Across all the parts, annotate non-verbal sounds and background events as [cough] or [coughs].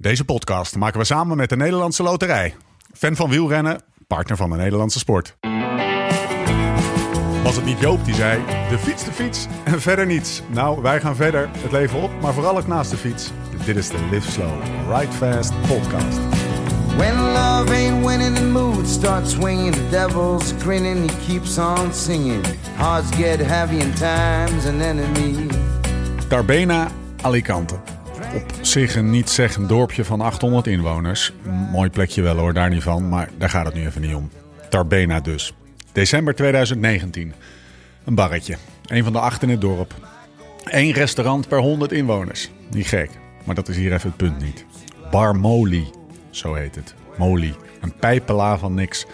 Deze podcast maken we samen met de Nederlandse Loterij. Fan van wielrennen, partner van de Nederlandse sport. Was het niet Joop die zei: de fiets, de fiets en verder niets? Nou, wij gaan verder het leven op, maar vooral ook naast de fiets. Dit is de Live Slow, Ride Fast podcast. When love ain't winning, the mood starts swinging. The devil's grinning, he keeps on singing. Hearts get heavy in time's an enemy. Tarbena, Alicante. Op zich een niet zeggend dorpje van 800 inwoners. Mooi plekje wel hoor, daar niet van, maar daar gaat het nu even niet om. Tarbena dus. December 2019. Een barretje. Een van de acht in het dorp. Eén restaurant per 100 inwoners. Niet gek, maar dat is hier even het punt niet. Bar Moli, zo heet het. Moli. Een pijpela van niks.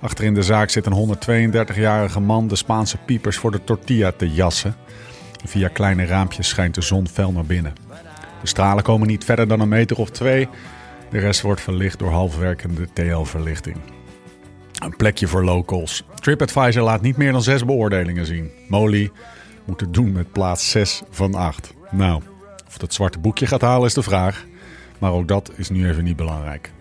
Achter in de zaak zit een 132-jarige man de Spaanse piepers voor de tortilla te jassen. Via kleine raampjes schijnt de zon fel naar binnen. De stralen komen niet verder dan een meter of twee. De rest wordt verlicht door halfwerkende TL-verlichting. Een plekje voor locals. TripAdvisor laat niet meer dan zes beoordelingen zien. Molly moet het doen met plaats 6 van 8. Nou, of dat zwarte boekje gaat halen is de vraag. Maar ook dat is nu even niet belangrijk.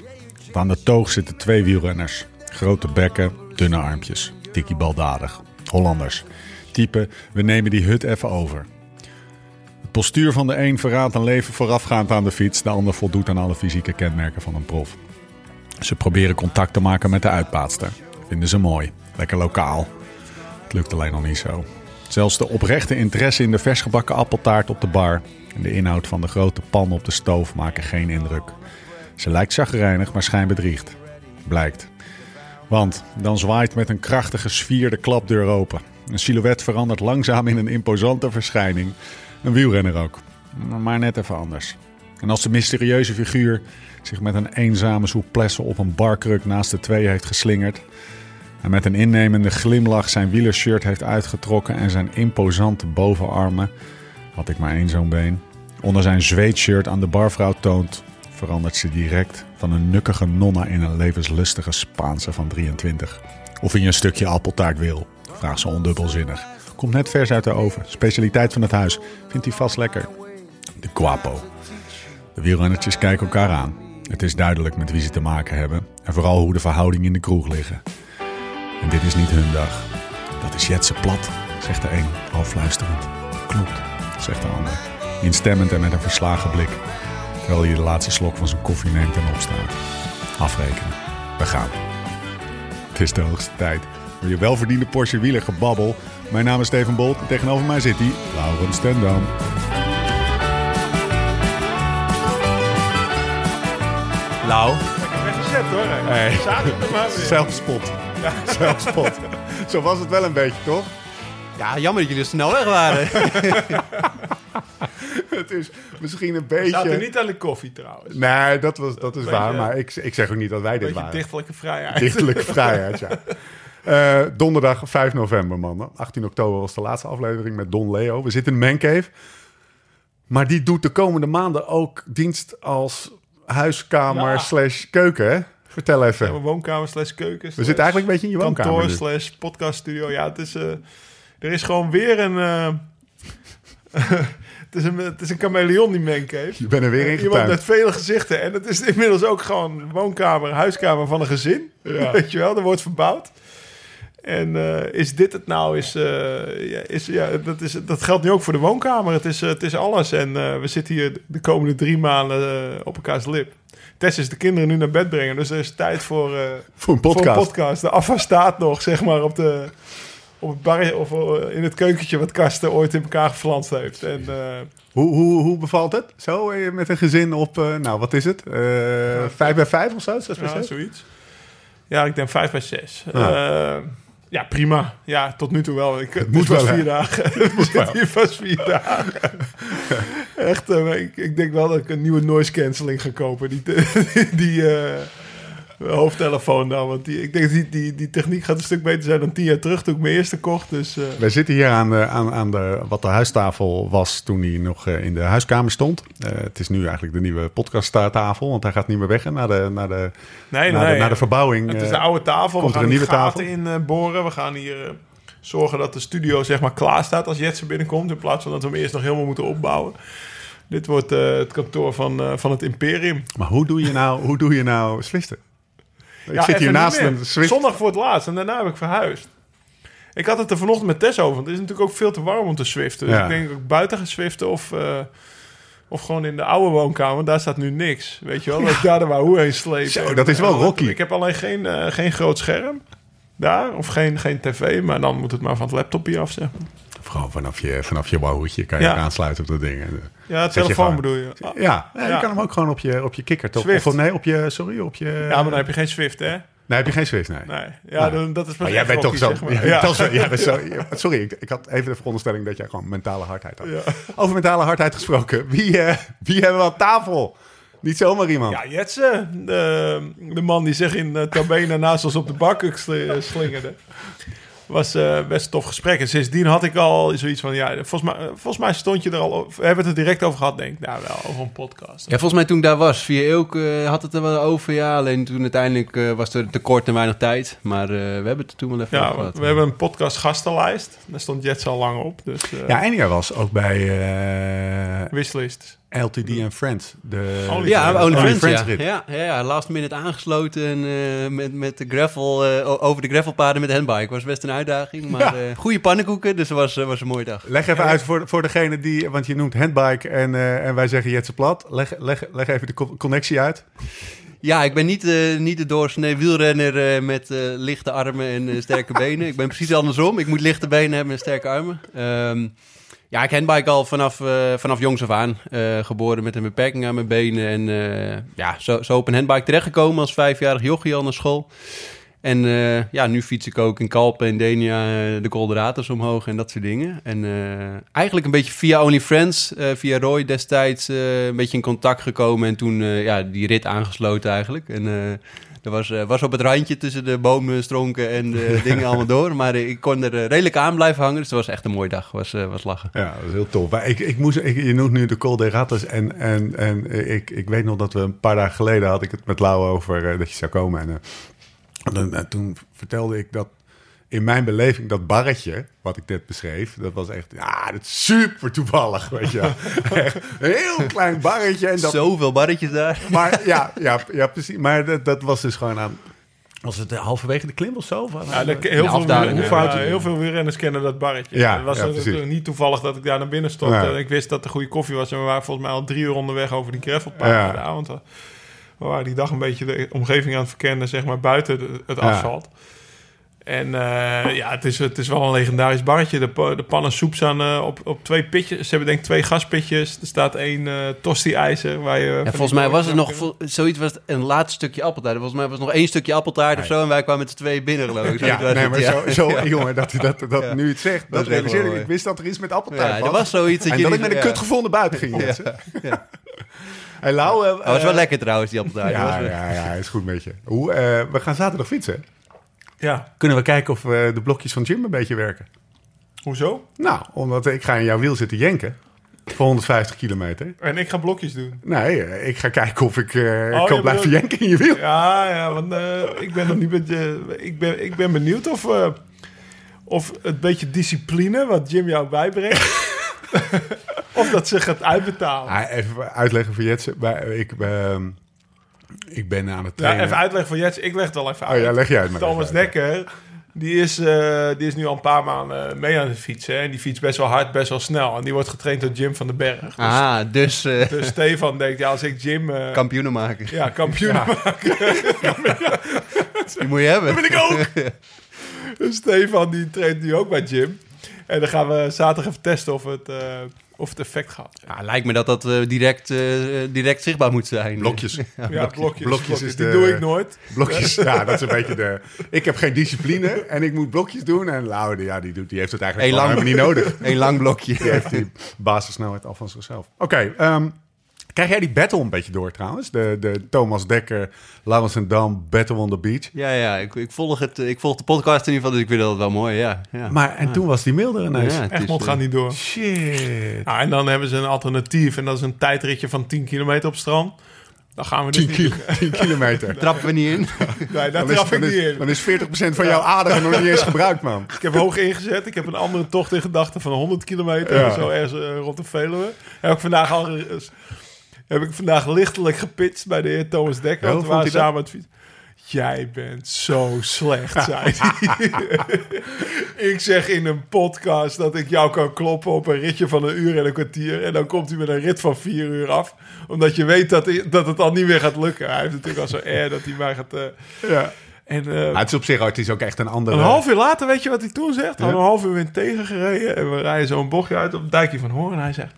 Want aan de toog zitten twee wielrenners. Grote bekken, dunne armpjes. Tikkie baldadig. Hollanders. Type, we nemen die hut even over. Postuur van de een verraadt een leven voorafgaand aan de fiets. De ander voldoet aan alle fysieke kenmerken van een prof. Ze proberen contact te maken met de uitbaatster. Vinden ze mooi. Lekker lokaal. Het lukt alleen nog niet zo. Zelfs de oprechte interesse in de versgebakken appeltaart op de bar en de inhoud van de grote pan op de stoof maken geen indruk. Ze lijkt zagrijnig, maar schijnbedriegt. Blijkt. Want dan zwaait met een krachtige sfeer de klapdeur open. Een silhouet verandert langzaam in een imposante verschijning. Een wielrenner ook. Maar net even anders. En als de mysterieuze figuur zich met een eenzame souplesse op een barkruk naast de twee heeft geslingerd. En met een innemende glimlach zijn wielershirt heeft uitgetrokken en zijn imposante bovenarmen, had ik maar één zo'n been, onder zijn zweetshirt aan de barvrouw toont, verandert ze direct van een nukkige nonna in een levenslustige Spaanse van 23. Of hij een stukje appeltaart wil, vraagt ze ondubbelzinnig. Komt net vers uit de oven, specialiteit van het huis, vindt hij vast lekker. De guapo. De wielrennertjes kijken elkaar aan. Het is duidelijk met wie ze te maken hebben en vooral hoe de verhoudingen in de kroeg liggen. En dit is niet hun dag. Dat is Jetse plat, zegt de een, half fluisterend. Klopt, zegt de ander, instemmend en met een verslagen blik. Terwijl hij de laatste slok van zijn koffie neemt en opstaat. Afrekenen. We gaan. Het is de hoogste tijd. Voor je welverdiende Porsche wieler gebabbel. Mijn naam is Steven Bolt en tegenover mij zit hij, Laurens Stendam. Lau. Lekker weggezet hoor. Hey. Zaten maar weer. Zelfspot. Zelfspot. Zo was het wel een beetje, toch? Ja, jammer dat jullie snel weg waren. [laughs] Het is misschien een Zaten beetje... niet aan de koffie trouwens. Nee, dat, was, dat is Beetje- waar. Maar ik, ik zeg ook niet dat wij dit Beetje waren. dichtelijke vrijheid. Dichtelijke vrijheid, ja. [laughs] Eh, donderdag 5 november, mannen. 18 oktober was de laatste aflevering met Don Leo. We zitten in de mancave. Maar die doet de komende maanden ook dienst als huiskamer Ja. slash keuken, hè? Vertel even. Ja, woonkamer slash keuken. We zitten eigenlijk een beetje in je woonkamer Kantoor slash podcaststudio. Ja, het is, eh, er is gewoon weer een... eh, [laughs] het, is een het is een chameleon die mancave. Je bent er weer in Iemand getuind. met vele gezichten. En het is inmiddels ook gewoon woonkamer, huiskamer van een gezin. Ja. [laughs] Weet je wel, er wordt verbouwd. En eh, is dit het nou? Is, eh, ja, is, ja, dat, is, dat geldt nu ook voor de woonkamer. Het is, eh, het is alles. En we zitten hier de komende drie maanden op elkaars lip. Tess is de kinderen nu naar bed brengen. Dus er is tijd voor, Voor een voor podcast. een podcast. De afwas staat nog, zeg maar, op, de, op het bar of in het keukentje wat Karsten ooit in elkaar geflanst heeft. En Hoe, hoe, hoe bevalt het? Zo, met een gezin op, nou, wat is het? Vijf bij vijf of zo? Zes bij ja, zes? zoiets. Ja, ik denk vijf bij zes. Ah. Ja, prima. Ja, tot nu toe wel. Ik, het moet was wel, vier dagen. [laughs] Hier [laughs] vast vier dagen. [laughs] Echt, eh, ik, ik denk wel dat ik een nieuwe noise cancelling ga kopen. Die, die eh, hoofdtelefoon dan. Want die, ik denk die, die, die techniek gaat een stuk beter zijn dan tien jaar terug toen ik mijn eerste kocht. Dus eh, Wij zitten hier aan, de, aan, aan de, wat de huistafel was toen hij nog eh, in de huiskamer stond. Eh, het is nu eigenlijk de nieuwe podcasttafel, want hij gaat niet meer weg hè, naar de, naar de, nee, naar nee. de, naar de verbouwing. Het is een oude tafel. komt We er gaan een nieuwe gaten in boren. We gaan hier zorgen dat de studio zeg maar klaar staat als Jetsen binnenkomt. In plaats van dat we hem eerst nog helemaal moeten opbouwen. Dit wordt het kantoor van, van het Imperium. Maar hoe doe je nou, hoe doe je nou Zwiften? Ik zit hier naast een Zwift. Zondag voor het laatst en daarna heb ik verhuisd. Ik had het er vanochtend met Tess over, want het is natuurlijk ook veel te warm om te swiften. Dus ik denk ook buiten gaan swiften of, eh, of gewoon in de oude woonkamer. Daar staat nu niks, weet je wel. Dat ik daar de Wahoo heen sleep. Zo, dat is wel rocky. Ik heb alleen geen, eh, geen groot scherm daar, of geen, geen tv. Maar dan moet het maar van het laptopje af, zeg maar. Gewoon vanaf je, vanaf je kan je Ja. aansluiten op dat ding. En, Ja, je telefoon gewoon- bedoel je. Ja, ja, je kan hem ook gewoon op je, op je kikker toch? Of nee, op je, sorry, op je... Ja, maar dan heb je geen Swift, hè? Nee, heb je geen Zwift, nee. Nee. Ja, dan, dat is Maar jij bent toch zo... zeg maar. [laughs] Ja. sorry, ik, ik had even de veronderstelling dat jij gewoon mentale hardheid had. Over mentale hardheid gesproken. Wie, eh, wie hebben we aan tafel? Niet zomaar iemand. Ja, Jetsen, de, de man die zich in uh, Tabena naast ons op de eh, slingerde. Was eh, best een tof gesprek. En sindsdien had ik al zoiets van, ja, volgens mij, eh, volgens mij stond je er al over. We hebben het er direct over gehad, denk ik. Nou, wel, over een podcast. Ja, volgens mij toen ik daar was, via Eelke eh, had het er wel over. Ja, alleen toen uiteindelijk eh, was er tekort en weinig tijd. Maar eh, we hebben het er toen wel even over Ja, gehad. we hebben een podcast gastenlijst. Daar stond Jets al lang op. Dus eh Ja, en jij was ook bij eh, wishlist. LTD and Friends. De, Only Ja, Friends. Only Friends, ja. rit. Ja, ja, ja, last minute aangesloten en, eh, met, met de gravel, eh, over de gravelpaden met handbike. Was best een uitdaging, maar Ja. eh, goede pannenkoeken, dus het was, was een mooie dag. Leg even uit voor, voor degene die... Want je noemt handbike en, eh, en wij zeggen Jetse plat. Leg, leg, leg even de co- connectie uit. Ja, ik ben niet, eh, niet de doorsnee wielrenner eh, met eh, lichte armen en eh, sterke benen. Ik ben precies andersom. Ik moet lichte benen hebben en sterke armen. Ehm, ja, ik handbike al vanaf, eh, vanaf jongs af aan. Eh, geboren met een beperking aan mijn benen. En eh, ja, zo, zo op een handbike terechtgekomen als vijfjarig jochie al naar school. En eh, ja, nu fiets ik ook in Kalpen en Denia eh, de Colderators omhoog en dat soort dingen. En eh, eigenlijk een beetje via Only Friends, eh, via Roy destijds, een beetje in contact gekomen. En toen ja, die rit aangesloten eigenlijk. En dat was, was op het randje tussen de boomstronken en de [laughs] dingen allemaal door. Maar ik kon er redelijk aan blijven hangen, dus het was echt een mooie dag. was, was lachen. Ja, dat is heel tof. Maar ik, ik moest, ik, je noemt nu de Col de Ratas. En, en, en ik, ik weet nog dat we een paar dagen geleden had ik het met Lau over dat je zou komen. En dan, toen vertelde ik dat in mijn beleving dat barretje, wat ik net beschreef, dat was echt, ja, dat is super toevallig, weet je. [laughs] Echt een heel klein barretje. En dat, Zoveel barretjes daar. maar ja, [laughs] ja, ja, precies. Maar dat, dat was dus gewoon aan, was het eh, halverwege de klim of zo? Van, Ja, de, eh, heel, veel, ja, heel veel wielrenners kennen dat barretje. Ja, het was ja, natuurlijk precies. niet toevallig dat ik daar naar binnen stond. Ja. En ik wist dat er goede koffie was. En we waren volgens mij al drie uur onderweg over die gravelpaden. Ja. daar, want we waren die dag een beetje de omgeving aan het verkennen, zeg maar, buiten de- het Ja. asfalt. En eh, ja, het is, het is wel een legendarisch barretje. De, de pannen soep staan eh, op, op twee pitjes. Ze hebben denk ik twee gaspitjes. Er staat één eh tosti-ijzer. Waar je Ja, volgens mij was het nog vol- zoiets was een laatst stukje appeltaart. Volgens mij was het nog één stukje appeltaart of zo. En wij kwamen met z'n tweeën binnen, geloof ik. Ja, nee, maar zo, zo [laughs] Ja. jongen, dat, dat, dat, Ja. nu het zegt, dat, Dat ik. Ik wist dat er iets met appeltaart Ja, was. er was zoiets dat en dat ik met een ja. kutgevonden buiten ging. Hey, Lau, eh, Dat was wel eh, lekker trouwens, die appeltaart. Ja, ja, ja, is goed met je. Hoe, eh, we gaan zaterdag fietsen. Ja, Kunnen we kijken of eh, de blokjes van Jim een beetje werken? hoezo? Nou, omdat ik ga in jouw wiel zitten jenken. Voor 150 kilometer. En ik ga blokjes doen. Nee, eh, ik ga kijken of ik eh, je kan blijven bedoelt- jenken in je wiel. Ja, ja, want eh, ik ben nog niet met je. Ik ben, ik ben benieuwd of, eh, of het beetje discipline wat Jim jou bijbrengt. [laughs] of dat ze gaat uitbetalen. Ah, even uitleggen voor. Maar Ik, ehm, ik ben aan het Ja, trainen. even uitleggen voor Jets. Ik leg het al even uit. Oh ja, leg jij het maar Thomas. Dekker, die is, eh, die is nu al een paar maanden mee aan het fietsen. hè. En die fietst best wel hard, best wel snel. En die wordt getraind door Jim van den Berg. Dus, Ah, dus eh dus Stefan denkt, ja, als ik Jim... eh, kampioenen maken. ja, kampioen [laughs] Die moet je hebben. ben ik ook. [laughs] Dus Stefan die traint nu ook bij Jim. En dan gaan we zaterdag even testen of het, eh, of het effect gaat. Ja, lijkt me dat dat eh, direct, eh, direct zichtbaar moet zijn. Blokjes. [laughs] Ja, blokjes. blokjes is Die de- doe ik nooit. Blokjes, ja, dat is een beetje de... Ik heb geen discipline en ik moet blokjes doen. En Lau, die- ja, die, doet, die heeft het eigenlijk lang. helemaal niet nodig. [laughs] Een lang blokje. Die heeft die basissnelheid al van zichzelf. Oké, ehm, krijg jij die battle een beetje door trouwens? De, de Thomas Dekker, Laurens en Dam, Battle on the Beach. Ja, ja ik, ik, volg het, eh, ik volg de podcast in ieder geval, dus ik vind dat wel mooi, ja. ja. Maar, en toen was die mail er ineens. Ja, is, eh, gaat niet door. Shit. Nou, en dan hebben ze een alternatief. En dat is een tijdritje van 10 kilometer op strand. Dan gaan we 10, niet kilo, 10 kilometer. [laughs] Trappen we niet in. [laughs] Nee, daar trap ik niet is, in. dan is 40% van jouw aderen nog niet eens gebruikt, man. [laughs] Ik heb hoog ingezet. Ik heb een andere tocht in gedachten van 100 kilometer. Ja. Zo ergens eh, rond de Veluwe. Heb ik vandaag al... heb ik vandaag lichtelijk gepitcht bij de heer Thomas Dekker. Ja, want we waren samen het fietsen. Jij bent zo slecht, zei hij. [laughs] ik zeg in een podcast dat ik jou kan kloppen op een ritje van een uur en een kwartier. En dan komt hij met een rit van vier uur af. Omdat je weet dat, dat het al niet meer gaat lukken. Hij heeft natuurlijk al zo air dat hij maar gaat... eh, Ja. en, eh, Maar het is op zich het is ook echt een andere... een half uur later, weet je wat hij toen zegt? Ja. Hadden een half uur wind tegengereden. En we rijden zo'n bochtje uit op het dijkje van Hoorn. En hij zegt...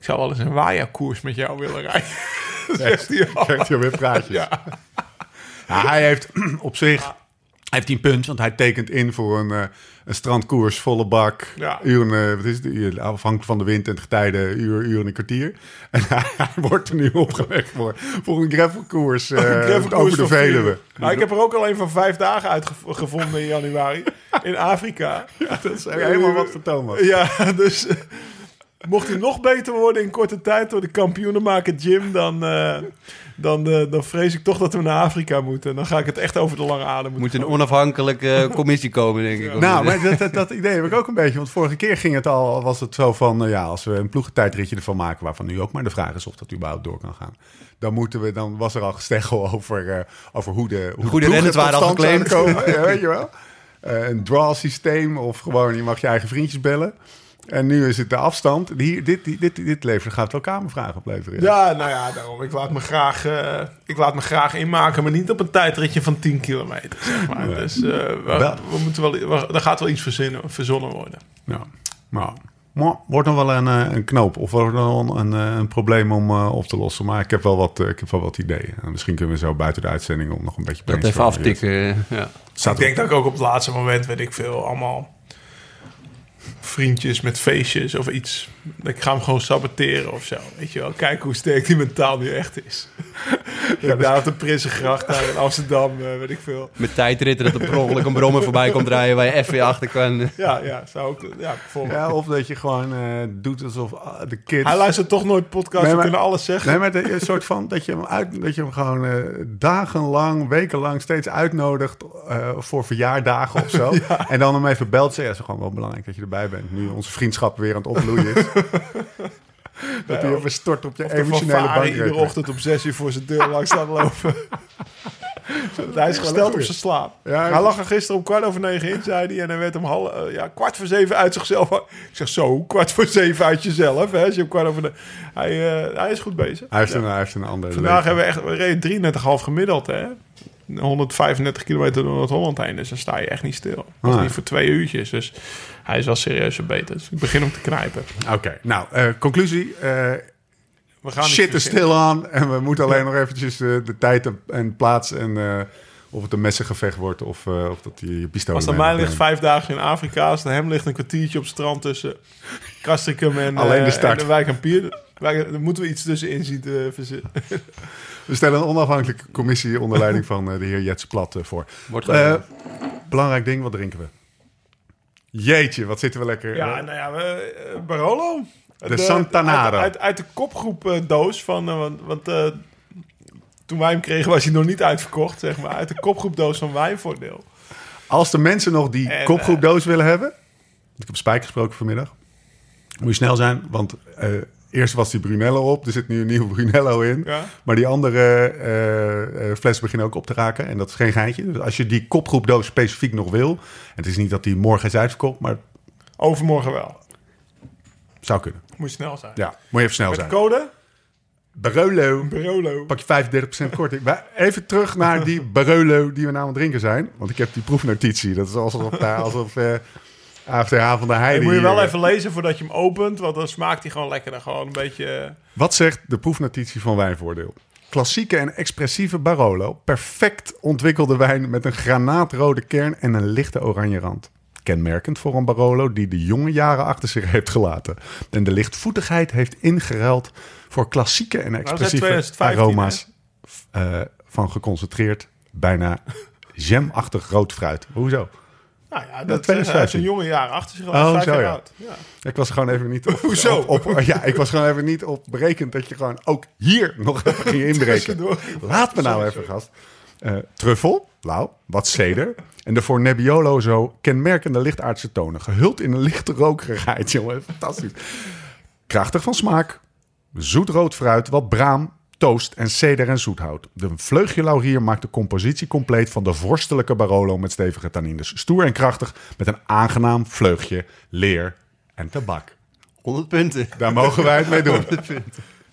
Ik zou wel eens een waaierkoers met jou willen rijden. [laughs] zegt hij al. Hij weer praatjes. Ja. Ja, hij heeft [clears throat] op zich hij heeft die punt, want hij tekent in voor een, eh, een strandkoers, volle bak. Ja. Uren, eh, wat is het, afhankelijk van de wind en het getijde, uur, uur en een kwartier. [laughs] En hij, hij wordt er nu opgelegd voor, voor een gravelkoers, eh, gravelkoers over de Veluwe. Maar ik heb er ook al een van vijf dagen uitgevonden in januari. In Afrika. [laughs] Dat is helemaal wat voor Thomas. Ja, dus... eh, Mocht hij nog beter worden in korte tijd door de kampioenenmaker Jim, dan, eh, dan, eh, dan vrees ik toch dat we naar Afrika moeten. Dan ga ik het echt over de lange adem moeten Moet een onafhankelijke commissie komen, denk ik. Nou, maar dat, dat, dat idee heb ik ook een beetje. Want vorige keer ging het al, was het zo van, ja, als we een ploegentijdritje ervan maken, waarvan nu ook maar de vraag is of dat überhaupt door kan gaan. Dan moeten we, dan was er al gesteggel [laughs] over, eh, over hoe de, hoe Goede de renners waren al geclaimd. Komen, [laughs] ja, weet je wel. Eh, een draw systeem of gewoon je mag je eigen vriendjes bellen. En nu is het de afstand. Hier, dit, dit, dit, dit levert, gaat wel kamervragen opleveren. Ja, nou ja, daarom. Ik laat me graag, eh, ik laat me graag inmaken, maar niet op een tijdritje van 10 kilometer, zeg maar. Dus eh, we, Wel. we moeten wel, we- er gaat wel iets verzinnen, verzonnen worden. Ja. Maar, maar wordt nog wel een, eh, een knoop of wordt nog wel een, een, een probleem om op te lossen. Maar ik heb wel wat, ik heb wel wat ideeën. En misschien kunnen we zo buiten de uitzending om nog een beetje Dat even aftikken. Ja. Staat ik denk dat ik ook op het laatste moment, weet ik veel, allemaal vriendjes met feestjes of iets. Ik ga hem gewoon saboteren of zo. Weet je wel, kijk hoe sterk die mentaal nu echt is. [laughs] ja, daar op de Prinsengracht daar in Amsterdam, eh, weet ik veel. Met tijdritten dat er per ongeluk een brommer voorbij komt rijden waar je even weer achter kan. [laughs] Ja, ja, zou ook, ja, bijvoorbeeld. Ja, of dat je gewoon eh, doet alsof ah, de kids... Hij luistert toch nooit podcast, Nee, we maar- kunnen alles zeggen. Nee, maar de- een soort van dat je hem, uit, dat je hem gewoon eh, dagenlang, wekenlang steeds uitnodigt eh, voor verjaardagen of zo. [laughs] En dan hem even belt. Ja, het is gewoon wel belangrijk dat je erbij bent. Nu onze vriendschap weer aan het opbloeien is. [laughs] dat hij even stort op je Of emotionele bank. iedere ochtend om zes uur voor zijn deur [laughs] langs staat lopen. hij is gesteld op zijn slaap. Ja, hij lag er gisteren om kwart over negen in, zei hij. En hij werd om half, eh, ja, kwart voor zeven uit zichzelf. Ik zeg zo, kwart voor zeven uit jezelf. Hè, als je om kwart over de... hij, eh, hij is goed bezig. Hij heeft, Ja. een, hij heeft een andere Vandaag leven. hebben we echt, we reden 33,5 gemiddeld, hè. 135 kilometer door Noord-Holland heen. Dus dan sta je echt niet stil. Dat is Nee. niet voor twee uurtjes. Dus hij is wel serieus verbeterd. Dus ik begin om te knijpen. Oké, nou, eh, conclusie. eh, We gaan shit is stil aan. En we moeten alleen nog eventjes eh, de tijd en- en plaats en... eh, of het een messengevecht wordt of, eh, of dat je je pistool Als het aan mij ligt vijf dagen in Afrika, als het aan hem ligt een kwartiertje op het strand tussen Castricum en, Alleen eh, de start. en de Wijk en Pier. Wij- Dan moeten we iets tussenin zien te verzinnen. [laughs] We stellen een onafhankelijke commissie onder leiding van eh, de heer Jets Plat voor. Wordt Eh, belangrijk ding, wat drinken we? Jeetje, wat zitten we lekker. Ja, eh, nou ja, we, eh, Barolo. De Santanaro. Uit, uit, uit de kopgroep eh, doos van... eh, want want toen wij hem kregen was hij nog niet uitverkocht, zeg maar. Uit de kopgroep doos van Wijnvoordeel. Als de mensen nog die En, kopgroep doos willen hebben... Ik heb Spijk gesproken vanmiddag. Moet je snel zijn, want eerst was die Brunello op. Er zit nu een nieuwe Brunello in. Ja. Maar die andere eh, eh, flessen beginnen ook op te raken. En dat is geen geintje. Dus als je die kopgroep doos specifiek nog wil... En het is niet dat die morgen is uitverkocht, maar Overmorgen wel. zou kunnen. Moet je snel zijn. Ja, moet je even snel Met de zijn. code Barolo. Barolo. Pak je 35% korting. Even terug naar die Barolo die we nou aan het drinken zijn. Want ik heb die proefnotitie. Dat is alsof, daar, alsof eh AFTH van de Heide... Moet je wel even lezen voordat je hem opent, want dan smaakt hij gewoon lekker. Gewoon een beetje... eh, Wat zegt de proefnotitie van Wijnvoordeel? Klassieke en expressieve Barolo. Perfect ontwikkelde wijn met een granaatrode kern en een lichte oranje rand. Kenmerkend voor een Barolo die de jonge jaren achter zich heeft gelaten. En de lichtvoetigheid heeft ingeruild voor klassieke en Nou, expressieve 2015, aroma's eh, van geconcentreerd, bijna [laughs] jamachtig rood fruit. Hoezo? Nou ja, dat, 2015. hij heeft een jonge jaar achter zich. Oh, vijf zo, jaar ja. oud. Ja. Ik was gewoon even niet op. [laughs] Hoezo? Op, op- ja, ik was gewoon even niet op berekend dat je gewoon ook hier nog even ging [laughs] inbreken. Laat me nou Sorry, even, gast. Eh, truffel, Lau, wat ceder. En de voor Nebbiolo zo kenmerkende lichtaardse tonen. Gehuld in een lichte rokerigheid, [laughs] jongen. Fantastisch. Krachtig van smaak. Zoet rood fruit, wat braam, toast en ceder en zoethout. De vleugje laurier maakt de compositie compleet van de vorstelijke Barolo met stevige tannines. Stoer en krachtig met een aangenaam vleugje leer en tabak. 100 punten. Daar mogen wij het mee doen.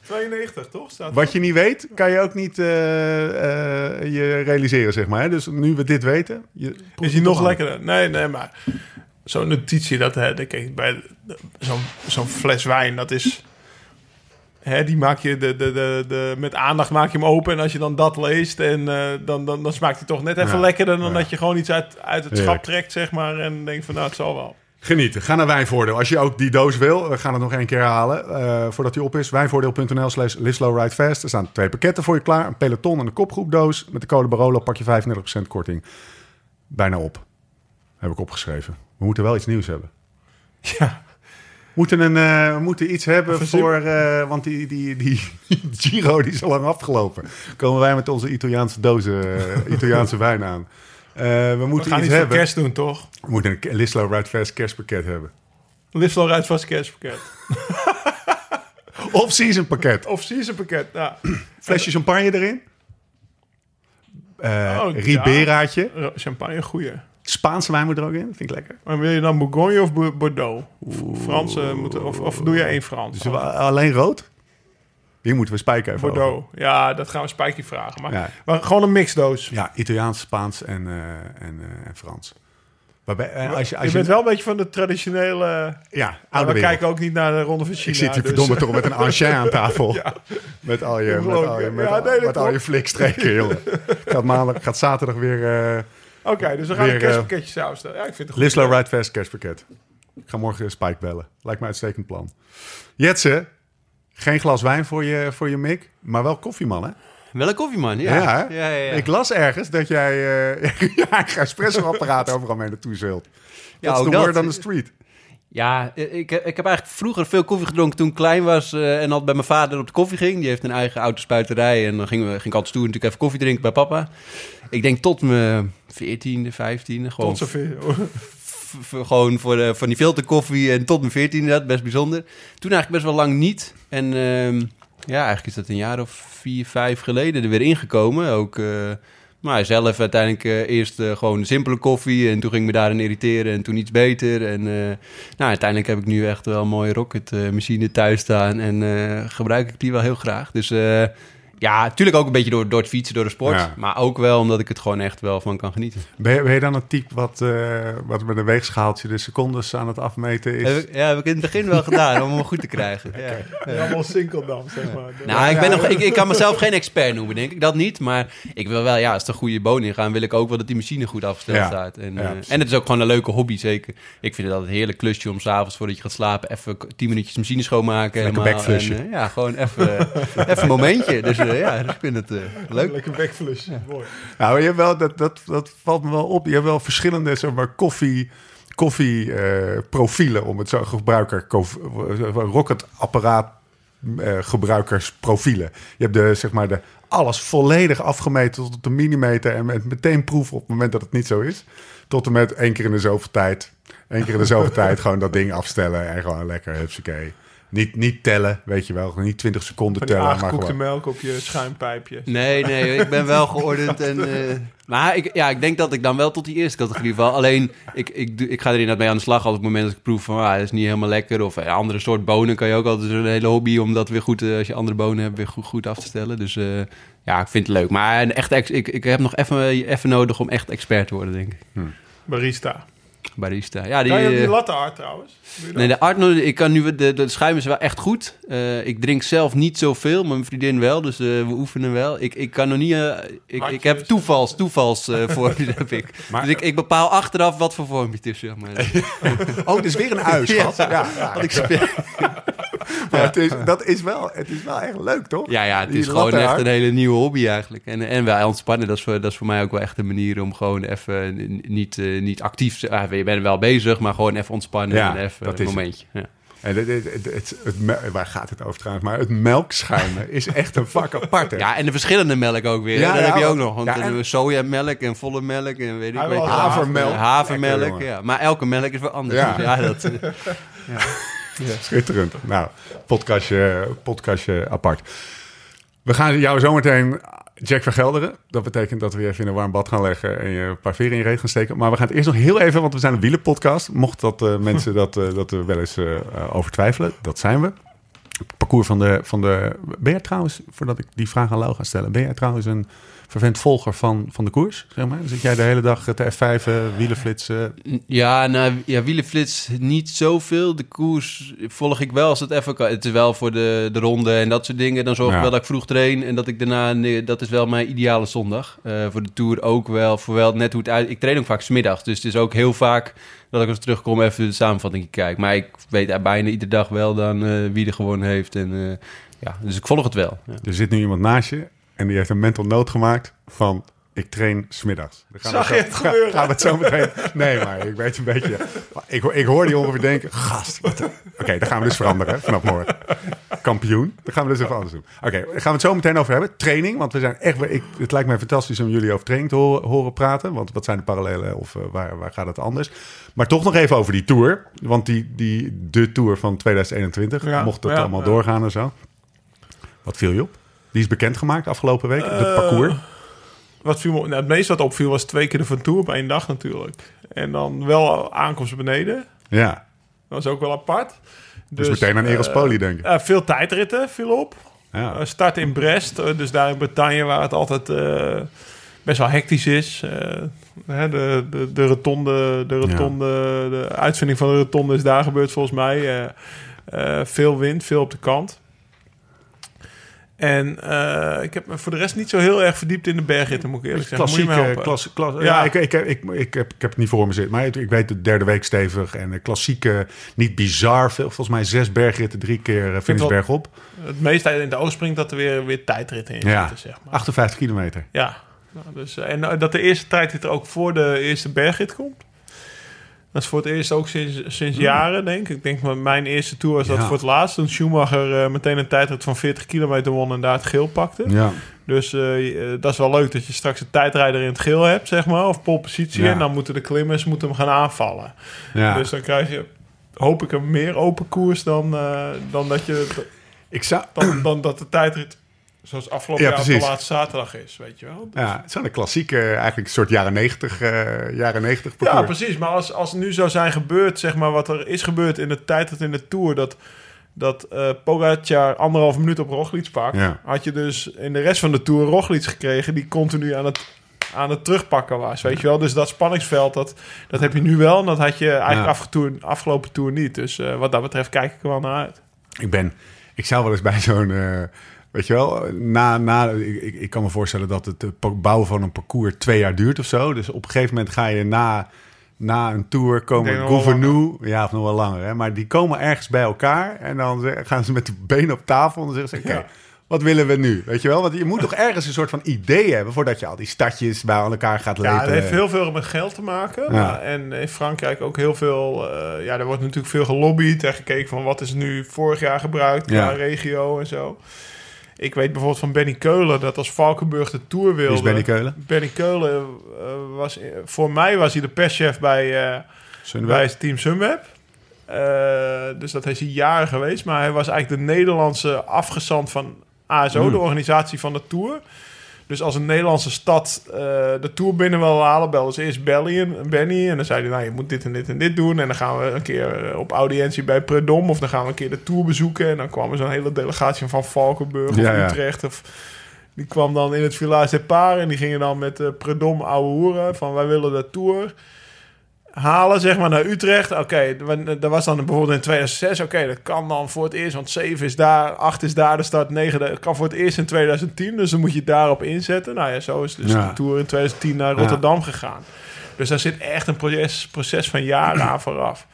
92, toch? Staat Wat je niet weet, kan je ook niet eh, eh, je realiseren, zeg maar. hè. Dus nu we dit weten... Je Is hij het nog aan. lekkerder? Nee, nee, maar zo'n notitie, dat, hè, kijk, bij zo'n zo'n fles wijn, dat is... Hè, die maak je de, de, de, de, met aandacht maak je hem open. En als je dan dat leest, en, eh, dan, dan, dan smaakt hij toch net even Ja, lekkerder... dan ja. dat je gewoon iets uit, uit het schap trekt, zeg maar. En denkt van, nou, het zal wel. Genieten. Ga naar Wijnvoordeel. Als je ook die doos wil, we gaan het nog één keer halen eh, voordat die op is. Wijnvoordeel.nl slash fast. Er staan twee pakketten voor je klaar. Een peloton en een kopgroepdoos. Met de code Barolo pak je 35% korting. Bijna op. Heb ik opgeschreven. We moeten wel iets nieuws hebben. Ja, moeten, een, eh, we moeten iets hebben voor... eh, want die, die, die Giro die is al lang afgelopen. Komen wij met onze Italiaanse dozen, eh, Italiaanse [laughs] wijn aan. We we moeten gaan iets hebben. kerst doen, toch? We moeten een Lislo Fast kerstpakket hebben. Rijdt vast kerstpakket. [laughs] Off-season pakket. Of season pakket, ja. [clears throat] Flesje champagne erin. Eh Oh, ja. Riberaatje. Champagne, goeie. Spaanse wijn moet er ook in. Vind ik lekker. Maar wil je dan Bourgogne of Bo- Bordeaux? Franse moeten, of, of doe je één Frans? Dus alleen rood? Die moeten we spijken even over. Bordeaux. Ja, dat gaan we Spijkie vragen. Maar, Ja. maar gewoon een mixdoos. Ja, Italiaans, Spaans en, eh, en, eh, en Frans. Waarbij, eh, als je, als je je, bent wel een beetje van de traditionele... Ja, oude we kijken ook niet naar de Ronde van China. Ik zit hier dus- verdomme toch met een ancien aan tafel. [laughs] Met al je, met al je, met Ja, nee, dat met al je flikstreken, jongen. [laughs] Gaat, maandag, gaat zaterdag weer Oké, dus we gaan Weer, een kerstpakketje samenstellen. Ja, ik vind het goed Lislo. Ride Fast kerstpakket. Ik ga morgen Spike bellen. Lijkt me een uitstekend plan. Jetse, geen glas wijn voor je, voor je mik, maar wel koffieman, hè? Wel een koffieman, ja. Ja, ja, ja, ja. Ik las ergens dat jij eh [laughs] je eigen espresso-apparaat overal mee naartoe zult. Ja, Dat is ook de word on the street. Ja, ik, ik heb eigenlijk vroeger veel koffie gedronken toen ik klein was eh, en altijd bij mijn vader op de koffie ging. Die heeft een eigen autospuiterij en dan ging, we, ging ik altijd stoer natuurlijk even koffie drinken bij papa. Ik denk tot mijn 14e, 15e. Gewoon, Tot zover. gewoon voor, de, van die filterkoffie en tot mijn 14e inderdaad, best bijzonder. Toen eigenlijk best wel lang niet. En ehm, ja, eigenlijk is dat een jaar of vier, vijf geleden er weer ingekomen. Ook, eh, maar zelf uiteindelijk eh, eerst eh, gewoon simpele koffie en toen ging ik me daarin irriteren en toen iets beter. En eh, nou, uiteindelijk heb ik nu echt wel een mooie rocket machine thuis staan en gebruik ik die wel heel graag. Dus ja, natuurlijk ook een beetje door, door het fietsen, door de sport. Ja. Maar ook wel omdat ik het gewoon echt wel van kan genieten. Ben je, ben je dan een type wat, eh, wat met een weegschaaltje de secondes aan het afmeten is? Heb ik, ja, heb ik in het begin wel gedaan om hem goed te krijgen. [laughs] Ja. Allemaal sinkeldam, zeg maar. Nou, ik, ben nog, ik, ik kan mezelf geen expert noemen, denk ik. Dat niet. Maar ik wil wel, ja, als er een goede boon in gaan, wil ik ook wel dat die machine goed afgesteld Ja. staat. En, Ja, eh, en het is ook gewoon een leuke hobby, zeker. Ik vind het altijd een heerlijk klusje om s'avonds voordat je gaat slapen even tien minuutjes machine schoonmaken. Lekker helemaal. backflushen. En, eh, ja, gewoon even, [laughs] even een momentje. Dus ja, ik vind het eh, leuk. Lekker wegflush. Mooi. Nou, je hebt wel, dat, dat, dat valt me wel op. Je hebt wel verschillende zeg maar, koffie, koffie eh, profielen, om het zo gebruiker, eh, rocketapparaat eh, gebruikersprofielen. Je hebt de, zeg maar, de alles volledig afgemeten tot op de millimeter en met meteen proeven op het moment dat het niet zo is. Tot en met één keer in de zoveel tijd. Één keer in de zoveel [laughs] tijd gewoon dat ding afstellen en gewoon lekker, hupsakee. Niet, niet tellen, weet je wel. Niet 20 seconden tellen, maar aangekoekte gewoon... melk op je schuimpijpje. Nee, nee, ik ben wel [laughs] geordend. En, eh, maar ik, ja, ik denk dat ik dan wel tot die eerste categorie val. Alleen, ik, ik, ik ga er inderdaad mee aan de slag als op het moment dat ik proef van... Ah, dat is niet helemaal lekker. Of een andere soort bonen kan je ook altijd een hele hobby... om dat weer goed, eh, als je andere bonen hebt, weer goed, goed af te stellen. Dus eh, ja, ik vind het leuk. Maar een echt, ex- ik, ik heb nog even, even nodig om echt expert te worden, denk ik. Barista. Barista. Ja, die, Kan je die eh, latte art trouwens? Nee, de Arno, ik kan nu, de, de schuim is wel echt goed. Eh, ik drink zelf niet zoveel, maar mijn vriendin wel, dus eh, we oefenen wel. Ik, ik kan nog niet, eh, ik, ik heb Handjes. toevals, toevals eh [laughs] vormpjes heb ik. Maar- dus ik, ik bepaal achteraf wat voor vormpje het is, zeg maar. [laughs] Oh, het is weer een uis, Ja. schat. [laughs] Ja, ja. [laughs] Maar het is, dat is wel, het is wel echt leuk, toch? Ja, ja, het Die is gewoon echt een hele nieuwe hobby eigenlijk. En, en wel ontspannen, dat is, voor, dat is voor mij ook wel echt een manier om gewoon even niet, eh, niet actief... te- ah, je bent wel bezig, maar gewoon even ontspannen Ja, en even dat een momentje. Ja. En het, het, waar gaat het over trouwens? Maar het melkschuimen is echt een vak apart. hè? ja, en de verschillende melk ook weer. Ja, dat ja, heb je ook nog. Want ja, en- sojamelk en volle melk en weet ik wil je, havermelk. Havermelk, Lekker, ja. Maar elke melk is wel anders. Ja. Dus ja, dat, [laughs] eh, Schitterend. Nou, podcastje, podcastje apart. We gaan jou zometeen Jack vergelderen. Dat betekent dat we je even in een warm bad gaan leggen en je een paar veren in je reet gaan steken. Maar we gaan het eerst nog heel even, want we zijn een wielenpodcast. Mocht dat eh, mensen dat, eh, dat er wel eens eh, over twijfelen, dat zijn we. Parcours van de, van de... Ben jij trouwens, voordat ik die vraag aan Lau ga stellen... ben jij trouwens een vervent volger van, van de koers? Zeg maar? Zit jij de hele dag te F5, eh, wielenflitsen? Ja, nou, ja, wielenflits niet zoveel. De koers volg ik wel als het even kan. Het is wel voor de, de ronde en dat soort dingen. Dan zorg ik Ja. wel dat ik vroeg train en dat ik daarna... nee, dat is wel mijn ideale zondag. Eh, voor de Tour ook wel. Voor wel net hoe het uit... Ik train ook vaak smiddags. Dus het is ook heel vaak dat ik als terugkom even de samenvatting kijk. Maar ik weet bijna iedere dag wel dan eh, wie er gewonnen heeft. En, eh, ja, dus ik volg het wel. Ja. Er zit nu iemand naast je en die heeft een mental note gemaakt van... Ik train smiddags. Dan gaan Zag we zo- het [laughs] ga- gebeuren? Gaan we het zo meteen... Nee, maar ik weet een beetje... Ik, hoor- ik hoor die ongeveer denken... Gast, Oké, dan gaan we dus veranderen vanaf morgen. Kampioen. Dan gaan we dus even anders doen. Oké, daar gaan we het zo meteen over hebben. Training, want we zijn echt... Ik, het lijkt mij fantastisch om jullie over training te horen, horen praten. Want wat zijn de parallellen of eh, waar, waar gaat het anders? Maar toch nog even over die Tour. Want die, die, de Tour van 2021, Ja, mocht het ja, allemaal ja. doorgaan en zo. Wat viel je op? Die is bekendgemaakt afgelopen week, de Eh, parcours. Wat viel me, nou, het meeste wat opviel was twee keer de Van Tour op één dag natuurlijk. En dan wel aankomst beneden. Ja, Dat was ook wel apart. dus, meteen aan eh, Eros Poli denken. eh, veel tijdritten viel op. Ja. Eh, start in Brest, eh, dus daar in Bretagne waar het altijd eh, best wel hectisch is. Eh, hè, de, de, de rotonde, de rotonde, de uitvinding van de rotonde is daar gebeurd volgens mij. Eh, eh, veel wind, veel op de kant. En eh, ik heb me voor de rest niet zo heel erg verdiept in de bergritten, moet ik eerlijk zeggen. Moet je me Klassieke, helpen? klas, klas, ja, Ja. ik, ik, ik, ik, ik, heb, ik heb het niet voor me zitten. Maar ik, weet de derde week stevig. En de klassieke, niet bizar veel. Volgens mij zes bergritten, drie keer uh, finish wel- bergop. Het meeste in de oog springt dat er weer, weer tijdritten in Ja, zitten, zeg maar. 58 kilometer. Ja, nou, dus, eh, en eh, dat de eerste tijdrit er ook voor de eerste bergrit komt. Dat is voor het eerst ook sinds, sinds jaren, denk ik. Ik denk dat mijn eerste tour was dat Ja. voor het laatst. Toen Schumacher eh, meteen een tijdrit van 40 kilometer won en daar het geel pakte. Ja. Dus eh, eh, dat is wel leuk dat je straks een tijdrijder in het geel hebt, zeg maar. Of pole positie. Ja. En dan moeten de klimmers moeten hem gaan aanvallen. ja. Dus dan krijg je, hoop ik, een meer open koers dan, dan, dat, je, ik zou... dan, dan dat de tijdrit zoals afgelopen Ja, jaar op de laatste zaterdag is, weet je wel. Dus- Ja, het wel een klassieke, eigenlijk een soort jaren 90, eh, jaren 90 Ja, parcours. precies. Maar als, als nu zou zijn gebeurd, zeg maar, wat er is gebeurd in de tijd dat in de Tour... dat, dat eh Pogacar anderhalf minuut op Roglic pakt... Ja. had je dus in de rest van de Tour Roglic gekregen... die continu aan het, aan het terugpakken was, weet je wel. Dus dat spanningsveld, dat, dat heb je nu wel... en dat had je eigenlijk Ja. afgelopen Tour niet. Dus eh, wat dat betreft kijk ik er wel naar uit. Ik ben, ik zou wel eens bij zo'n, eh, weet je wel, na, na, ik, ik, kan me voorstellen dat het eh, bouwen van een parcours twee jaar duurt of zo. Dus op een gegeven moment ga je na, na een tour komen gouverneur, ja, of nog wel langer, hè, maar die komen ergens bij elkaar en dan gaan ze met de benen op tafel en dan zeggen ze, oké, Ja. wat willen we nu? Weet je wel, want je moet toch ergens een soort van idee hebben voordat je al die stadjes bij elkaar gaat Ja, lepen. het heeft heel veel met geld te maken. Ja. En in Frankrijk ook heel veel... eh, ja, er wordt natuurlijk veel gelobbyd en gekeken van... wat is nu vorig jaar gebruikt qua Ja. regio en zo. Ik weet bijvoorbeeld van Benny Keulen... dat als Valkenburg de Tour wilde... Wie is Benny Keulen? Benny Keulen eh, was... Voor mij was hij de perschef bij, eh, Sunweb? bij Team Sunweb. Eh, dus dat is hij jaren geweest. Maar hij was eigenlijk de Nederlandse afgezant van ASO... Hmm. de organisatie van de Tour... Dus als een Nederlandse stad eh, de Tour binnen wil halen, belden ze eerst Belly en, Benny. En dan zei hij, nou, je moet dit en dit en dit doen. En dan gaan we een keer eh, op audiëntie bij Predom. Of dan gaan we een keer de Tour bezoeken. En dan kwam er zo'n hele delegatie van Valkenburg of Ja, ja. Utrecht. Of, die kwam dan in het Village des Paren. En die gingen dan met eh Predom ouwe hoeren. Van, wij willen de Tour halen, zeg maar, naar Utrecht. Oké, okay, dat was dan bijvoorbeeld in 2006. Oké, dat kan dan voor het eerst, want 7 is daar, 8 is daar de start, 9 dat kan voor het eerst in 2010. Dus dan moet je daarop inzetten. Nou ja, zo is dus Ja. de Tour in 2010 naar Rotterdam gegaan. Dus daar zit echt een proces, proces van jaren [clears throat] aan vooraf.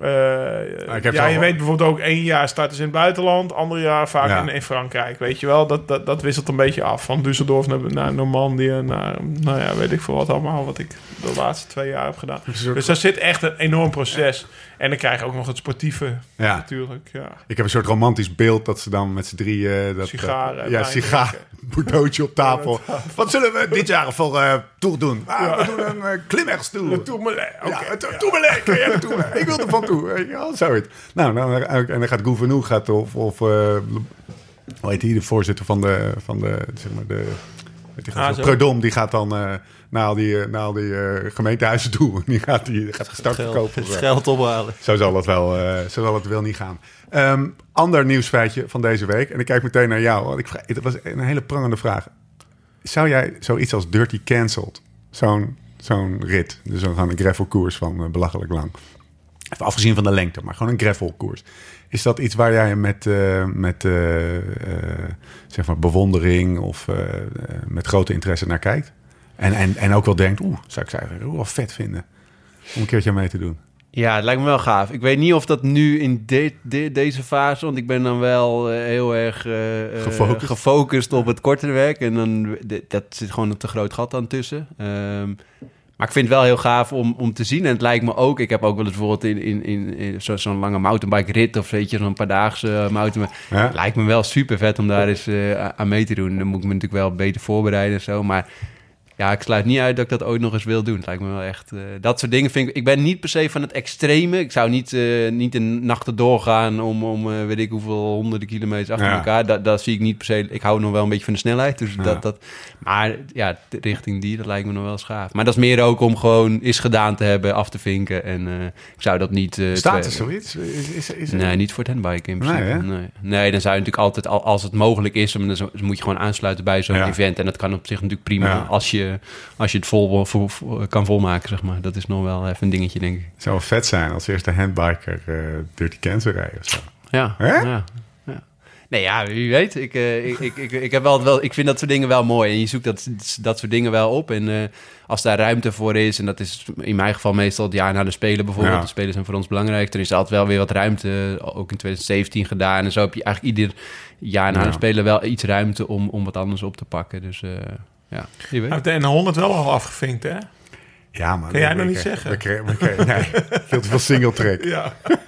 Eh, ja, je weet bijvoorbeeld ook één jaar starten ze in het buitenland, ander jaar vaak Ja. in, in Frankrijk. Weet je wel, dat, dat, dat wisselt een beetje af. Van Düsseldorf naar, naar Normandië, naar, nou ja, weet ik veel wat allemaal, wat ik de laatste twee jaar heb gedaan. Dus daar zit echt een enorm proces. En dan krijg je ook nog het sportieve Ja. natuurlijk. Ja. Ik heb een soort romantisch beeld dat ze dan met z'n drieën... Dat, Sigaren, eh, ja, wijn sigaar, bordeauxje [laughs] op tafel. Wat zullen we dit jaar voor eh tour doen? Ah, we doen een uh, klimmerstoel. Doe me le- Ja, ja. [laughs] Ik wil er van toe. wel, zoiets. Nou, dan, en dan gaat Gouvenou gaat of, of eh, hoe heet die, de voorzitter van de, van de zeg maar de, Ah. Predom, die gaat dan naar al die, eh, naar al die eh, gemeentehuizen toe. [laughs] Die gaat, die gaat gestart verkopen. het geld ophalen. Zo zal het wel, zo zal het wel niet gaan. Ehm, ander nieuwsfeitje van deze week. En ik kijk meteen naar jou. Want ik vraag, het was een hele prangende vraag. Zou jij zoiets als Dirty Cancelled, zo'n zo'n rit, dus een gravelkoers van belachelijk lang. Even afgezien van de lengte, maar gewoon een gravelkoers. Is dat iets waar jij met, met zeg maar bewondering of met grote interesse naar kijkt? En, en, en ook wel denkt, oeh, zou ik ze eigenlijk wel vet vinden om een keertje mee te doen? Ja, het lijkt me wel gaaf. Ik weet niet of dat nu in de, de- deze fase, want ik ben dan wel eh, heel erg eh, eh, Gefocust. gefocust op het kortere werk. En dan dat zit gewoon een te groot gat aan tussen. Ehm, maar ik vind het wel heel gaaf om, om te zien. En het lijkt me ook, ik heb ook wel eens bijvoorbeeld in, in, in, in zo- zo'n lange mountainbike rit of weet je, zo'n paardaagse mountainbike. Ja. Het lijkt me wel super vet om daar eens aan mee te doen. Dan moet ik me natuurlijk wel beter voorbereiden en zo. Maar ja, ik sluit niet uit dat ik dat ooit nog eens wil doen. Het lijkt me wel echt... eh, dat soort dingen vind ik... Ik ben niet per se van het extreme. Ik zou niet, eh niet in nachten doorgaan om, om eh, weet ik hoeveel honderden kilometers achter Ja. elkaar. Dat, dat zie ik niet per se... Ik hou nog wel een beetje van de snelheid. Dus Ja. dat, dat, maar ja, richting die, dat lijkt me nog wel schaaf. Maar dat is meer ook om gewoon is gedaan te hebben, af te vinken. En ik zou dat niet... Staat er zoiets? Is, is, is, Nee, niet voor het handbiken in principe. Nee, nee. dan zou je natuurlijk altijd, al- als het mogelijk is, dan moet je gewoon aansluiten bij zo'n Ja. event. En dat kan op zich natuurlijk prima als, je, als je het vol, vol- vol- kan volmaken, zeg maar. Dat is nog wel even een dingetje, denk ik. Het zou wel vet zijn als eerste handbiker eh Dirty Cancer rijden of zo. Ja. Hè? ja. Nee, ja, wie weet. Ik, eh, ik, ik, ik, ik, heb wel, wel, ik vind dat soort dingen wel mooi. En je zoekt dat, dat soort dingen wel op. En eh, als daar ruimte voor is, en dat is in mijn geval meestal het jaar na de Spelen bijvoorbeeld. Ja. De Spelen zijn voor ons belangrijk. Er is altijd wel weer wat ruimte, ook in 2017 gedaan. En zo heb je eigenlijk ieder jaar na Ja. de Spelen wel iets ruimte om, om wat anders op te pakken. Dus eh, ja, wie weet. Hij heeft de N100 wel al afgevinkt, hè? Ja, man. Kan jij nog niet zeggen? we kregen- we kregen- nee, veel te veel single track. Ja. [laughs]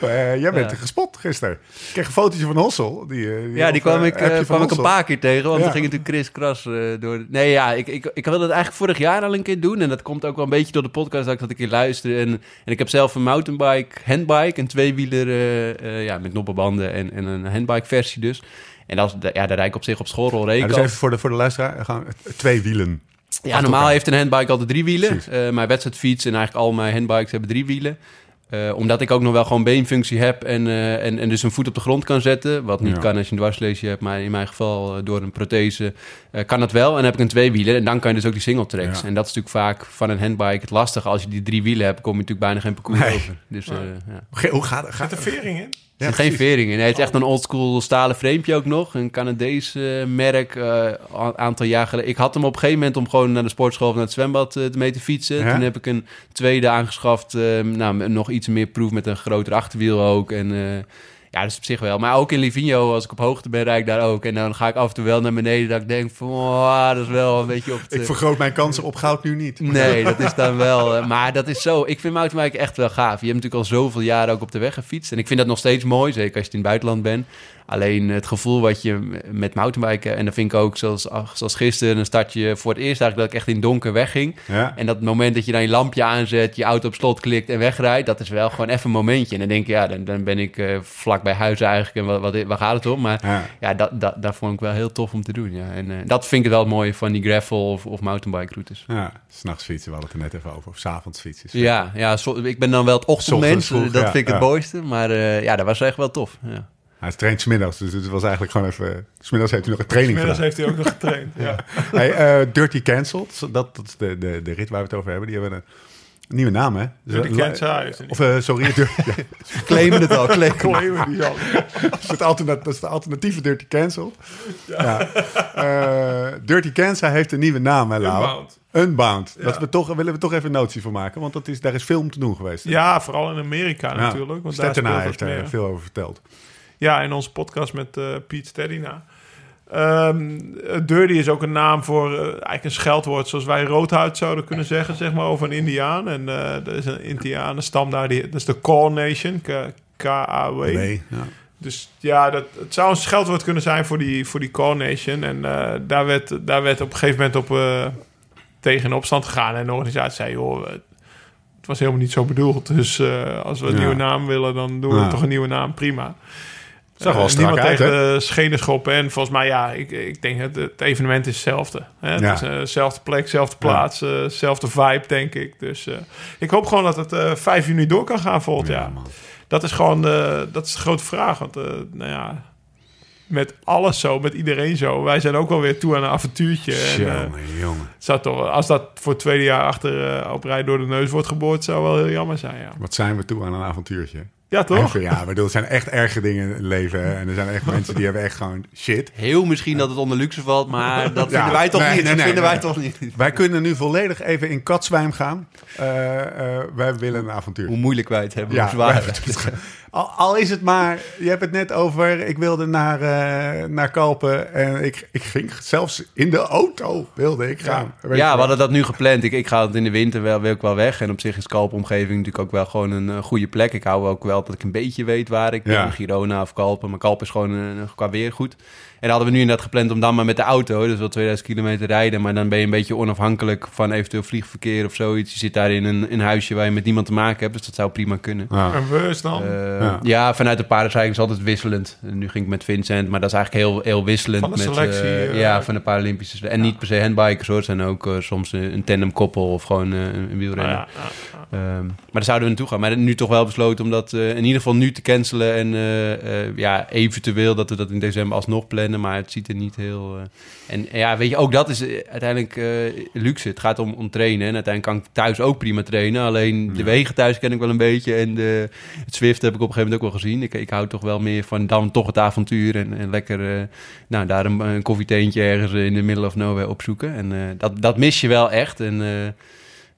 Eh, jij bent Ja. gespot gisteren. Ik kreeg een fotootje van Hossel. Die, eh, Ja, die of, kwam ik, eh, van kwam ik een paar keer tegen. Want Ja. dan ging het natuurlijk Chris Kras eh, door. Nee, ja, ik, ik, ik wilde het eigenlijk vorig jaar al een keer doen. En dat komt ook wel een beetje door de podcast dat ik dat een keer luisterde. En, en ik heb zelf een mountainbike, handbike, een tweewieler eh, eh, ja, met noppenbanden en, en een handbike versie dus. En dat is, ja, daar rijd ik op zich op schoolrol Ja, reken. dus even voor de, voor de luisteraar. eh, Gewoon twee wielen. Ja, normaal elkaar. heeft een handbike altijd drie wielen. Eh, mijn wedstrijdfiets en eigenlijk al mijn handbikes hebben drie wielen. Eh, omdat ik ook nog wel gewoon beenfunctie heb en, eh, en, en dus een voet op de grond kan zetten. Wat niet Ja. kan als je een dwarsleesje hebt, maar in mijn geval eh, door een prothese eh, kan dat wel. En dan heb ik een tweewieler en dan kan je dus ook die single tracks. Ja. En dat is natuurlijk vaak van een handbike het lastige. Als je die drie wielen hebt, kom je natuurlijk bijna geen parcours Nee. over. Dus eh, ja. Hoe gaat, gaat er vering in? Er zit geen vering in. Het is echt een oldschool stalen framepje ook nog. Een Canadees eh, merk. een aantal jaar geleden. Ik had hem op een gegeven moment om gewoon naar de sportschool of naar het zwembad eh, mee te fietsen. Ja? Toen heb ik een tweede aangeschaft. nou, nog iets meer proef met een groter achterwiel ook. En ja, dat is op zich wel. Maar ook in Livigno, als ik op hoogte ben, rijd ik daar ook. En dan ga ik af en toe wel naar beneden dat ik denk van... Oh, dat is wel een beetje op het... Ik vergroot mijn kansen op goud nu niet. Nee, dat is dan wel. [laughs] eh, maar dat is zo. Ik vind mountainbiken echt wel gaaf. Je hebt natuurlijk al zoveel jaren ook op de weg gefietst. En ik vind dat nog steeds mooi, zeker als je in het buitenland bent. Alleen het gevoel wat je met mountainbiken... en dat vind ik ook zoals, zoals gisteren... dan start je voor het eerst eigenlijk dat ik echt in donker wegging. Ja. En dat moment dat je dan je lampje aanzet... je auto op slot klikt en wegrijdt... dat is wel gewoon even een momentje. En dan denk je, ja, dan, dan ben ik eh, vlak bij huis eigenlijk... en wat, wat, waar gaat het om? Maar Ja. ja, dat, dat, dat vond ik wel heel tof om te doen. Ja. En eh, dat vind ik wel het mooie van die gravel of, of mountainbike routes. Ja, s'nachts fietsen, we hadden het er net even over. Of s'avonds fietsen. Ja, ja ik ben dan wel het ochtendmens. Dat ja, vind ik het mooiste. Maar eh, ja, dat was echt wel tof. Ja. Hij traint smiddags, dus het was eigenlijk gewoon even... Smiddags heeft hij nog een training gedaan. heeft hij ook nog getraind. Ja. [laughs] Hey, eh, Dirty Cancelled, dat, dat is de, de, de rit waar we het over hebben. Die hebben een, Nieuwe naam, hè? Dirty een Of, eh, sorry, Dirty- [laughs] ja, Claimen het al, claimen. claimen die al. dat, is het dat is de alternatieve Dirty Cancel. Ja. Eh, Dirty Kansas heeft een nieuwe naam, hè, Lau? Unbound. Unbound. Ja. Dat we toch, willen we toch even notie van maken, want dat is, daar is film te doen geweest. hè? Ja, vooral in Amerika Ja. natuurlijk. Want daar heeft daar veel over verteld. Ja, in onze podcast met eh Piet Steddina. Ehm Dirty is ook een naam voor eh, eigenlijk een scheldwoord zoals wij roodhuid zouden kunnen zeggen, zeg maar, over een Indiaan. En eh er is een Indianenstam daar, die, dat is de Kaw Nation, K- K-A-W. Nee. Ja. Dus ja, dat, het zou een scheldwoord kunnen zijn voor die, voor die Kaw Nation. En daar, werd, daar werd op een gegeven moment op, tegen in opstand gegaan. En de organisatie zei, joh, het was helemaal niet zo bedoeld. Dus als we een Ja. nieuwe naam willen, dan doen we Ja. toch een nieuwe naam, prima. Zag wel Eh, strak niemand uit, tegen hè? de schenen schoppen. En volgens mij, ja, ik, ik denk het, het evenement is hetzelfde. Hè? Het Ja. is eh, dezelfde plek, dezelfde plaats, eh, dezelfde vibe, denk ik. Dus eh, ik hoop gewoon dat het eh 5 juni door kan gaan volgend jaar. man. Dat is gewoon eh, dat is de grote vraag. Want, eh, nou ja, met alles zo, met iedereen zo. Wij zijn ook wel weer toe aan een avontuurtje. En, eh, Jongen, jongen. zou toch, als dat voor het tweede jaar achter eh, op rij door de neus wordt geboord, zou wel heel jammer zijn, ja. Wat zijn we toe aan een avontuurtje? Ja, toch? Even, ja, bedoel, er zijn echt erge dingen in het leven. Hè? En er zijn echt mensen die hebben echt gewoon shit. Heel misschien dat het onder luxe valt, maar dat Ja, vinden wij toch nee, niet. nee, dat nee, vinden nee. wij toch niet. Wij kunnen nu volledig even in katzwijm gaan. Eh, eh, wij willen een avontuur. Hoe moeilijk wij het hebben, Ja, hoe zwaar wij- het [laughs] Al, al is het maar, je hebt het net over, ik wilde naar, eh, naar Kalpen en ik, ik ging zelfs in de auto wilde ik gaan. Ja, we hadden dat nu gepland. Ik, ik ga het in de winter wel, wil ik wel weg. En op zich is Kalpomgeving natuurlijk ook wel gewoon een, goede plek. Ik hou ook wel dat ik een beetje weet waar ik Ja. ben. Girona of Kalpen. Maar Kalpen is gewoon een, qua weer goed. En dan hadden we nu inderdaad gepland om dan maar met de auto, dus wel 2000 kilometer rijden. Maar dan ben je een beetje onafhankelijk van eventueel vliegverkeer of zoiets. Je zit daar in een, een huisje waar je met niemand te maken hebt. Dus dat zou prima kunnen. Ja. En we dan? Eh, Ja. ja. vanuit de paardencycling is altijd wisselend. En nu ging ik met Vincent, maar dat is eigenlijk heel, heel wisselend. Van de met, selectie, eh, eh, ja, van de Paralympische. En niet per se handbikers hoor. Het zijn ook soms een, tandemkoppel of gewoon een wielrenner. Ja, ja, ja. Ehm, maar daar zouden we naartoe gaan. Maar nu toch wel besloten om dat eh, in ieder geval nu te cancelen. En eh, eh, ja, eventueel dat we dat in december alsnog plannen. Maar het ziet er niet heel... eh, en ja, weet je, ook dat is eh, uiteindelijk eh, luxe. Het gaat om, om trainen. En uiteindelijk kan ik thuis ook prima trainen. Alleen de wegen thuis ken ik wel een beetje. En de, het Zwift heb ik op een gegeven moment ook wel gezien. Ik, ik hou toch wel meer van dan toch het avontuur. En, en lekker nou, daar een, een koffieteentje ergens in de middle of nowhere opzoeken. En dat, dat mis je wel echt. En...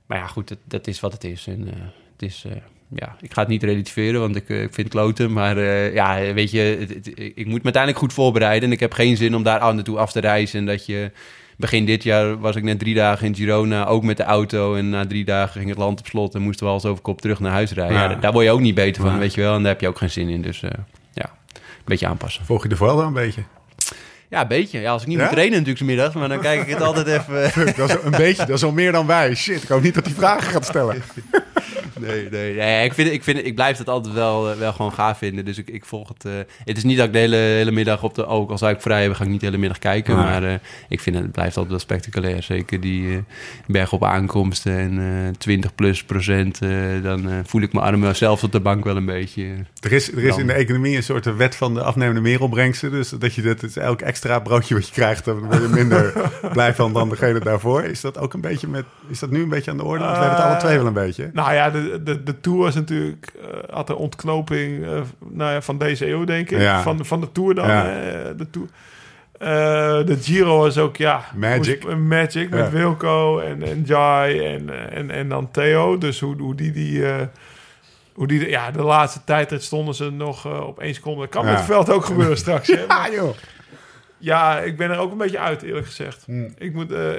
maar ja, goed, dat, dat is wat het is. En het is, ja, ik ga het niet relativeren, want ik, eh, ik vind het kloten. Maar eh, ja, weet je, het- het- ik moet me uiteindelijk goed voorbereiden. En ik heb geen zin om daar aan naartoe af te reizen. En dat je... Begin dit jaar was ik net drie dagen in Girona, ook met de auto. En na drie dagen ging het land op slot en moesten we als over kop terug naar huis rijden. Ja. Ja. daar- word je ook niet beter van, weet je wel. En daar heb je ook geen zin in. Dus eh, ja, een beetje aanpassen. Volg je de vooral een beetje? Ja, een beetje. Ja, als ik niet moet trainen natuurlijk 's middags, maar dan kijk ik het altijd even... [laughs] Dat is een beetje, dat is al meer dan wij. Shit, ik hoop niet dat hij vragen gaat stellen. [laughs] Nee, nee, nee. Ik, vind, ik, vind, ik blijf dat altijd wel, eh, wel gewoon gaaf vinden. Dus ik, ik volg het. eh, het is niet dat ik de hele, hele middag op de. Ook al zou ik vrij hebben, ga ik niet de hele middag kijken. Nee. Maar eh, ik vind het, het blijft altijd wel spectaculair. Zeker die eh, berg op aankomsten en eh 20 plus procent. eh, dan voel ik mijn armen zelfs op de bank wel een beetje. Er is, er is Dan. in de economie een soort wet van de afnemende merelbrengsten. Dus dat je dat is elk extra broodje wat je krijgt, dan word je minder [laughs] blij van dan degene daarvoor. Is dat ook een beetje met. Is dat nu een beetje aan de orde? Want we hebben het alle twee wel een beetje. Nou ja, de, de, de Tour is natuurlijk... eh, had een ontknoping eh, nou ja, van deze eeuw, denk ik. Ja. Van, van de Tour dan. Ja. hè, de, tour. Eh, de Giro is ook, ja... Magic. Magic met. Wilco en, en Jai en, en, en dan Theo. Dus hoe, hoe die die... hoe die, ja, de laatste tijd stonden ze nog op één seconde. Dat kan met het veld ook gebeuren straks. Hè? [laughs] Maar joh. ja, ik ben er ook een beetje uit, eerlijk gezegd. Ik moet wel...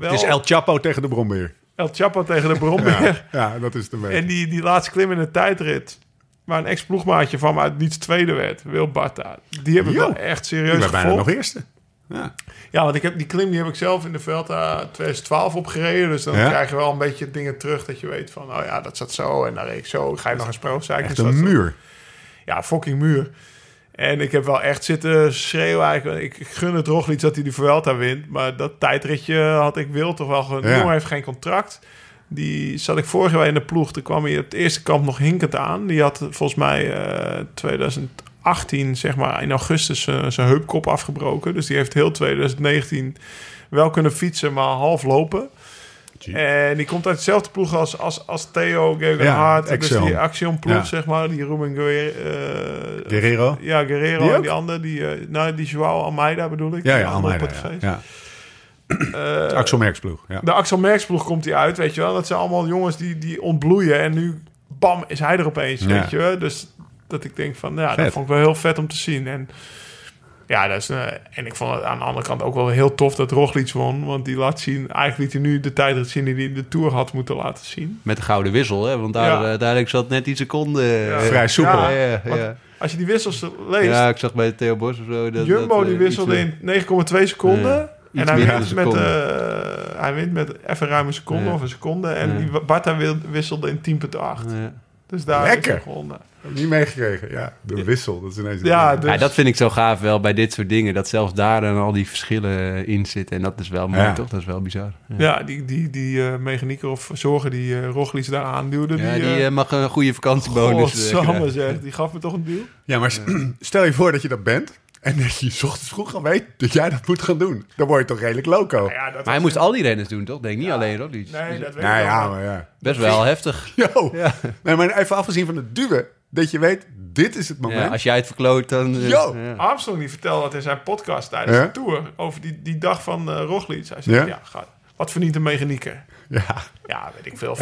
Het is El Chapo tegen de Brombeer. El Chapo tegen de Bromberg. Ja, ja, dat is beetje. En die, die laatste klim in de tijdrit, waar een ex-ploegmaatje van me uit niets tweede werd, Wil Barta, die heb ik wel echt serieus waren bijna gevolgd. nog eerste. Ja. Ja, want ik heb, die klim die heb ik zelf in de Velta 2012 opgereden. Dus dan Ja? krijg je wel een beetje dingen terug dat je weet van, oh ja, dat zat zo en reed ik zo. Ga je nog eens pro-cycling. Echt zat een zo. muur. Ja, fucking muur. En ik heb wel echt zitten schreeuwen eigenlijk. Ik gun het Roglic dat hij de Vuelta wint. Maar dat tijdritje had ik wil toch wel gewoon... Ja. Heeft geen contract. Die zat ik vorige week in de ploeg. Toen kwam hij op het eerste kamp nog hinkend aan. Die had volgens mij eh 2018, zeg maar, in augustus eh, zijn heupkop afgebroken. Dus die heeft heel 2019 wel kunnen fietsen, maar half lopen. G. En die komt uit hetzelfde ploeg als, als, als Theo Gegenhardt. Ja, dus die Axiom ploeg, Ja. zeg maar. Die Ruben Guerrero. eh, Guerrero? Ja, Guerrero Die en die andere. Die, eh, nou, die Joao Almeida bedoel ik. Ja, ja, Almeida. Ja. Portugees. Ja. Eh, Axel Merksploeg. Ja. De Axel Merks ploeg komt hij uit, weet je wel. Dat zijn allemaal jongens die, die ontbloeien. En nu, bam, is hij er opeens, Ja. weet je wel. Dus dat ik denk van, ja, dat vond ik wel heel vet om te zien. En ja, dat is, eh, en ik vond het aan de andere kant ook wel heel tof dat Roglic won. Want die laat zien, eigenlijk liet hij nu de tijd zien die hij in de Tour had moeten laten zien. Met de gouden wissel, hè? Want daar, Ja. eh, zat net die seconde... eh, Vrij soepel. Ja, Ja, ja, ja. Als je die wissels leest, Ja, ik zag bij Theo Bos of zo... Dat, Jumbo dat, die wisselde in 9,2 seconden. Ja, en hij wint, met, seconde. eh, hij wint met even ruim een seconde Ja. of een seconde. En Ja. die Barta wisselde in 10,8. eh, ja. Dus daar Lekker. is hij gewonnen. Heb niet meegekregen. Ja, de wissel. Dat is ineens Ja, dus, Ja, dat vind ik zo gaaf wel bij dit soort dingen. Dat zelfs daar dan al die verschillen in zitten. En dat is wel mooi, Ja. toch? Dat is wel bizar. Ja, ja, die, die, die eh mechanieker of zorgen die eh Roglic daar aanduwde. Ja, die, die eh, mag een goede vakantiebonus Godsamme krijgen. zeg, die gaf me toch een deal? Ja, maar [clears throat] stel je voor dat je dat bent. En dat je 's ochtends vroeg al weet dat jij dat moet gaan doen. Dan word je toch redelijk loco. Ja, dat Maar hij moest al die renners doen, toch? Denk niet alleen Roglic. Nee, dat weet Nou ik ja, maar ja. Best wel heftig. [laughs] Yo. Ja. Nee, maar even afgezien van het duwen. Dat je weet, dit is het moment. Ja, als jij het verkloot, dan... eh, Yo. ja. Armstrong die vertelde dat in zijn podcast tijdens Ja? de Tour... over die, die dag van Roglic. Hij zei, Ja? ja, ga, wat verdient een mechanieker? Ja, Ja, weet ik veel,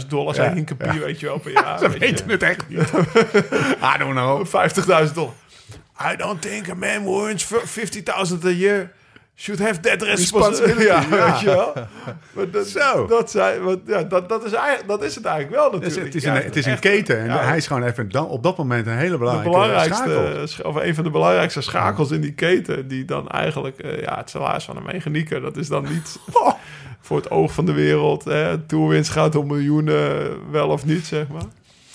50.000 dollar Ja. zijn in kopie, weet je wel, per jaar. [laughs] ze weet weten je. het echt niet. [laughs] I don't know. 50.000 dollar. I don't think a man who earns 50.000 a year should have that responsibility. Ja, ja. weet je wel. Maar dat, Zo. Dat, zijn, want, ja, dat, dat, is, eigenlijk- dat is het eigenlijk wel Het is, natuurlijk. het is een, het is een keten. En ja, hij is gewoon even dan, op dat moment een hele belangrijke belangrijkste, schakel. sch- of een van de belangrijkste schakels in die keten, die dan eigenlijk, eh, ja, het salaris van een mechanieker, dat is dan niet [laughs] voor het oog van de wereld. Hè. Tourwinst gaat om miljoenen, wel of niet, zeg maar.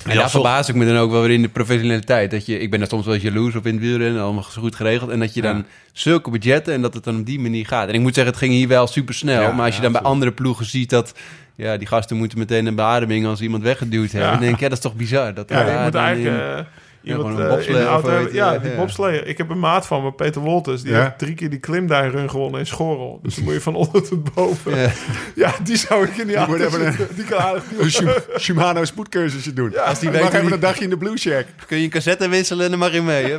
En daar verbaas ik me dan ook wel weer in de professionaliteit. Dat je, ik ben daar soms wel jaloers op in het wielrennen, allemaal zo goed geregeld. En dat je dan Ja. zulke budgetten en dat het dan op die manier gaat. En ik moet zeggen, het ging hier wel super snel. Ja, maar als je ja, dan bij andere ploegen ziet dat... Ja, die gasten moeten meteen een beademing als iemand weggeduwd hebben. Ja. Dan denk ik, ja, dat is toch bizar. Dat Ja, je moet eigenlijk in- eh, iemand een eh, in de auto hebben. heet het, Ja, die ja. bobsleer. Ik heb een maat van me, Peter Wolters. Die Ja. heeft drie keer die klimduinrun gewonnen in Schorrel. Dus dan moet je van onder tot boven. Ja. [laughs] Ja, die zou ik in die auto een- zitten. Die kan aardig Een Shim- Shimano spoedcursusje doen. als die Je mag weet even een dagje in de Blue Shack. Kun je een cassette wisselen en dan mag je mee. Hè? [laughs]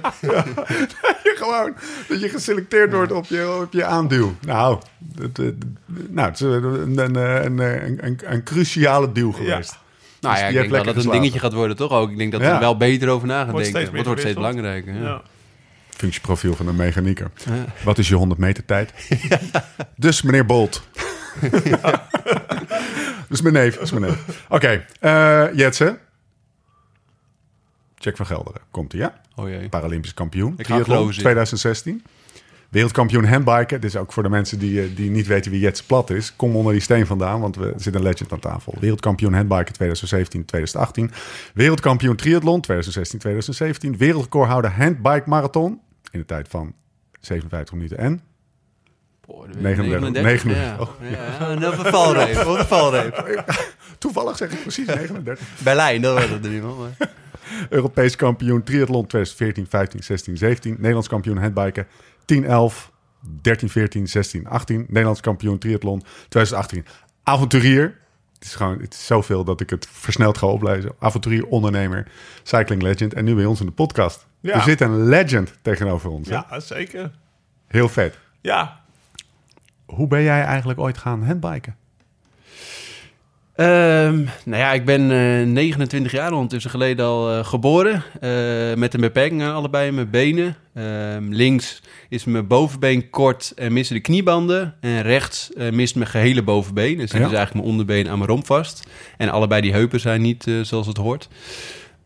je [laughs] gewoon dat je geselecteerd wordt op je, op je aanduw. Nou, het, eh, nou, het is een, een, een, een, een, een cruciale duw geweest. Nou Dus ja, ik denk wel dat het een geslapen. dingetje gaat worden, toch ook? Ik denk dat Ja. er wel beter over na denken. Het wordt steeds belangrijker. Ja. Ja. Functieprofiel van een mechanieker. Wat is je 100 meter tijd? [laughs] Dus meneer Bolt. [laughs] dus mijn neef. Dus mijn neef. Oké, eh Jetsen. Jack van Gelderen. Komt hij, ja? Oh jee. Paralympisch kampioen. Ik ga Triathlon geloven, zie. 2016. Wereldkampioen handbiken. Dit is ook voor de mensen die, eh, die niet weten wie Jets Plat is. Kom onder die steen vandaan, want we er zit een legend aan tafel. Wereldkampioen handbiken 2017, 2018. Wereldkampioen triathlon 2016, 2017. Wereldrecordhouder handbike marathon. In de tijd van 57 minuten en... Boah, 39, 39. Ja, Oh, ja. een valreep. Wat een valreep. [laughs] Toevallig zeg ik precies 39. Berlijn, dat was het er niet maar- Europees kampioen triathlon 2014, 15, 16, 17. Nederlands kampioen handbiken 10, 11, 13, 14, 16, 18. Nederlands kampioen triathlon 2018. Avonturier. Het is gewoon het is zoveel dat ik het versneld ga oplezen. Avonturier, ondernemer, cycling legend. En nu bij ons in de podcast. Ja. Er zit een legend tegenover ons. hè? ja, zeker. Heel vet. Ja, Hoe ben jij eigenlijk ooit gaan handbiken? Ehm, nou ja, ik ben eh, 29 jaar ondertussen geleden al eh, geboren. eh, met een beperking aan allebei mijn benen. Ehm, links is mijn bovenbeen kort en missen de kniebanden. En rechts eh, mist mijn gehele bovenbeen. Dus zit Ja. dus eigenlijk mijn onderbeen aan mijn romp vast. En allebei die heupen zijn niet eh, zoals het hoort.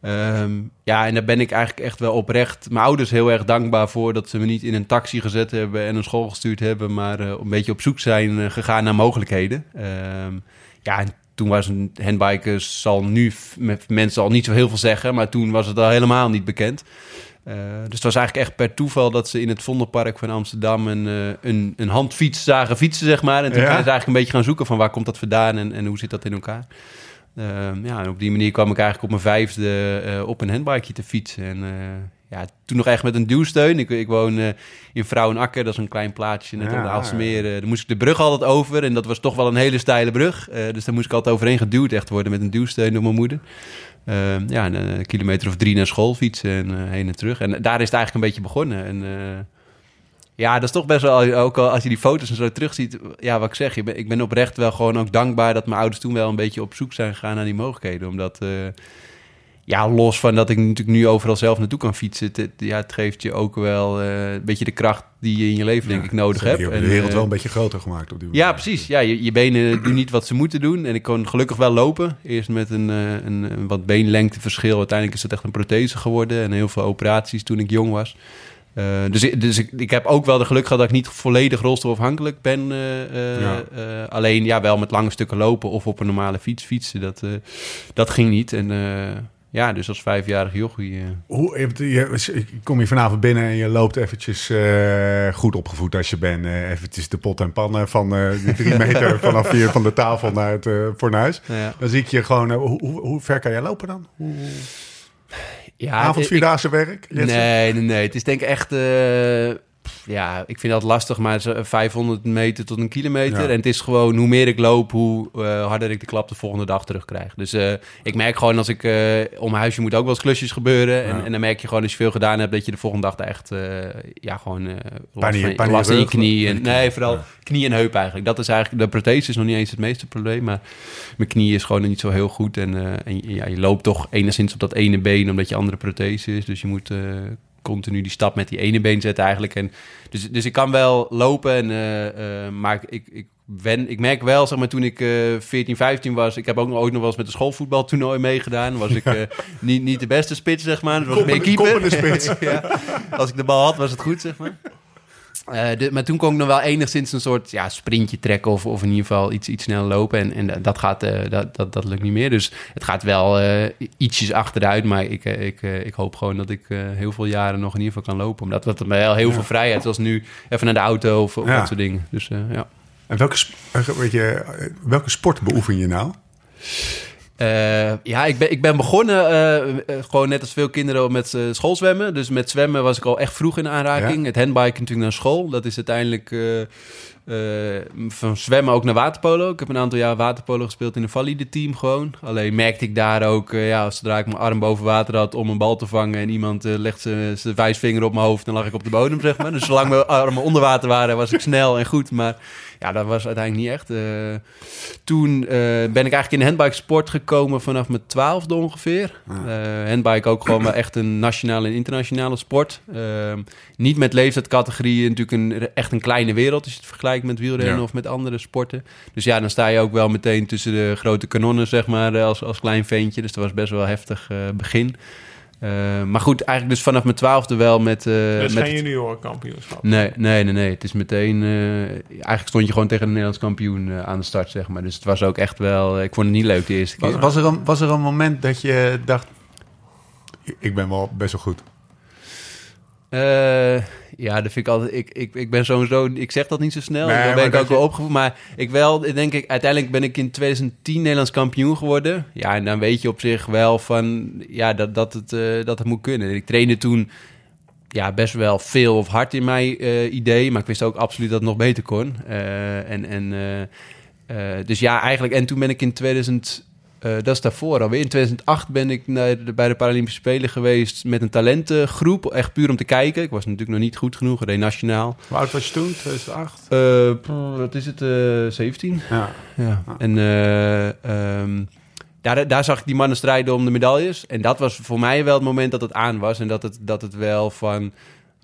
Ehm, ja, en daar ben ik eigenlijk echt wel oprecht mijn ouders heel erg dankbaar voor... dat ze me niet in een taxi gezet hebben en naar school gestuurd hebben... maar eh, een beetje op zoek zijn eh, gegaan naar mogelijkheden. Ehm, ja, en toen was een handbiken zal nu met mensen al niet zo heel veel zeggen... maar toen was het al helemaal niet bekend. Eh, dus het was eigenlijk echt per toeval dat ze in het Vondelpark van Amsterdam... een, eh, een, een handfiets zagen fietsen, zeg maar. En toen Ja. zijn ze eigenlijk een beetje gaan zoeken van waar komt dat vandaan... en, en hoe zit dat in elkaar. Ehm, ja, en op die manier kwam ik eigenlijk op mijn vijfde eh, op een handbikeje te fietsen. En ja, toen nog echt met een duwsteun. Ik, ik woon uh, in Vrouwenakker, dat is een klein plaatsje net ja, aan de meer. Uh, daar moest ik de brug altijd over en dat was toch wel een hele steile brug. dus daar moest ik altijd overheen geduwd echt worden met een duwsteun door mijn moeder. ja, een, kilometer of drie naar school fietsen en heen en terug. En daar is het eigenlijk een beetje begonnen. En ja, dat is toch best wel, ook al als je die foto's en zo terugziet. Ja, wat ik zeg, ik ben oprecht wel gewoon ook dankbaar dat mijn ouders toen wel een beetje op zoek zijn gegaan naar die mogelijkheden. Omdat, ja, los van dat ik natuurlijk nu overal zelf naartoe kan fietsen. Het, ja, het geeft je ook wel uh, een beetje de kracht die je in je leven, denk ik, nodig hebt. Je hebt de wereld wel een beetje groter gemaakt op die Ja, precies. Ja, je, je benen [clears throat] doen niet wat ze moeten doen. En ik kon gelukkig wel lopen. Eerst met een, een, een wat beenlengteverschil. Uiteindelijk is het echt een prothese geworden. En heel veel operaties toen ik jong was. Uh, dus dus ik, ik heb ook wel de geluk gehad dat ik niet volledig rolstoelafhankelijk ben. Uh, ja. alleen ja, wel met lange stukken lopen of op een normale fiets fietsen. Dat, dat ging niet. En ja, dus als vijfjarig jochie. Hoe, je, kom je vanavond binnen en je loopt eventjes goed opgevoed als je bent. eventjes de pot en pannen van de drie [laughs] meter vanaf hier van de tafel naar het fornuis. Ja. Dan zie ik je gewoon... hoe, hoe, ver kan jij lopen dan? Hoe... Ja, Avondvierdaagse werk? Nee, nee, nee. Het is denk ik echt... Uh, ja, ik vind dat lastig, maar 500 meter tot een kilometer. En het is gewoon, hoe meer ik loop, hoe uh, harder ik de klap de volgende dag terugkrijg. Dus uh, ik merk gewoon als ik om mijn huisje moet ook wel eens klusjes gebeuren. En, en, dan merk je gewoon als je veel gedaan hebt, dat je de volgende dag echt, ja, gewoon last, van, pijn last in je knie. En, nee, vooral knie en heup eigenlijk. Dat is eigenlijk, de prothese is nog niet eens het meeste probleem, maar mijn knie is gewoon niet zo heel goed. En, en ja, je loopt toch enigszins op dat ene been, omdat je andere prothese is. Dus je moet continu die stap met die ene been zetten eigenlijk. En dus, dus ik kan wel lopen, en, uh, uh, maar ik, ik, wen, ik merk wel, zeg maar, toen ik uh, 14, 15 was... Ik heb ook nog ooit nog wel eens met een schoolvoetbaltoernooi meegedaan. Was ik niet, niet de beste spits, zeg maar. was keeper. spits. [laughs] ja. Als ik de bal had, was het goed, zeg maar. Uh, maar toen kon ik nog wel enigszins een soort ja, sprintje trekken of, of in ieder geval iets, iets sneller lopen. En, en dat, gaat, uh, dat, dat, dat lukt niet meer. Dus het gaat wel uh, ietsjes achteruit. Maar ik, ik, ik hoop gewoon dat ik heel veel jaren nog in ieder geval kan lopen. Omdat het me wel heel veel vrijheid, zoals nu even naar de auto of, of dat soort dingen. Dus, ja. En welke, weet je, welke sport beoefen je nou? Uh, ja, ik ben, ik ben begonnen uh, gewoon net als veel kinderen met schoolzwemmen. Dus met zwemmen was ik al echt vroeg in aanraking. Het handbiken natuurlijk naar school. Dat is uiteindelijk van zwemmen ook naar waterpolo. Ik heb een aantal jaar waterpolo gespeeld in een valide team gewoon. Alleen merkte ik daar ook, ja, zodra ik mijn arm boven water had om een bal te vangen... en iemand legt zijn wijsvinger op mijn hoofd, dan lag ik op de bodem, zeg maar. Dus zolang mijn armen onder water waren, was ik snel en goed. Maar ja, dat was uiteindelijk niet echt. Uh, toen uh, ben ik eigenlijk in de handbike sport gekomen vanaf mijn twaalfde ongeveer. Uh, handbike ook gewoon echt een nationale en internationale sport. niet met leeftijdscategorieën, natuurlijk een, echt een kleine wereld als je het vergelijkt met wielrennen of met andere sporten. Dus ja, dan sta je ook wel meteen tussen de grote kanonnen, zeg maar, als, als klein ventje. Dus dat was best wel heftig begin. Uh, maar goed, eigenlijk dus vanaf mijn twaalfde wel met... Uh, dus met geen juniorenkampioenschap? Nee, nee, nee, nee. Het is meteen... Uh, eigenlijk stond je gewoon tegen een Nederlands kampioen aan de start, zeg maar. Dus het was ook echt wel... Ik vond het niet leuk de eerste keer. Was, was, er, een, was er een moment dat je dacht... Ik ben wel best wel goed? Uh, ja, dat vind ik altijd. Ik, ik, ik ben sowieso. Ik zeg dat niet zo snel. Nee, ben ik ook wel opgevoed. Maar ik wel, denk ik, uiteindelijk ben ik in 2010 Nederlands kampioen geworden. Ja, en dan weet je op zich wel van. Ja, dat, dat, het, uh, dat het moet kunnen. Ik trainde toen. Ja, best wel veel of hard in mijn uh, idee. Maar ik wist ook absoluut dat het nog beter kon. en. en dus ja, eigenlijk. En toen ben ik in 2000. Uh, dat is daarvoor alweer. In 2008 ben ik naar de, bij de Paralympische Spelen geweest met een talentengroep. Echt puur om te kijken. Ik was natuurlijk nog niet goed genoeg, reed nationaal. Hoe oud was je toen, 2008? Uh, wat is het, uh, eh, 17? Ja. ja. En um, daar, daar zag ik die mannen strijden om de medailles. En dat was voor mij wel het moment dat het aan was. En dat het, dat het wel van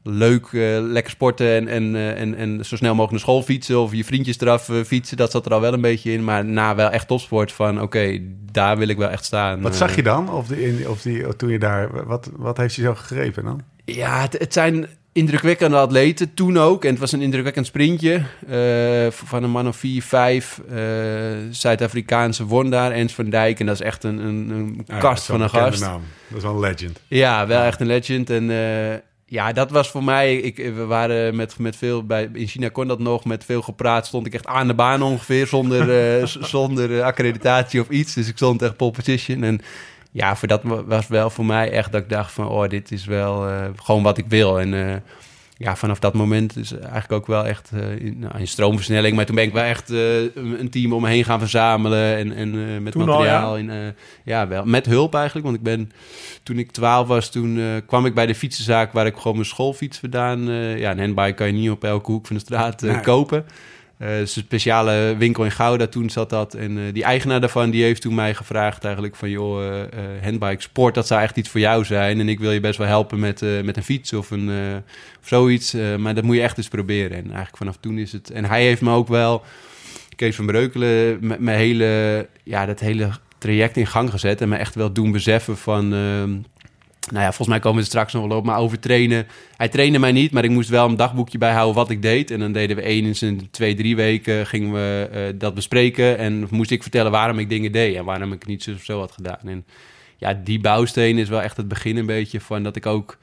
leuk, uh, lekker sporten en, en, uh, en, en zo snel mogelijk naar school fietsen of je vriendjes eraf uh, fietsen. Dat zat er al wel een beetje in. Maar na wel echt topsport van oké, daar wil ik wel echt staan. Wat zag je dan? Of, die, of die, toen je daar, wat, wat heeft je zo gegrepen dan? Ja, het, het zijn indrukwekkende atleten toen ook. En het was een indrukwekkend sprintje van een man of vier, vijf. Zuid-Afrikaanse won daar, Ens van Dijk. En dat is echt een, een, een kast van een gast. Naam. Dat is wel een legend. Ja, wel echt een legend. En ja, dat was voor mij. Ik, we waren met, met veel. Bij, in China kon dat nog. Met veel gepraat stond ik echt aan de baan ongeveer. Zonder, [laughs] uh, zonder uh, accreditatie of iets. Dus ik stond echt pole position. En ja, voor dat was wel voor mij echt dat ik dacht van... oh, dit is wel eh, gewoon wat ik wil. En eh, ja, vanaf dat moment is eigenlijk ook wel echt uh, in, nou, in stroomversnelling. Maar toen ben ik wel echt een team om me heen gaan verzamelen. En, en met Toen materiaal. al, ja? En, ja, wel. Met hulp eigenlijk. Want ik ben, toen ik 12 was, toen kwam ik bij de fietsenzaak... waar ik gewoon mijn schoolfiets vandaan... ja, een handbike kan je niet op elke hoek van de straat Nee. kopen. Is een speciale winkel in Gouda, toen zat dat. En eh, die eigenaar daarvan, die heeft toen mij gevraagd eigenlijk van... joh, eh, handbike sport, dat zou echt iets voor jou zijn. En ik wil je best wel helpen met, met een fiets of, een, of zoiets. Maar dat moet je echt eens proberen. En eigenlijk vanaf toen is het... En hij heeft me ook wel, Kees van Breukelen... mijn hele, ja, dat hele traject in gang gezet. En me echt wel doen beseffen van... nou ja, volgens mij komen we straks nog wel op, maar over trainen. Hij trainde mij niet, maar ik moest wel een dagboekje bijhouden wat ik deed. En dan deden we eens in twee, drie weken gingen we eh, dat bespreken. En moest ik vertellen waarom ik dingen deed en waarom ik niet zo of zo had gedaan. En ja, die bouwsteen is wel echt het begin een beetje van dat ik ook...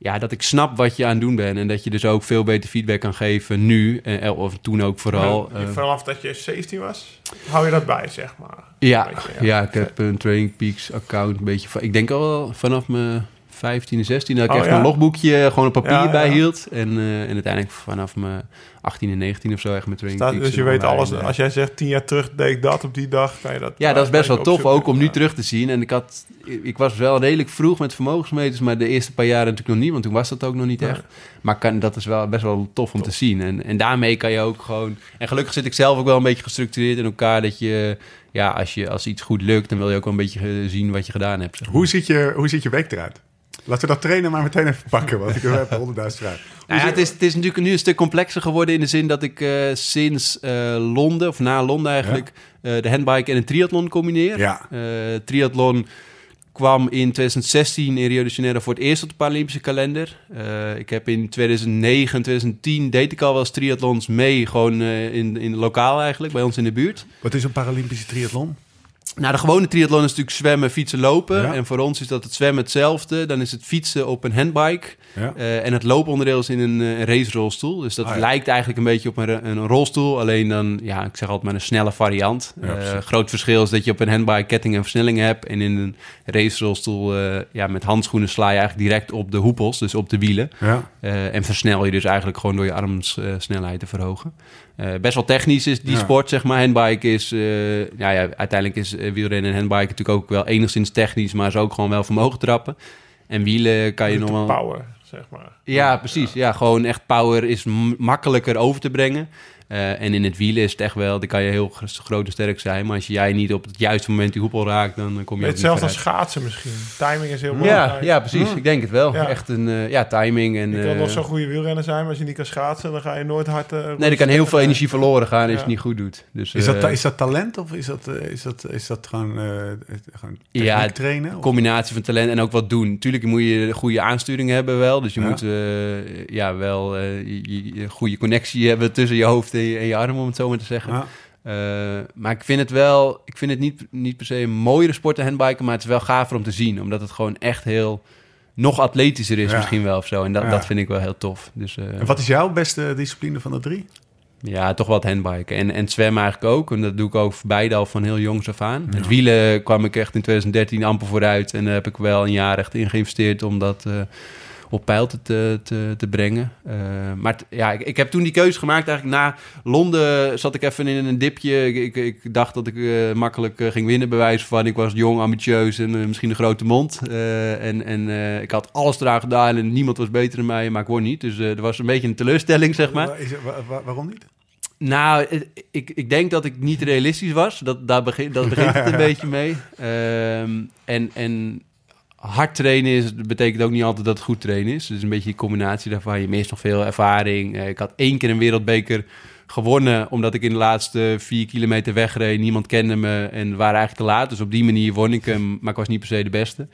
Ja, dat ik snap wat je aan het doen bent. En dat je dus ook veel beter feedback kan geven nu. eh, Of toen ook vooral. Eh, vanaf dat je 17 was, hou je dat bij, zeg maar. Ja, ja. ja. ik heb een Training Peaks account een beetje van... Ik denk al vanaf mijn 15e, 16 dat ik Oh, echt ja? een logboekje gewoon op papier bijhield. En, eh, en uiteindelijk vanaf mijn 18 en 19 of zo echt met Training Staat, Peaks. dus je weet alles. En, eh, Als jij zegt 10 jaar terug deed ik dat op die dag, kan je dat. ja, dat is best wel tof ook om nu terug te zien. En ik, had, ik was wel redelijk vroeg met vermogensmeters, maar de eerste paar jaren natuurlijk nog niet, want toen was dat ook nog niet echt. Maar kan, dat is wel best wel tof om te zien. En, en daarmee kan je ook gewoon. En gelukkig zit ik zelf ook wel een beetje gestructureerd in elkaar. Dat je, ja, als, je, als iets goed lukt, dan wil je ook wel een beetje eh, zien wat je gedaan hebt. zeg maar. Hoe ziet, je, hoe ziet je week eruit? Laten we dat trainen maar meteen even pakken, want ik heb [laughs] honderdduizend vragen. Nou ja, het, is, het is natuurlijk nu een stuk complexer geworden in de zin dat ik eh, sinds eh, Londen, of na Londen eigenlijk, eh, de handbike en een triathlon combineer. Ja. Triathlon kwam in 2016 in Rio de Janeiro voor het eerst op de Paralympische kalender. Ik heb in 2009 en 2010 deed ik al wel eens triathlons mee, gewoon in, in lokaal eigenlijk, bij ons in de buurt. Wat is een Paralympische triathlon? Nou, de gewone triathlon is natuurlijk zwemmen, fietsen, lopen. Ja. En voor ons is dat het zwemmen hetzelfde. Dan is het fietsen op een handbike. Ja. Eh, en het looponderdeel is in een, eh, een racerolstoel. Dus dat Ah, ja. lijkt eigenlijk een beetje op een, een rolstoel. Alleen dan, ja, ik zeg altijd maar een snelle variant. Precies. groot verschil is dat je op een handbike ketting en versnelling hebt. En in een racerolstoel ja, met handschoenen sla je eigenlijk direct op de hoepels. Dus op de wielen. Ja. En versnel je dus eigenlijk gewoon door je armsnelheid te verhogen. Eh, best wel technisch is die Ja. sport, zeg maar. Handbike is, eh, ja, ja, uiteindelijk is eh, wielrennen en handbike natuurlijk ook wel enigszins technisch, maar is ook gewoon wel vermogen trappen. En wielen kan je nog wel... power, zeg maar. Ja, precies. Ja, gewoon echt power is makkelijker over te brengen. Eh, en in het wielen is het echt wel, dan kan je heel gro- groot en sterk zijn. Maar als jij niet op het juiste moment die hoepel raakt, dan eh, kom je Hetzelfde als schaatsen misschien. Timing is heel Ja, belangrijk. ja, precies. Ik denk het wel. Ja. Echt een eh, ja, timing. En, Je kan nog zo'n goede wielrenner zijn, maar als je niet kan schaatsen, dan ga je nooit hard... eh, Nee, er kan heel veel energie verloren gaan als je Ja. het niet goed doet. Dus, Is, dat, is dat talent of is dat, is dat, is dat gewoon, eh, gewoon Ja, trainen? Of- combinatie van talent en ook wat doen. Tuurlijk moet je de goede aansturing hebben wel. Dus je Ja. moet ja, wel eh, je, je- je goede connectie hebben tussen je hoofd en je, en je arm, om het zo maar te zeggen. Ja. Eh, maar ik vind het wel, ik vind het niet, niet per se een mooiere sport te handbiken, maar het is wel gaver om te zien. Omdat het gewoon echt heel, nog atletischer is Ja. misschien wel of zo. En dat, Ja. dat vind ik wel heel tof. Dus eh, En wat is jouw beste discipline van de drie? ja, toch wel het handbiken. En, en zwemmen eigenlijk ook. En dat doe ik ook beide al van heel jongs af aan. Het wielen kwam ik echt in 2013 amper vooruit. En daar heb ik wel een jaar echt in geïnvesteerd om dat eh, op peil te, te, te, brengen. Eh, maar ja, ik, ik heb toen die keuze gemaakt. Eigenlijk na Londen zat ik even in een dipje. Ik, ik, ik dacht dat ik eh, makkelijk eh, ging winnen, bij wijze van. Ik was jong, ambitieus en misschien een grote mond. En en ik had alles eraan gedaan en niemand was beter dan mij, maar ik won niet. Dus er was een beetje een teleurstelling, zeg maar. Is waarom niet? Nou, ik, ik denk dat ik niet realistisch was. Dat, daar begin, dat begint het een [laughs] beetje mee. Ehm, en, en hard trainen is, betekent ook niet altijd dat het goed trainen is. Dus een beetje die combinatie daarvan. Je mist nog veel ervaring. Eh, ik had één keer een wereldbeker gewonnen... omdat ik in de laatste vier kilometer wegreed. Niemand kende me en waren eigenlijk te laat. Dus op die manier won ik hem, maar ik was niet per se de beste.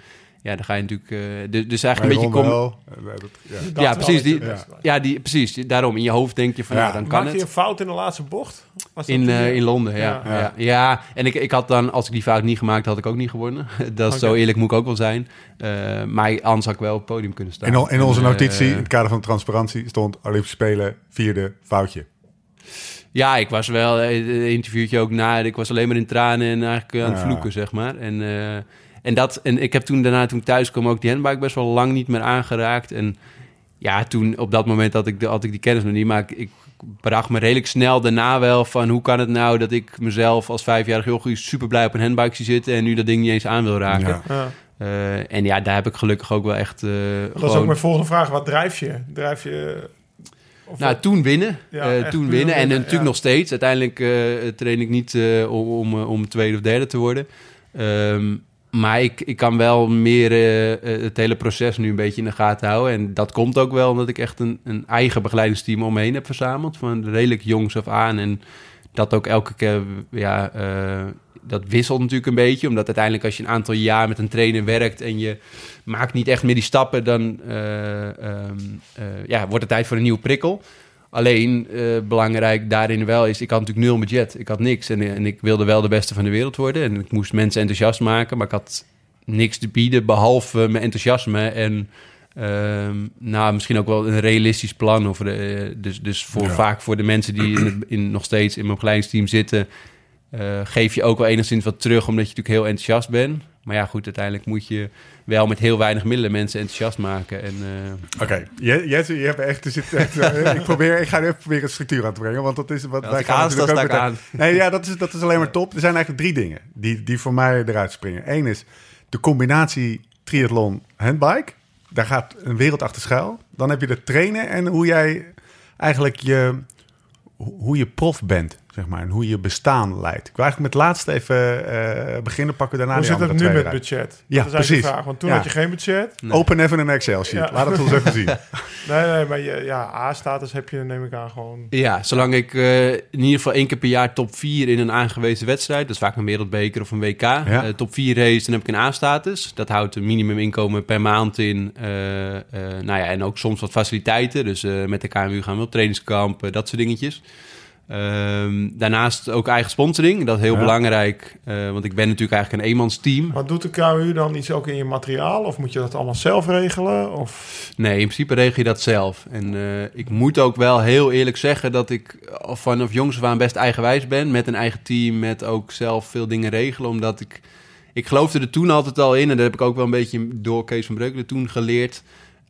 Ja, dan ga je natuurlijk... eh, dus, dus eigenlijk een beetje... wel. Eh, ja. Precies. Die, ja, die, precies. Daarom, in je hoofd denk je van, Ja. nou, dan kan Maak je het. een fout in de laatste bocht? Was In, eh, in Londen, ja. Ja. Ja, ja. en ik, ik had dan, als ik die fout niet gemaakt had, ik ook niet gewonnen. [laughs] Dat is zo eerlijk moet ik ook wel zijn. Eh, maar anders had ik wel op het podium kunnen staan. In, in onze notitie, in het kader van transparantie, stond Olympische Spelen, vierde, foutje. ja, ik was wel, een interviewtje ook na, ik was alleen maar in tranen en eigenlijk aan het Ja. vloeken, zeg maar. En, eh, en, dat, en ik heb toen daarna, toen ik thuis kwam, ook die handbike best wel lang niet meer aangeraakt. En ja, toen op dat moment had ik, de, had ik die kennis nog niet. Maar ik, ik bracht me redelijk snel daarna wel van... hoe kan het nou dat ik mezelf als vijfjarig heel goed super blij op een handbike zie zitten... en nu dat ding niet eens aan wil raken. Ja. Ja. Eh, en ja, daar heb ik gelukkig ook wel echt... eh, Dat is ook mijn volgende vraag. Wat drijf je? Drijf je... Of Nou, wat- toen winnen. Ja, Eh, toen winnen. En natuurlijk ja. nog steeds. Uiteindelijk eh, train ik niet eh, om, om, eh, om tweede of derde te worden. Ehm, maar ik, ik kan wel meer eh, eh, het hele proces nu een beetje in de gaten houden. En dat komt ook wel omdat ik echt een, een eigen begeleidingsteam om me heen heb verzameld. Van redelijk jongs af aan. En dat ook elke keer, ja, eh, dat wisselt natuurlijk een beetje. Omdat uiteindelijk als je een aantal jaar met een trainer werkt en je maakt niet echt meer die stappen, dan eh, ehm, eh, ja, wordt het tijd voor een nieuwe prikkel. Alleen eh, belangrijk daarin wel is, ik had natuurlijk nul budget. Ik had niks en, en ik wilde wel de beste van de wereld worden. En ik moest mensen enthousiast maken, maar ik had niks te bieden behalve mijn enthousiasme en ehm, nou, misschien ook wel een realistisch plan. Of, eh, dus dus voor, Ja. vaak voor de mensen die in, nog steeds in mijn begeleidingsteam zitten, eh, geef je ook wel enigszins wat terug, omdat je natuurlijk heel enthousiast bent. Maar ja, goed, uiteindelijk moet je wel met heel weinig middelen mensen enthousiast maken. En, eh, Oké, je, je, je hebt echt, er zit echt eh, [laughs] ik, probeer, ik ga even proberen een structuur aan te brengen, want dat is wat als ik gaan natuurlijk aan. Nee, ja, dat is, dat is alleen maar top. Er zijn eigenlijk drie dingen die, die voor mij eruit springen. Eén is de combinatie triathlon handbike. Daar gaat een wereld achter schuil. Dan heb je de trainen en hoe jij eigenlijk je, hoe je prof bent, zeg maar. En hoe je bestaan leidt. Ik wil eigenlijk met het laatste even eh, beginnen, pakken we daarna Hoe zit het nu met budget? Ja, dat is eigenlijk precies. de vraag. Want toen Ja. had je geen budget. Nee. Open even een Excel-sheet. Ja. Laat het ons even zien. [laughs] Nee, nee, maar je, ja, A-status heb je, neem ik aan, gewoon... Ja, zolang ik eh, in ieder geval één keer per jaar top 4 in een aangewezen wedstrijd, dat is vaak een wereldbeker of een WK, eh, top 4 race, dan heb ik een A-status. Dat houdt een minimuminkomen per maand in. eh, eh, nou ja, en ook soms wat faciliteiten. Dus eh, met de KMU gaan we op trainingskamp, eh, dat soort dingetjes. Ehm, daarnaast ook eigen sponsoring, dat is heel Ja. belangrijk. eh, want ik ben natuurlijk eigenlijk een eenmansteam. Maar doet de KU dan iets ook in je materiaal? Of moet je dat allemaal zelf regelen? Of... Nee, in principe regel je dat zelf. En eh, ik moet ook wel heel eerlijk zeggen dat ik al vanaf jongs af aan best eigenwijs ben. Met een eigen team, met ook zelf veel dingen regelen. Omdat ik, ik geloofde er toen altijd al in. En dat heb ik ook wel een beetje door Kees van Breukelen toen geleerd.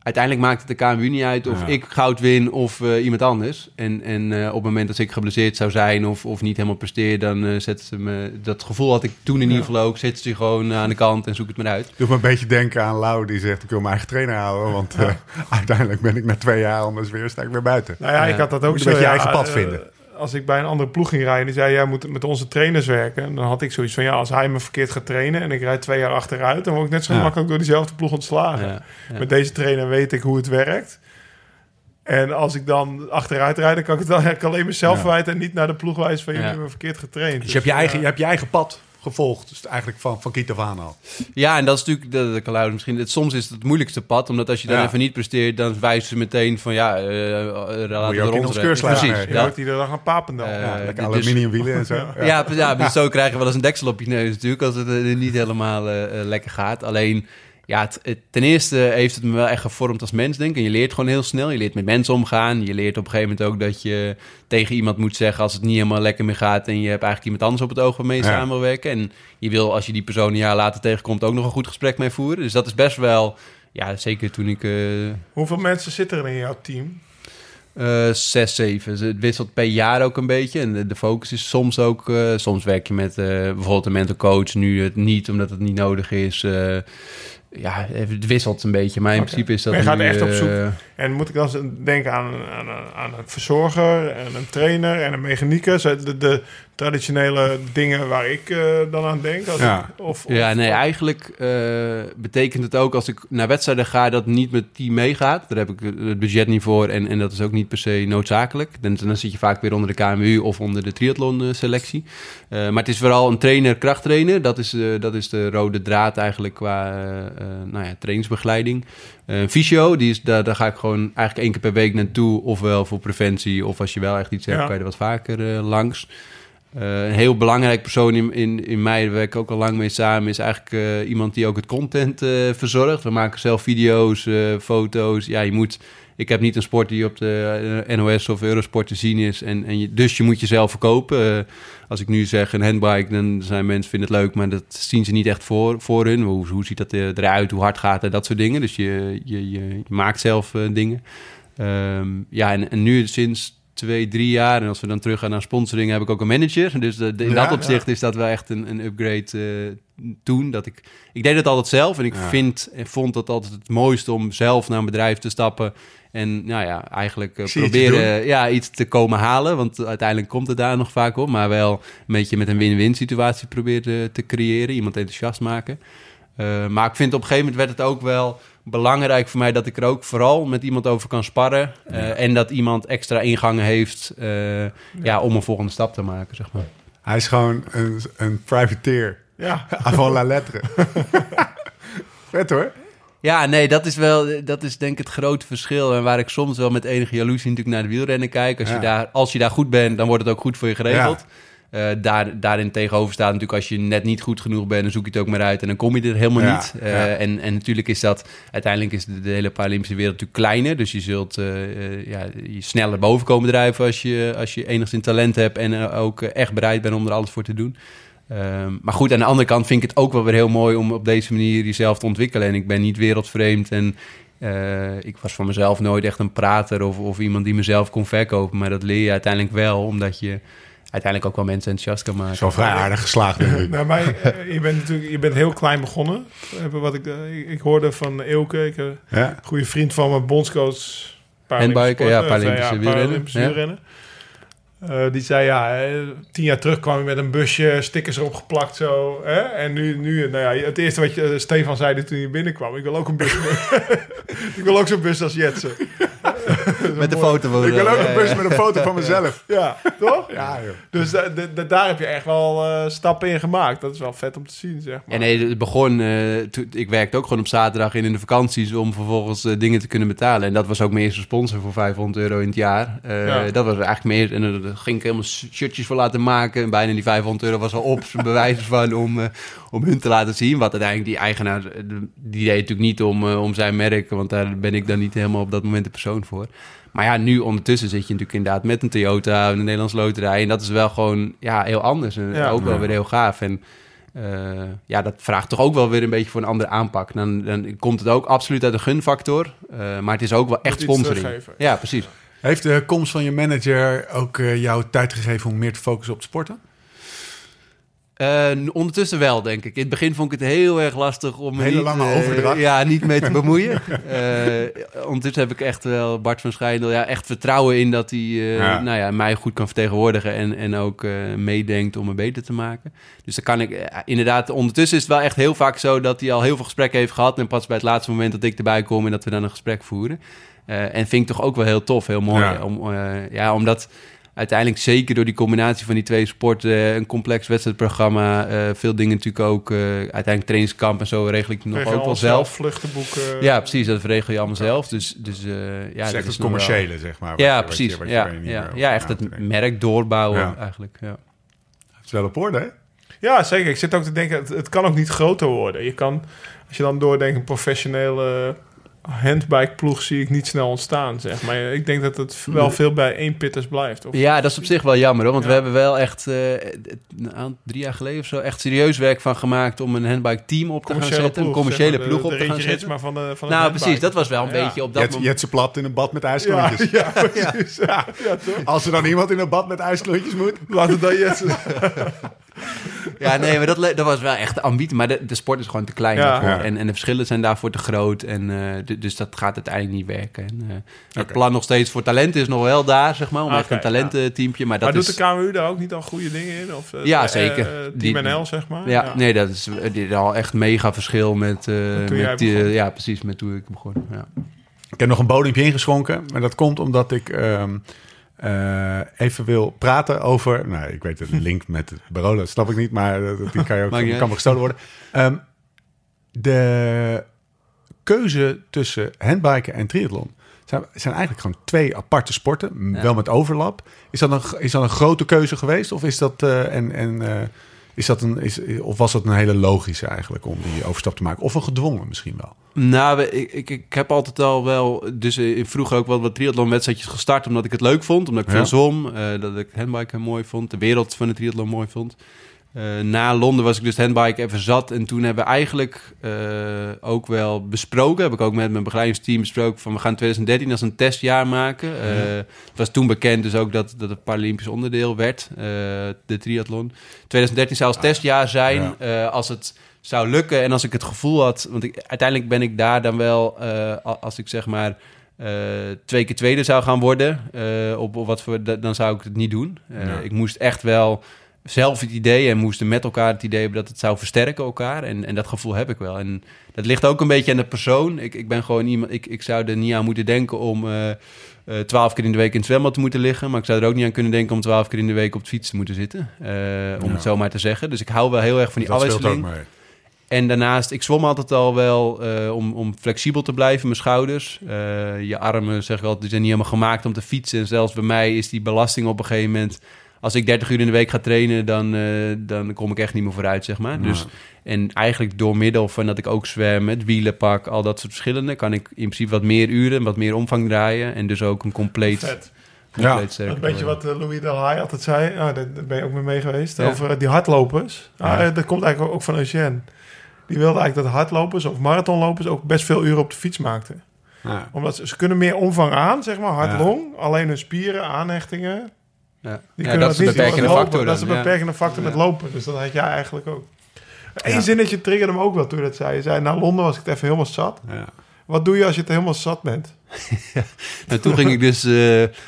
Uiteindelijk maakt het de KMU niet uit of Ja. ik goud win of eh, iemand anders. En, en eh, op het moment dat ik geblesseerd zou zijn of, of niet helemaal presteer, dan eh, zetten ze me... Dat gevoel had ik toen in ieder geval ook. Zetten ze gewoon aan de kant en zoek het maar uit. Doe me een beetje denken aan Lau die zegt ik wil mijn eigen trainer houden. Want eh, [laughs] uiteindelijk ben ik na twee jaar anders weer sta ik weer buiten. Nou ja, Ja. ik had dat ook Moet zo. een beetje je eigen pad vinden. Als ik bij een andere ploeg ging rijden, die zei, jij moet met onze trainers werken. En dan had ik zoiets van, ja, als hij me verkeerd gaat trainen en ik rijd twee jaar achteruit, dan word ik net zo Ja. makkelijk door diezelfde ploeg ontslagen. Ja, ja. Met deze trainer weet ik hoe het werkt. En als ik dan achteruit rijd, dan kan ik het dan eigenlijk alleen mezelf Ja. verwijten en niet naar de ploeg wijzen van, jullie Ja. hebben me verkeerd getraind. Dus je hebt je, ja. eigen, je hebt je eigen pad gevolgd. Dus eigenlijk van, van kiet al. Ja, en dat is natuurlijk, dat, dat kan Laurens misschien, het, soms is het het moeilijkste pad, omdat als je dan Ja. even niet presteert, dan wijzen ze meteen van ja, eh we ons keurslijf Precies, rijden. Je iedere dag een papendal. Eh, Ja, lekker dus- aluminiumwielen en zo. [laughs] Ja. Ja, ja, dus zo krijg je wel eens een deksel op je neus natuurlijk, als het eh, niet helemaal eh, eh, lekker gaat. Alleen, ja, het- het- ten eerste heeft het me wel echt gevormd als mens, denk ik. En je leert gewoon heel snel. Je leert met mensen omgaan. Je leert op een gegeven moment ook dat je tegen iemand moet zeggen als het niet helemaal lekker meer gaat en je hebt eigenlijk iemand anders op het oog waarmee je Ja. samen wil werken. En je wil, als je die persoon een jaar later tegenkomt, ook nog een goed gesprek mee voeren. Dus dat is best wel, ja, zeker toen ik... eh, Hoeveel mensen zitten er in jouw team? eh, zes, zeven. Dus Het wisselt per jaar ook een beetje. En de, de focus is soms ook... eh, soms werk je met eh, bijvoorbeeld een mental coach. Nu het niet, omdat het niet nodig is. Ja, het wisselt een beetje. Maar in principe is dat je gaat nu, echt op zoek. eh, En moet ik dan denken aan, aan, aan een verzorger en een trainer en een mechanicus? De, de traditionele dingen waar ik eh, dan aan denk. Als Ja. ik, of, Ja, nee, eigenlijk eh, betekent het ook als ik naar wedstrijden ga dat niet met team meegaat. Daar heb ik het budget niet voor en, en dat is ook niet per se noodzakelijk. Dan, dan zit je vaak weer onder de KMU of onder de triathlon eh, selectie. Eh, maar het is vooral een trainer, krachttrainer. Dat is, eh, dat is de rode draad eigenlijk qua nou ja, trainingsbegeleiding. Een fysio, die is, daar, daar ga ik gewoon eigenlijk één keer per week naartoe. Ofwel voor preventie, of als je wel echt iets hebt, Ja. kan je er wat vaker langs. Eh, een heel belangrijk persoon in, in, in mij, daar werk ik ook al lang mee samen, is eigenlijk eh, iemand die ook het content eh, verzorgt. We maken zelf video's, foto's. Ja, je moet ik heb niet een sport die op de NOS of Eurosport te zien is. En, en je, dus je moet jezelf verkopen. Als ik nu zeg een handbike, dan zijn mensen vinden het leuk, maar dat zien ze niet echt voor, voor hun. Hoe, hoe ziet dat eruit, hoe hard gaat het, dat soort dingen. Dus je, je, je, maakt zelf dingen. Ehm, ja, en, en nu sinds twee, drie jaar, en als we dan terug gaan naar sponsoring, heb ik ook een manager. [laughs] Dus de- de- in Ja, dat opzicht is dat wel echt een, een upgrade eh, toen. Dat ik, ik deed het altijd zelf en ik Ja. vind en vond het altijd het mooiste om zelf naar een bedrijf te stappen. En nou ja, eigenlijk eh, proberen ja, iets te komen halen. Want uiteindelijk komt het daar nog vaak op. Maar wel een beetje met een win-win situatie proberen te creëren. Iemand enthousiast maken. Eh, maar ik vind op een gegeven moment werd het ook wel belangrijk voor mij dat ik er ook vooral met iemand over kan sparren. Eh, En dat iemand extra ingangen heeft eh, ja. om een volgende stap te maken, zeg maar. Hij is gewoon een, een privateer. Ja. [laughs] Avant la lettre. [laughs] Vet hoor. Ja, nee, dat is wel, dat is denk ik het grote verschil. En waar ik soms wel met enige jaloezie natuurlijk naar de wielrennen kijk. Als, Ja. je, daar, als je daar goed bent, dan wordt het ook goed voor je geregeld. Eh, daar, daarin tegenover staat natuurlijk als je net niet goed genoeg bent, dan zoek je het ook maar uit en dan kom je er helemaal Ja, niet. Eh, ja. en, en natuurlijk is dat, uiteindelijk is de, de hele Paralympische wereld natuurlijk kleiner. Dus je zult eh, ja, je sneller boven komen drijven als je, als je enigszins talent hebt en ook echt bereid bent om er alles voor te doen. Ehm, maar goed, aan de andere kant vind ik het ook wel weer heel mooi om op deze manier jezelf te ontwikkelen. En ik ben niet wereldvreemd en ik was van mezelf nooit echt een prater of, of iemand die mezelf kon verkopen. Maar dat leer je uiteindelijk wel, omdat je uiteindelijk ook wel mensen enthousiast kan maken. Zo vrij aardig geslaagd denk ik. Nou, [laughs] maar eh, je bent natuurlijk je bent heel klein begonnen. Eh, Wat ik, eh, ik, ik hoorde van Eelke, ik, eh, een Ja. goede vriend van mijn bondscoach. Handbiken, ja, Paralympische ja. wielrennen. Eh, die zei ja, tien jaar terug kwam je met een busje, stickers erop geplakt zo. Hè? En nu, nu, nou ja, het eerste wat je, eh, Stefan zei toen je binnenkwam, ik wil ook een bus. [laughs] ik wil ook zo'n bus als Jetsen. [laughs] Met de foto van Ik wil ook ja, een bus ja. met een foto van mezelf. [laughs] Ja, toch? Ja, joh. Dus da- da- da- daar heb je echt wel eh, stappen in gemaakt. Dat is wel vet om te zien, zeg maar. Ja, nee, het begon. eh, toen- ik werkte ook gewoon op zaterdag in, in de vakanties om vervolgens dingen te kunnen betalen. En dat was ook mijn eerste sponsor voor 500 euro in het jaar. Eh, Ja. Dat was eigenlijk meer. En ging ik helemaal shirtjes voor laten maken. En bijna die 500 euro was al op. zijn bewijs [laughs] van om, eh, om hun te laten zien. Wat uiteindelijk die eigenaar. eh, Die deed natuurlijk niet om, eh, om zijn merk. Want daar ben ik dan niet helemaal op dat moment de persoon voor. Maar ja, nu ondertussen zit je natuurlijk inderdaad met een Toyota, een Nederlands loterij. En dat is wel gewoon ja, heel anders. En Ja. ook wel Ja. weer heel gaaf. En eh, ja, dat vraagt toch ook wel weer een beetje voor een andere aanpak. Dan, dan komt het ook absoluut uit de gunfactor. eh, maar het is ook wel echt sponsoring. Ja, precies. Heeft de komst van je manager ook eh, jou tijd gegeven om meer te focussen op het sporten? Eh, ondertussen wel, denk ik. In het begin vond ik het heel erg lastig om Hele niet, lange eh, overdracht. ja, niet mee te bemoeien. [laughs] Ondertussen heb ik echt wel Bart van Schijndel ja, echt vertrouwen in dat hij Ja. Nou ja, mij goed kan vertegenwoordigen en, en ook meedenkt om me beter te maken. Dus dan kan ik inderdaad, ondertussen is het wel echt heel vaak zo dat hij al heel veel gesprekken heeft gehad. En pas bij het laatste moment dat ik erbij kom en dat we dan een gesprek voeren. Eh, en vind ik toch ook wel heel tof, heel mooi. Ja. Om, eh, ja, omdat uiteindelijk zeker door die combinatie van die twee sporten, eh, een complex wedstrijdprogramma, eh, veel dingen natuurlijk ook, eh, uiteindelijk trainingskamp en zo regel ik nog Regel ook wel zelf. Vluchten boeken. Ja, precies, dat regel je allemaal zelf. Dus, dus eh, ja, Ja, dat is het wel- commerciële, zeg maar. Ja, je- precies. je- ja, ja. ja, echt het merk doorbouwen Ja. eigenlijk. Ja. Het is wel op orde, hè? Ja, zeker. Ik zit ook te denken, het, het kan ook niet groter worden. Je kan, als je dan doordenkt, een professionele handbike-ploeg zie ik niet snel ontstaan, zeg maar. Ik denk dat het wel veel bij één pitters blijft. Of, Ja, dat is op zich wel jammer hoor. Want Ja. we hebben wel echt eh, een aantal- drie jaar geleden of zo echt serieus werk van gemaakt om een handbike team op te gaan zetten. ploeg, een commerciële zeg maar, ploeg de, op de te gaan zetten. Ritsma van de van Nou, precies. Dat was wel een Ja. beetje op dat Jet, moment. Jetse plat in een bad met ijsklontjes. [laughs] [laughs] ja, precies. Ja. Als er dan iemand in een bad met ijsklontjes moet. Laat het dan Jets. [laughs] Ja, nee, maar dat, dat was wel echt de ambitie. Maar de, de sport is gewoon te klein Ja. daarvoor. Ja. En, en de verschillen zijn daarvoor te groot. En, eh, d- dus dat gaat uiteindelijk niet werken. En, eh, het plan nog steeds voor talent is nog wel daar, zeg maar. Om Oké, echt een talententeampje. Maar dat maar is... doet de KMU daar ook niet al goede dingen in? Of, eh, Ja, eh, zeker. eh, Die- Team NL, zeg maar. Ja, nee, dat is, dit al echt mega verschil met, eh, Toen jij met ja, precies, met toen ik begon. Ja. Ik heb nog een bodempje ingeschonken. Maar dat komt omdat ik ehm, eh, even wil praten over... Nou, ik weet het, de link met het bureau, dat snap ik niet. Maar die kan, je ook, kan me gestolen worden. Ehm, de keuze tussen handbiken en triathlon... Zijn, zijn eigenlijk gewoon twee aparte sporten. Ja. Wel met overlap. Is dat een, is dat een grote keuze geweest? Of, is dat, eh, en, en, eh, is dat een, is, of was dat een hele logische eigenlijk om die overstap te maken? Of een gedwongen misschien wel? Nou, ik, ik, ik heb altijd al wel, dus eh, vroeger ook wel wat triathlonwedstrijdjes gestart, omdat ik het leuk vond, omdat ik Ja. veel zwom, eh, dat ik handbiken mooi vond, de wereld van de triathlon mooi vond. Eh, na Londen was ik dus handbike even zat en toen hebben we eigenlijk eh, ook wel besproken, heb ik ook met mijn begeleidingsteam besproken van we gaan 2013 als een testjaar maken. Eh, Het was toen bekend dus ook dat, dat het Paralympisch onderdeel werd, de triathlon. 2013 zou als testjaar zijn als het zou lukken en als ik het gevoel had, want ik, uiteindelijk ben ik daar dan wel, als ik zeg maar twee keer tweede zou gaan worden, op, op wat voor, da- dan zou ik het niet doen. Ja. Ik moest echt wel zelf het idee en moesten met elkaar het idee hebben dat het zou versterken elkaar. En, en dat gevoel heb ik wel. En dat ligt ook een beetje aan de persoon. Ik, ik ben gewoon iemand, ik, ik zou er niet aan moeten denken om eh, eh, twaalf keer in de week in het zwembad te moeten liggen. Maar ik zou er ook niet aan kunnen denken om twaalf keer in de week op de fiets te moeten zitten. eh, om Ja. het zo maar te zeggen. Dus ik hou wel heel erg van die Dat afwisseling. En daarnaast, ik zwom altijd al wel om, om flexibel te blijven, mijn schouders. Je armen, zeg ik altijd, die zijn niet helemaal gemaakt om te fietsen. En zelfs bij mij is die belasting op een gegeven moment... Als ik 30 uur in de week ga trainen, dan, eh, dan kom ik echt niet meer vooruit, zeg maar. Ja. Dus, en eigenlijk door middel van dat ik ook zwem, het wielen pak, al dat soort verschillende... kan ik in principe wat meer uren, wat meer omvang draaien. En dus ook een compleet, Vet. compleet Ja. Een beetje wat eh, Louis Delhaye altijd zei. Ah, daar, ben je ook mee mee geweest. Ja. Over eh, die hardlopers. Ah, Ja. eh, dat komt eigenlijk ook van Eugène. Die wilde eigenlijk dat hardlopers of marathonlopers ook best veel uren op de fiets maakten. Ja. Omdat ze, ze kunnen meer omvang aan, zeg maar, hard Ja. long. Alleen hun spieren, aanhechtingen, Ja. die Ja, kunnen dat is niet beperkende lopen. factor. Dat is beperkende factor met lopen. Dus dat had jij eigenlijk ook. Eén Ja. zinnetje triggerde hem ook wel toen je dat zei. Je zei, na Londen was ik het even helemaal zat. Ja. Wat doe je als je het helemaal zat bent? [laughs] Nou, toen ging ik dus, eh,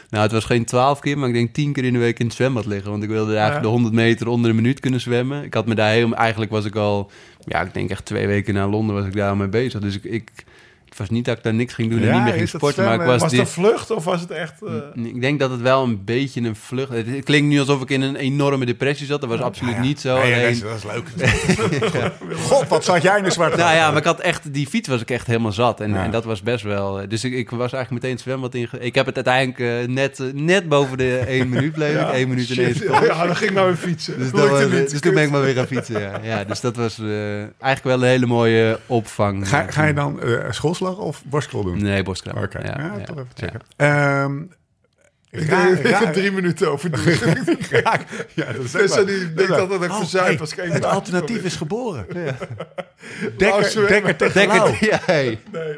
nou het was geen twaalf keer, maar ik denk tien keer in de week in het zwembad liggen. Want ik wilde eigenlijk Ja. de 100 meter onder een minuut kunnen zwemmen. Ik had me daar heel, eigenlijk was ik al, ja ik denk echt twee weken na Londen was ik daar al mee bezig. Dus ik, ik het was niet dat ik daar niks ging doen en Ja, niet meer ging sporten, maar ik was, Was het die, een vlucht of was het echt... eh, ik denk dat het wel een beetje een vlucht. Het, het klinkt nu alsof ik in een enorme depressie zat. Dat was absoluut ja. niet zo. Nee, alleen- dat, is, dat is leuk. [laughs] [laughs] God, wat zat jij in de zwart? nou ja, maar ik had echt, die fiets was ik echt helemaal zat. En, en dat was best wel. eh, Dus ik, ik was eigenlijk meteen het zwembad in. Ik heb het uiteindelijk eh, net, net boven de [laughs] 1 minuut bleef. 1 minuut en 1 shit. seconde. Ja, dan ging ik nou weer fietsen. Dus, niet. dus toen ben ik maar weer gaan fietsen. Ja, dus dat was eigenlijk wel een hele mooie opvang. Ga, ga je dan eh schoolslag of borstkrol doen? Nee, borstkraam. Oké, ja, ja, toch even ja. checken. Ehm, Ik ra- denk ra- er [laughs] drie minuten over [laughs] doen. raak- ja, dat is Dus ook die denkt waar. altijd dat ik Oh, hey, als ik Het alternatief is geboren. Wou Dekker, dekker tegen Dekker- ja, hey. Nee,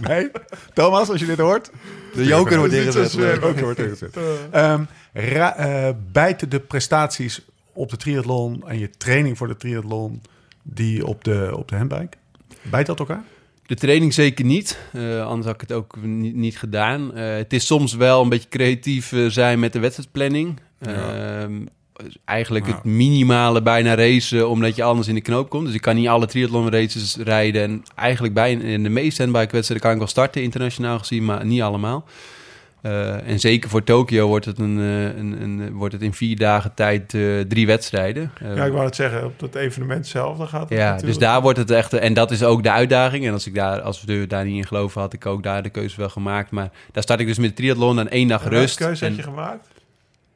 Nee? Thomas, als je dit hoort. De joker wordt Dat ingezet. zwemmen. Ook wordt ingezet. Ehm, eh, bijten de prestaties op de triathlon en je training voor de triathlon die op de, op de handbike? Bijt dat elkaar? De training zeker niet. Eh, anders had ik het ook niet, niet gedaan. Eh, het is soms wel een beetje creatief eh, zijn met de wedstrijdplanning. Ja. Ehm, eigenlijk Ja. het minimale bijna racen, omdat je anders in de knoop komt. Dus ik kan niet alle triathlon races rijden. En eigenlijk bij in de meeste handbike wedstrijden kan ik wel starten, internationaal gezien, maar niet allemaal. Eh, en zeker voor Tokio wordt het, een, eh, een, een, wordt het in vier dagen tijd eh, drie wedstrijden. Ja, ik wou het zeggen, op dat evenement zelf, dan gaat het ja, natuurlijk. dus daar wordt het echt... En dat is ook de uitdaging. En als, ik daar, als we daar niet in geloven, had ik ook daar de keuze wel gemaakt. Maar daar start ik dus met triathlon en één dag En welke rust. keuze heb En- je gemaakt?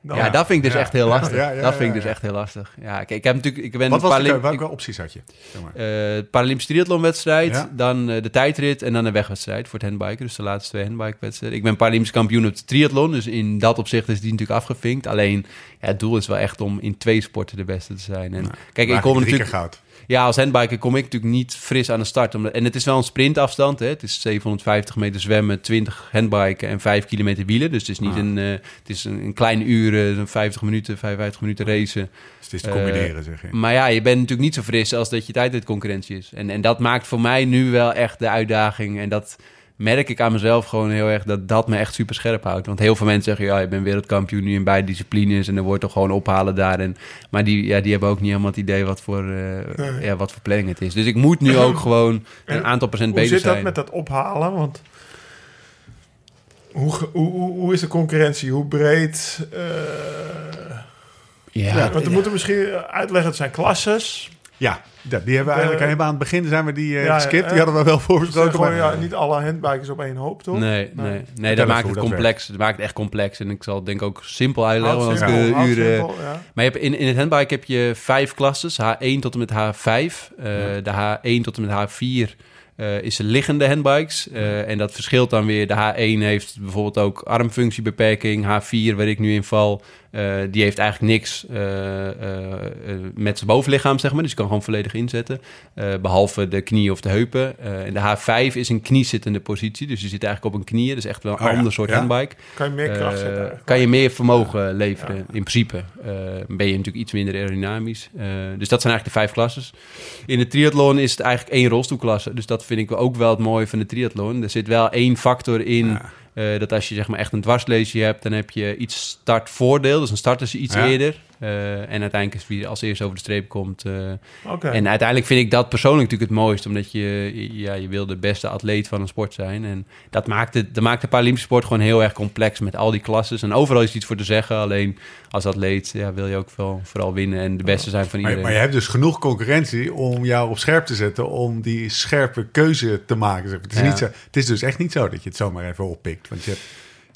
Nou, ja, dat vind ik dus echt heel lastig. Dat vind ik dus echt heel lastig. Ja, kijk, ik heb natuurlijk... Ik ben Wat was de Welke opties had je? Zeg maar. eh, Paralympische triathlonwedstrijd, dan eh, de tijdrit en dan de wegwedstrijd voor het handbiken. Dus de laatste twee handbikewedstrijden. Ik ben Paralympisch kampioen op de triathlon, dus in dat opzicht is die natuurlijk afgevinkt. Alleen, ja, het doel is wel echt om in twee sporten de beste te zijn. En, kijk, ik kom natuurlijk... goud. Ja, als handbiker kom ik natuurlijk niet fris aan de start. Omdat, en het is wel een sprintafstand. Hè? Het is 750 meter zwemmen, 20 handbiken en 5 kilometer wielen. Dus het is niet Ah. een, eh, het is een, een kleine uur, een 50 minuten, 55 minuten racen. Dus het is te combineren, zeg je. Maar ja, je bent natuurlijk niet zo fris als dat je tijdritconcurrentie is. En, en dat maakt voor mij nu wel echt de uitdaging. En dat merk ik aan mezelf gewoon heel erg, dat dat me echt super scherp houdt. Want heel veel mensen zeggen, ja, je bent wereldkampioen nu in beide disciplines... en dan wordt toch gewoon ophalen daar. En, maar die, ja, die hebben ook niet helemaal het idee wat voor, eh, ja, wat voor planning het is. Dus ik moet nu [clears throat] ook gewoon een En aantal procent Hoe beter zit dat zijn. met dat ophalen? Want hoe, hoe, hoe, hoe is de concurrentie? Hoe breed? eh, ja, ja, want we moeten misschien uitleggen, het zijn klasses. Ja, ja, die hebben we eigenlijk helemaal aan het begin zijn we die eh ja, geskipt. eh, Die hadden we wel voorbesproken. gewoon, maar- ja, niet alle handbikers op één hoop, toch? Nee, Nee. nee, nee, dat maakt het complex. Dat maakt het echt complex. En ik zal het denk ik ook simpel uitleggen. Houd want simpel, eh, simpel, ja. Maar je hebt in, in het handbike heb je vijf klasses. H1 tot en met H5. Eh, De H1 tot en met H4 eh, is liggende handbikes. Eh, en dat verschilt dan weer. De H1 heeft bijvoorbeeld ook armfunctiebeperking. H4, waar ik nu in val, eh, die heeft eigenlijk niks eh, eh, met zijn bovenlichaam, zeg maar. Dus je kan gewoon volledig inzetten. Eh, behalve de knie of de heupen. En de H5 is een kniezittende positie. Dus je zit eigenlijk op een knieën. Dus echt wel een Oh ja, ander soort ja. handbike. Kan je meer kracht zetten kan je meer vermogen leveren, in principe. Ben je natuurlijk iets minder aerodynamisch. Dus dat zijn eigenlijk de vijf klasses. In de triathlon is het eigenlijk één rolstoelklasse. Dus dat vind ik ook wel het mooie van de triathlon. Er zit wel één factor in... Eh, dat als je zeg maar echt een dwarsleesje hebt, dan heb je iets startvoordeel. Dus dan starten ze iets Ja. eerder. Eh, en uiteindelijk is wie als eerst over de streep komt. eh. En uiteindelijk vind ik dat persoonlijk natuurlijk het mooiste. Omdat je, ja, je wil de beste atleet van een sport zijn. En dat maakt, het, dat maakt de Paralympische sport gewoon heel erg complex met al die klasses. En overal is iets voor te zeggen. Alleen als atleet ja, wil je ook wel vooral winnen en de beste zijn van iedereen. maar je hebt dus genoeg concurrentie om jou op scherp te zetten, om die scherpe keuze te maken. Het is, Ja. niet zo, het is dus echt niet zo dat je het zomaar even oppikt. Want je hebt,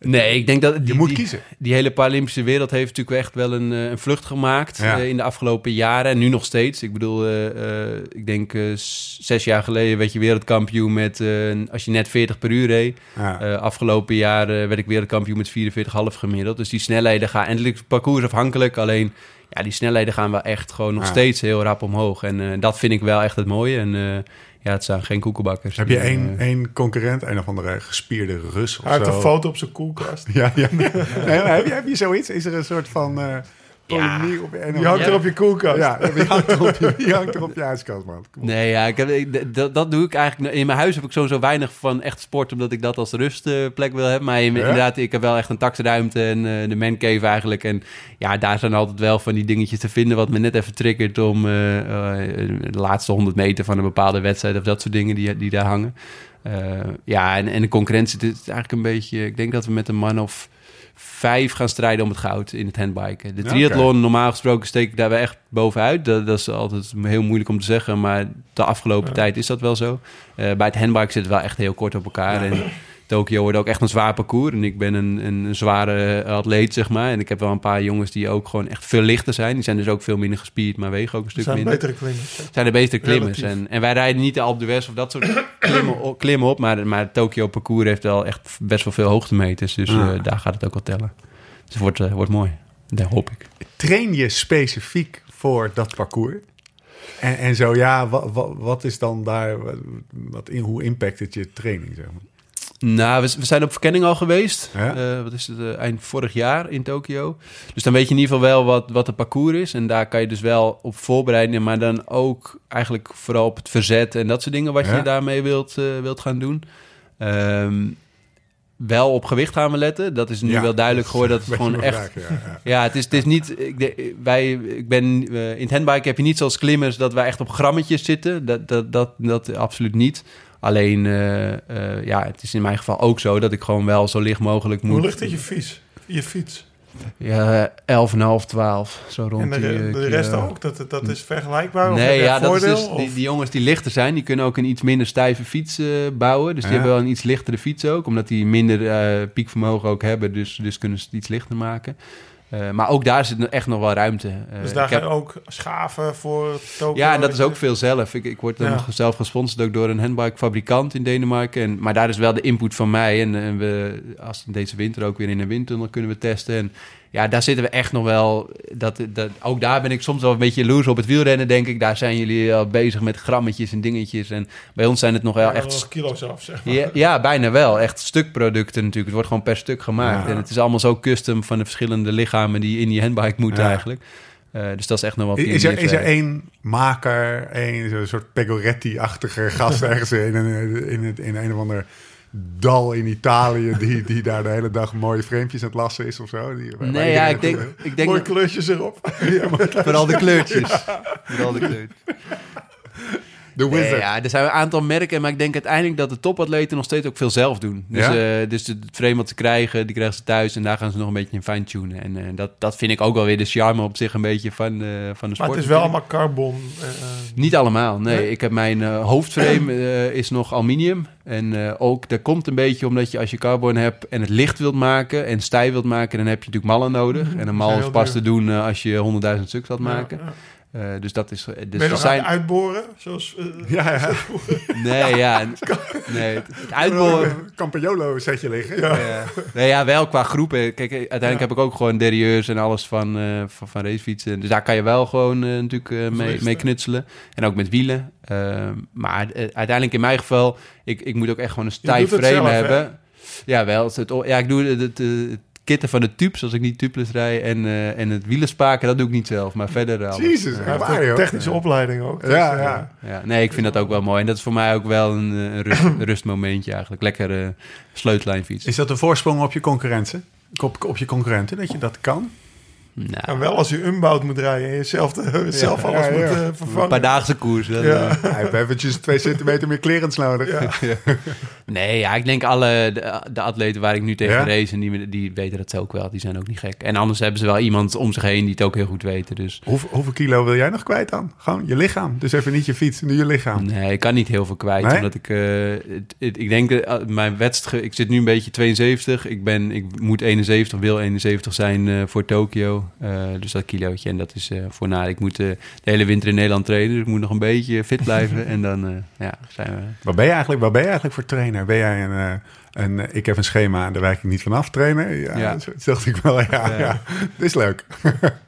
Nee, ik denk dat... Die, moet die- kiezen. Die hele Paralympische wereld heeft natuurlijk echt wel een, eh, een vlucht gemaakt Ja. eh, in de afgelopen jaren. En nu nog steeds. Ik bedoel, eh, ik denk zes jaar geleden werd je wereldkampioen met... als je net 40 per uur reed. ja. Afgelopen jaar werd ik wereldkampioen met 44,5 gemiddeld. Dus die snelheden gaan... En het parcours afhankelijk, alleen... Ja, die snelheden gaan wel echt gewoon nog Ja. steeds heel rap omhoog. En dat vind ik wel echt het mooie. En ja, het zijn geen koekenbakkers. heb je één, eh, één concurrent, een of andere gespierde Rus of Hij heeft zo? een foto op zijn koelkast. [laughs] Ja, ja. [laughs] Nee, maar heb, je, heb je zoiets? Is er een soort van polemiek op of Die hangt er op je koelkast. Ja, die hangt er op je, die hangt er op je ijskast, man. Kom op. Nee, ja, ik heb, ik- dat, dat doe ik eigenlijk. In mijn huis heb ik sowieso weinig van echt sport, omdat ik dat als rustplek wil hebben. Maar in- Ja? inderdaad, ik heb wel echt een taxruimte en eh, de mancave eigenlijk. En ja, daar zijn altijd wel van die dingetjes te vinden wat me net even triggert om eh, eh, de laatste 100 meter van een bepaalde wedstrijd of dat soort dingen die, die daar hangen. Eh, ja, en, en de concurrentie, het is eigenlijk een beetje... Ik denk dat we met een man of vijf gaan strijden om het goud in het handbiken. De triathlon, normaal gesproken, steek ik daar wel echt bovenuit. Dat, dat is altijd heel moeilijk om te zeggen, maar de afgelopen tijd is dat wel zo. Eh, bij het handbike zit het wel echt heel kort op elkaar. En Tokio wordt ook echt een zwaar parcours. En ik ben een, een zware atleet, zeg maar. En ik heb wel een paar jongens die ook gewoon echt veel lichter zijn. Die zijn dus ook veel minder gespierd, maar wegen ook een stuk zijn minder betere klimmers. zijn de betere klimmers. En, en wij rijden niet de Alpe d'Huez of dat soort [clears throat] klimmen, op, klimmen op. Maar, maar het Tokyo parcours heeft wel echt best wel veel hoogtemeters. Dus eh, daar gaat het ook wel tellen. Dus het wordt, eh, wordt mooi. Dat hoop ik. Train je specifiek voor dat parcours? En, en zo, ja, wat, wat, wat is dan daar, wat, in, hoe impact het je training, zeg maar? Nou, we, we zijn op verkenning al geweest. Ja? Eh, wat is het? eh, eind vorig jaar in Tokio. Dus dan weet je in ieder geval wel wat, wat het parcours is. En daar kan je dus wel op voorbereiden. Maar dan ook eigenlijk vooral op het verzet en dat soort dingen wat Ja. je daarmee wilt, eh, wilt gaan doen. Ehm, wel op gewicht gaan we letten. Dat is nu Ja, wel duidelijk geworden dat het gewoon echt ja, het is, het is niet. Ik, de- wij, ik ben, in het handbike heb je niet zoals klimmers dat wij echt op grammetjes zitten. Dat, dat, dat, dat absoluut niet. Alleen, eh, eh, ja, het is in mijn geval ook zo dat ik gewoon wel zo licht mogelijk moet. Hoe ligt het je fiets? Je fiets. Ja, 11,5, 12. Zo rond En de, die, eh, de rest kilo. ook? Dat, dat is vergelijkbaar? Of Nee, je ja, dat is voordeel? dus, die, Of- die jongens die lichter zijn, die kunnen ook een iets minder stijve fiets eh, bouwen. Dus die Ja. hebben wel een iets lichtere fiets ook, omdat die minder eh, piekvermogen ook hebben. Dus, dus kunnen ze het iets lichter maken. Eh, maar ook daar zit echt nog wel ruimte. Eh, dus daar ik ga heb- je ook schaven voor Tokio? Ja, en dat is ook veel zelf. Ik, ik word dan Ja. zelf gesponsord ook door een handbike-fabrikant in Denemarken. En, maar daar is wel de input van mij. En, en we, als deze winter ook weer in een windtunnel kunnen we testen. En ja, daar zitten we echt nog wel... Dat, dat, ook daar ben ik soms wel een beetje jaloers op het wielrennen, denk ik. Daar zijn jullie al bezig met grammetjes en dingetjes. En bij ons zijn het nog wel Ja, echt... wel kilo's af, zeg maar. Ja, ja, bijna wel. Echt stukproducten natuurlijk. Het wordt gewoon per stuk gemaakt. Ja. En het is allemaal zo custom van de verschillende lichamen die in die handbike moeten Ja. eigenlijk. Eh, dus dat is echt nog wel Is er, is er één maker, één zo'n soort Pegoretti-achtige gast [laughs] ergens in een, in, het, in een of ander dal in Italië... Die, die daar de hele dag mooie frame aan het lassen is of zo? Die, Nee, ja, ik denk, ik denk Mooie dat- kleurtjes erop. [laughs] vooral de kleurtjes. Vooral de kleurtjes. [laughs] De Nee, Wizard. ja, er zijn een aantal merken, maar ik denk uiteindelijk dat de topatleten nog steeds ook veel zelf doen. Dus, Ja? eh, dus het frame wat ze krijgen, die krijgen ze thuis en daar gaan ze nog een beetje in fine-tunen. En eh, dat, dat vind ik ook wel weer de charme op zich een beetje van, eh, van de sport. Maar het is wel allemaal carbon. Niet allemaal, nee. Ik heb mijn hoofdframe is nog aluminium. En ook, dat komt een beetje omdat je als je carbon hebt en het licht wilt maken en stijf wilt maken, dan heb je natuurlijk mallen nodig. En een mal is pas duur. te doen als je 100.000 stuks had maken. ja, ja. Eh, dus dat is... eh, Dus ben er zijn... uitboren? Zoals, eh, [laughs] Ja, ja. [laughs] Nee, ja. [laughs] Nee, het het uitboren... Campagnolo zet je liggen. Ja. Nee, ja, wel qua groepen. Kijk, uiteindelijk Ja. heb ik ook gewoon derieurs en alles van, van, van racefietsen. Dus daar kan je wel gewoon natuurlijk mee, mee knutselen. En ook met wielen. Ehm, maar uiteindelijk in mijn geval, ik, ik moet ook echt gewoon een stijf frame zelf, hè? hebben. Ja, wel. Het, het- ja, ik doe het, het, het kitten van de tubes als ik niet tubeless rij. En, eh, en het wielenspaken, dat doe ik niet zelf. Maar verder alles. Jezus, Ja. technische opleiding ook. dus, Ja, eh, ja. Ja, nee, ik vind dat ook wel mooi. En dat is voor mij ook wel een, eh, een rust, rustmomentje eigenlijk. Lekker eh sleutellijnfiets. Is dat een voorsprong op je concurrenten? Op, op je concurrenten, dat je dat kan? Nou, En wel als je unbout moet rijden en je zelf, alles ja, ja. moet eh, een vervangen. paar daagse koers. dan, Ja. Hij heeft eventjes twee centimeter meer clearance nodig. [laughs] Ja. Nee, ja, ik denk alle de, de atleten waar ik nu tegen Ja? race, en die, die weten dat ook wel. Die zijn ook niet gek. En anders hebben ze wel iemand om zich heen die het ook heel goed weten. Dus Hoeveel, hoeveel kilo wil jij nog kwijt dan? Gewoon je lichaam. Dus even niet je fiets, nu je lichaam. nee, ik kan niet heel veel kwijt. Nee? Omdat ik, eh, het- het- ik denk, dat, eh, mijn wedstrijd, ik zit nu een beetje 72. Ik, ben, ik moet 71, wil 71 zijn eh, voor Tokio. Eh, dus dat kilootje. En dat is eh, voor na. Ik moet eh, de hele winter in Nederland trainen. Dus ik moet nog een beetje fit blijven. [laughs] en dan ja, zijn we... Wat ben je eigenlijk, wat ben je eigenlijk voor trainer? Ben jij een, een ik heb een schema en daar wijk ik niet vanaf trainer? Ja, Ja. Dacht ik wel, ja, ja. Ja. Dit is leuk. [laughs]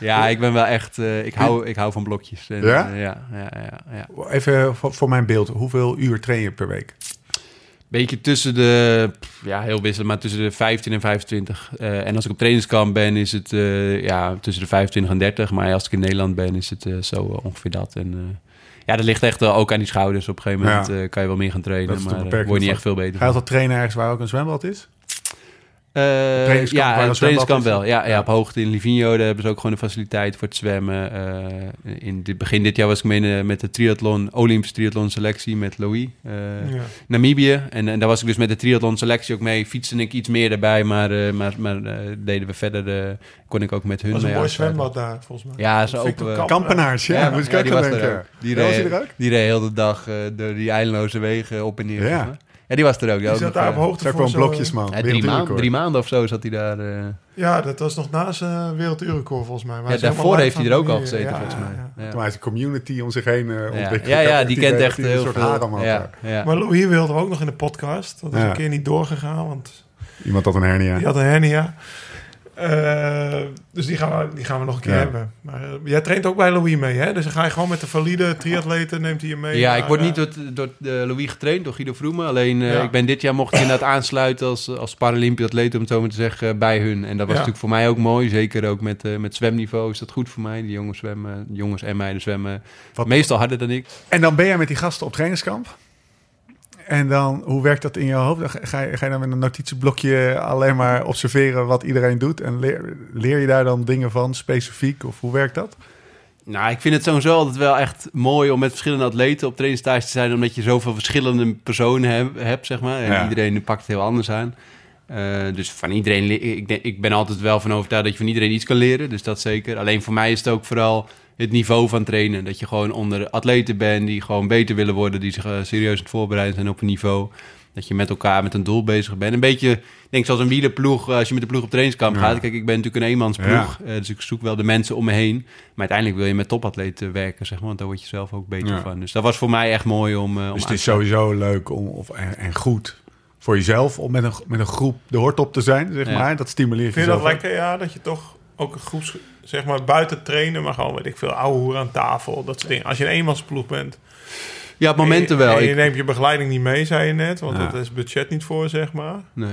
Ja, ik ben wel echt... ik, hou, ik hou van blokjes. En, Ja? ja, ja, ja, ja. Even voor, voor mijn beeld, hoeveel uur train je per week? Beetje tussen de, ja, heel wisselend, maar tussen de 15 en 25. Eh, en als ik op trainingskamp ben, is het eh, ja, tussen de 25 en 30. Maar als ik in Nederland ben, is het eh, zo ongeveer dat. En ja, dat ligt echt ook aan die schouders. Op een gegeven moment Ja. kan je wel meer gaan trainen, maar word je niet echt veel beter. Ga je altijd trainen ergens waar ook een zwembad is? Eh, trainingskamp waar ja, trainingskamp zwembad wel. Ja, ja. Ja. op hoogte in Livigno daar hebben ze ook gewoon een faciliteit voor het zwemmen. Eh, in dit, begin dit jaar was ik mee eh, met de triathlon, Olympische triathlon selectie met Louis. eh, Ja. Namibië. En, en daar was ik dus met de triathlon selectie ook mee. Fietste ik iets meer daarbij, maar, eh, maar, maar eh, deden we verder, eh, kon ik ook met hun was mee een mooi zwembad daar, volgens mij. Ja, zo open. Kamp. Kampenaars, ja. Ja, ja, ook die was er ook. Die Ja, was reed, er ook? die reed heel de dag eh, door die eindeloze wegen op en neer. Ja. Maar. ja die was er ook. Die ook zat nog, daar op eh, hoogte wel zo'n- blokjes, man. ja, drie, drie maanden of zo zat hij daar. eh. Ja, dat was nog na zijn werelduurrecord volgens mij. Maar Ja, is daarvoor heeft hij van er ook al gezeten, Ja, volgens mij. ja, ja. Ja. Toen hij zijn community om zich heen eh Ja, ontwikkeld. ja, ja, die kent echt heel een soort veel. Ja, ja. Maar Louis wilde we ook nog in de podcast. Dat is Ja. een keer niet doorgegaan, want Iemand had een hernia. die had een hernia. Eh, dus die gaan, we, die gaan we nog een keer Ja. hebben. Maar eh, jij traint ook bij Louis mee, hè? Dus dan ga je gewoon met de valide triatleten, neemt hij je mee. Ja, naar, ik word eh, niet door, door Louis getraind, door Guido Vroemen. Alleen Ja. ik ben dit jaar mocht ik inderdaad [coughs] aansluiten als, als Paralympiatleet, om het zo maar te zeggen, bij hun. En dat was Ja. natuurlijk voor mij ook mooi. Zeker ook met, met zwemniveau is dat goed voor mij. Die jongens zwemmen, jongens en meiden zwemmen Wat- meestal harder dan ik. En dan ben jij met die gasten op trainingskamp. En dan, hoe werkt dat in je hoofd? Dan Ga je, ga je dan met een notitieblokje alleen maar observeren wat iedereen doet? En leer, leer je daar dan dingen van, specifiek? Of hoe werkt dat? Nou, ik vind het sowieso altijd wel echt mooi om met verschillende atleten op trainingstage te zijn, omdat je zoveel verschillende personen heb- hebt, zeg maar. En Ja. iedereen pakt het heel anders aan. Eh, dus van iedereen, ik, denk- ik ben altijd wel van overtuigd dat je van iedereen iets kan leren, dus dat zeker. Alleen voor mij is het ook vooral het niveau van trainen. Dat je gewoon onder atleten bent die gewoon beter willen worden, die zich eh, serieus aan het voorbereiden zijn op een niveau. Dat je met elkaar met een doel bezig bent. Een beetje, ik denk zoals een wielerploeg, eh, als je met de ploeg op trainingskamp Ja. gaat. Kijk, ik ben natuurlijk een eenmansploeg, eh, dus ik zoek wel de mensen om me heen. Maar uiteindelijk wil je met topatleten werken, zeg maar, want daar word je zelf ook beter Ja. van. Dus dat was voor mij echt mooi om, om Dus het is sowieso leuk om, of, en, en goed voor jezelf om met een, met een groep de hort op te zijn, zeg Ja. maar. Dat stimuleert Vind je dat lekker, ja? Dat je toch ook een groeps... Zeg maar buiten trainen, maar gewoon, weet ik veel, ouwe hoer aan tafel. Dat soort dingen. Als je een eenmansploeg bent. Ja, op momenten en je, wel. En je neemt je begeleiding niet mee, zei je net. Want Ja. dat is budget niet voor, zeg maar. Nee.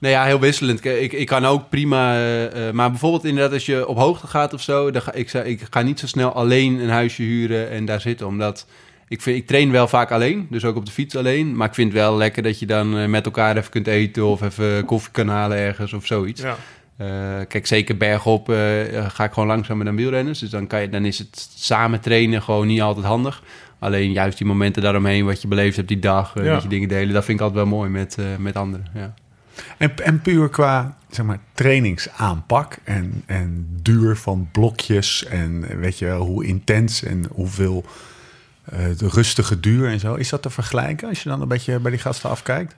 Nou ja, heel wisselend. Ik, ik kan ook prima... eh, eh, maar bijvoorbeeld inderdaad als je op hoogte gaat of zo... Dan ga, ik, ik ga niet zo snel alleen een huisje huren en daar zitten. Omdat ik, vind, ik train wel vaak alleen. Dus ook op de fiets alleen. Maar ik vind het wel lekker dat je dan eh, met elkaar even kunt eten... of even koffie kan halen ergens of zoiets. Ja. Eh, kijk, zeker bergop eh, ga ik gewoon langzamer dan wielrenners. Dus dan, kan je, dan is het samen trainen gewoon niet altijd handig. Alleen juist die momenten daaromheen, wat je beleefd hebt die dag, eh, Ja. dat je dingen delen, dat vind ik altijd wel mooi met, met anderen. Ja. En, en puur qua zeg maar, trainingsaanpak en, en duur van blokjes en weet je wel, hoe intens en hoeveel eh, de rustige duur en zo. Is dat te vergelijken als je dan een beetje bij die gasten afkijkt?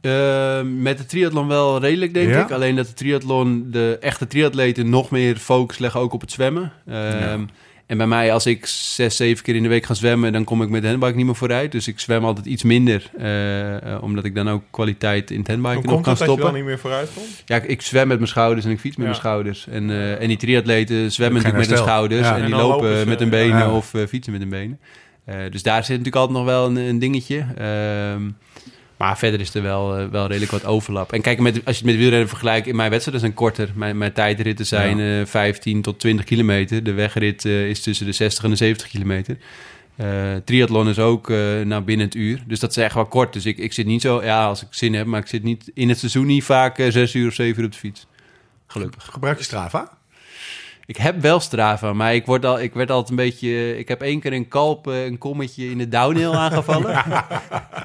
Eh, met de triathlon wel redelijk, denk Ja? ik. Alleen dat de triathlon, de echte triatleten nog meer focus leggen ook op het zwemmen. Ehm, En bij mij, als ik zes, zeven keer in de week ga zwemmen, dan kom ik met de handbike niet meer vooruit. Dus ik zwem altijd iets minder, eh, omdat ik dan ook kwaliteit in het Hoe handbiken nog komt kan het dat je stoppen. dan niet meer vooruit komt? Ja, ik, ik zwem met mijn schouders en ik fiets met Ja. mijn schouders. En, eh, en die triatleten zwemmen natuurlijk met hun schouders. Ja. En, En die lopen lopen ze, met hun benen Ja. of eh, fietsen met hun benen. Dus daar zit natuurlijk altijd nog wel een, een dingetje. Maar verder is er wel, eh, wel redelijk wat overlap. En kijk, met, als je het met wielrennen vergelijkt... in mijn wedstrijden zijn korter. Mijn, mijn tijdritten zijn eh 15 tot 20 kilometer. De wegrit eh, is tussen de 60 en de 70 kilometer. Eh, triathlon is ook eh nou, binnen het uur. Dus dat is echt wel kort. Dus ik, ik zit niet zo... Ja, als ik zin heb, maar ik zit niet in het seizoen niet vaak eh, zes uur of zeven uur op de fiets. Gelukkig. Gebruik je Strava? Ik heb wel Strava, maar ik, word al, ik werd altijd een beetje... Ik heb één keer een kalp, eh, een kommetje in de downhill [laughs] aangevallen.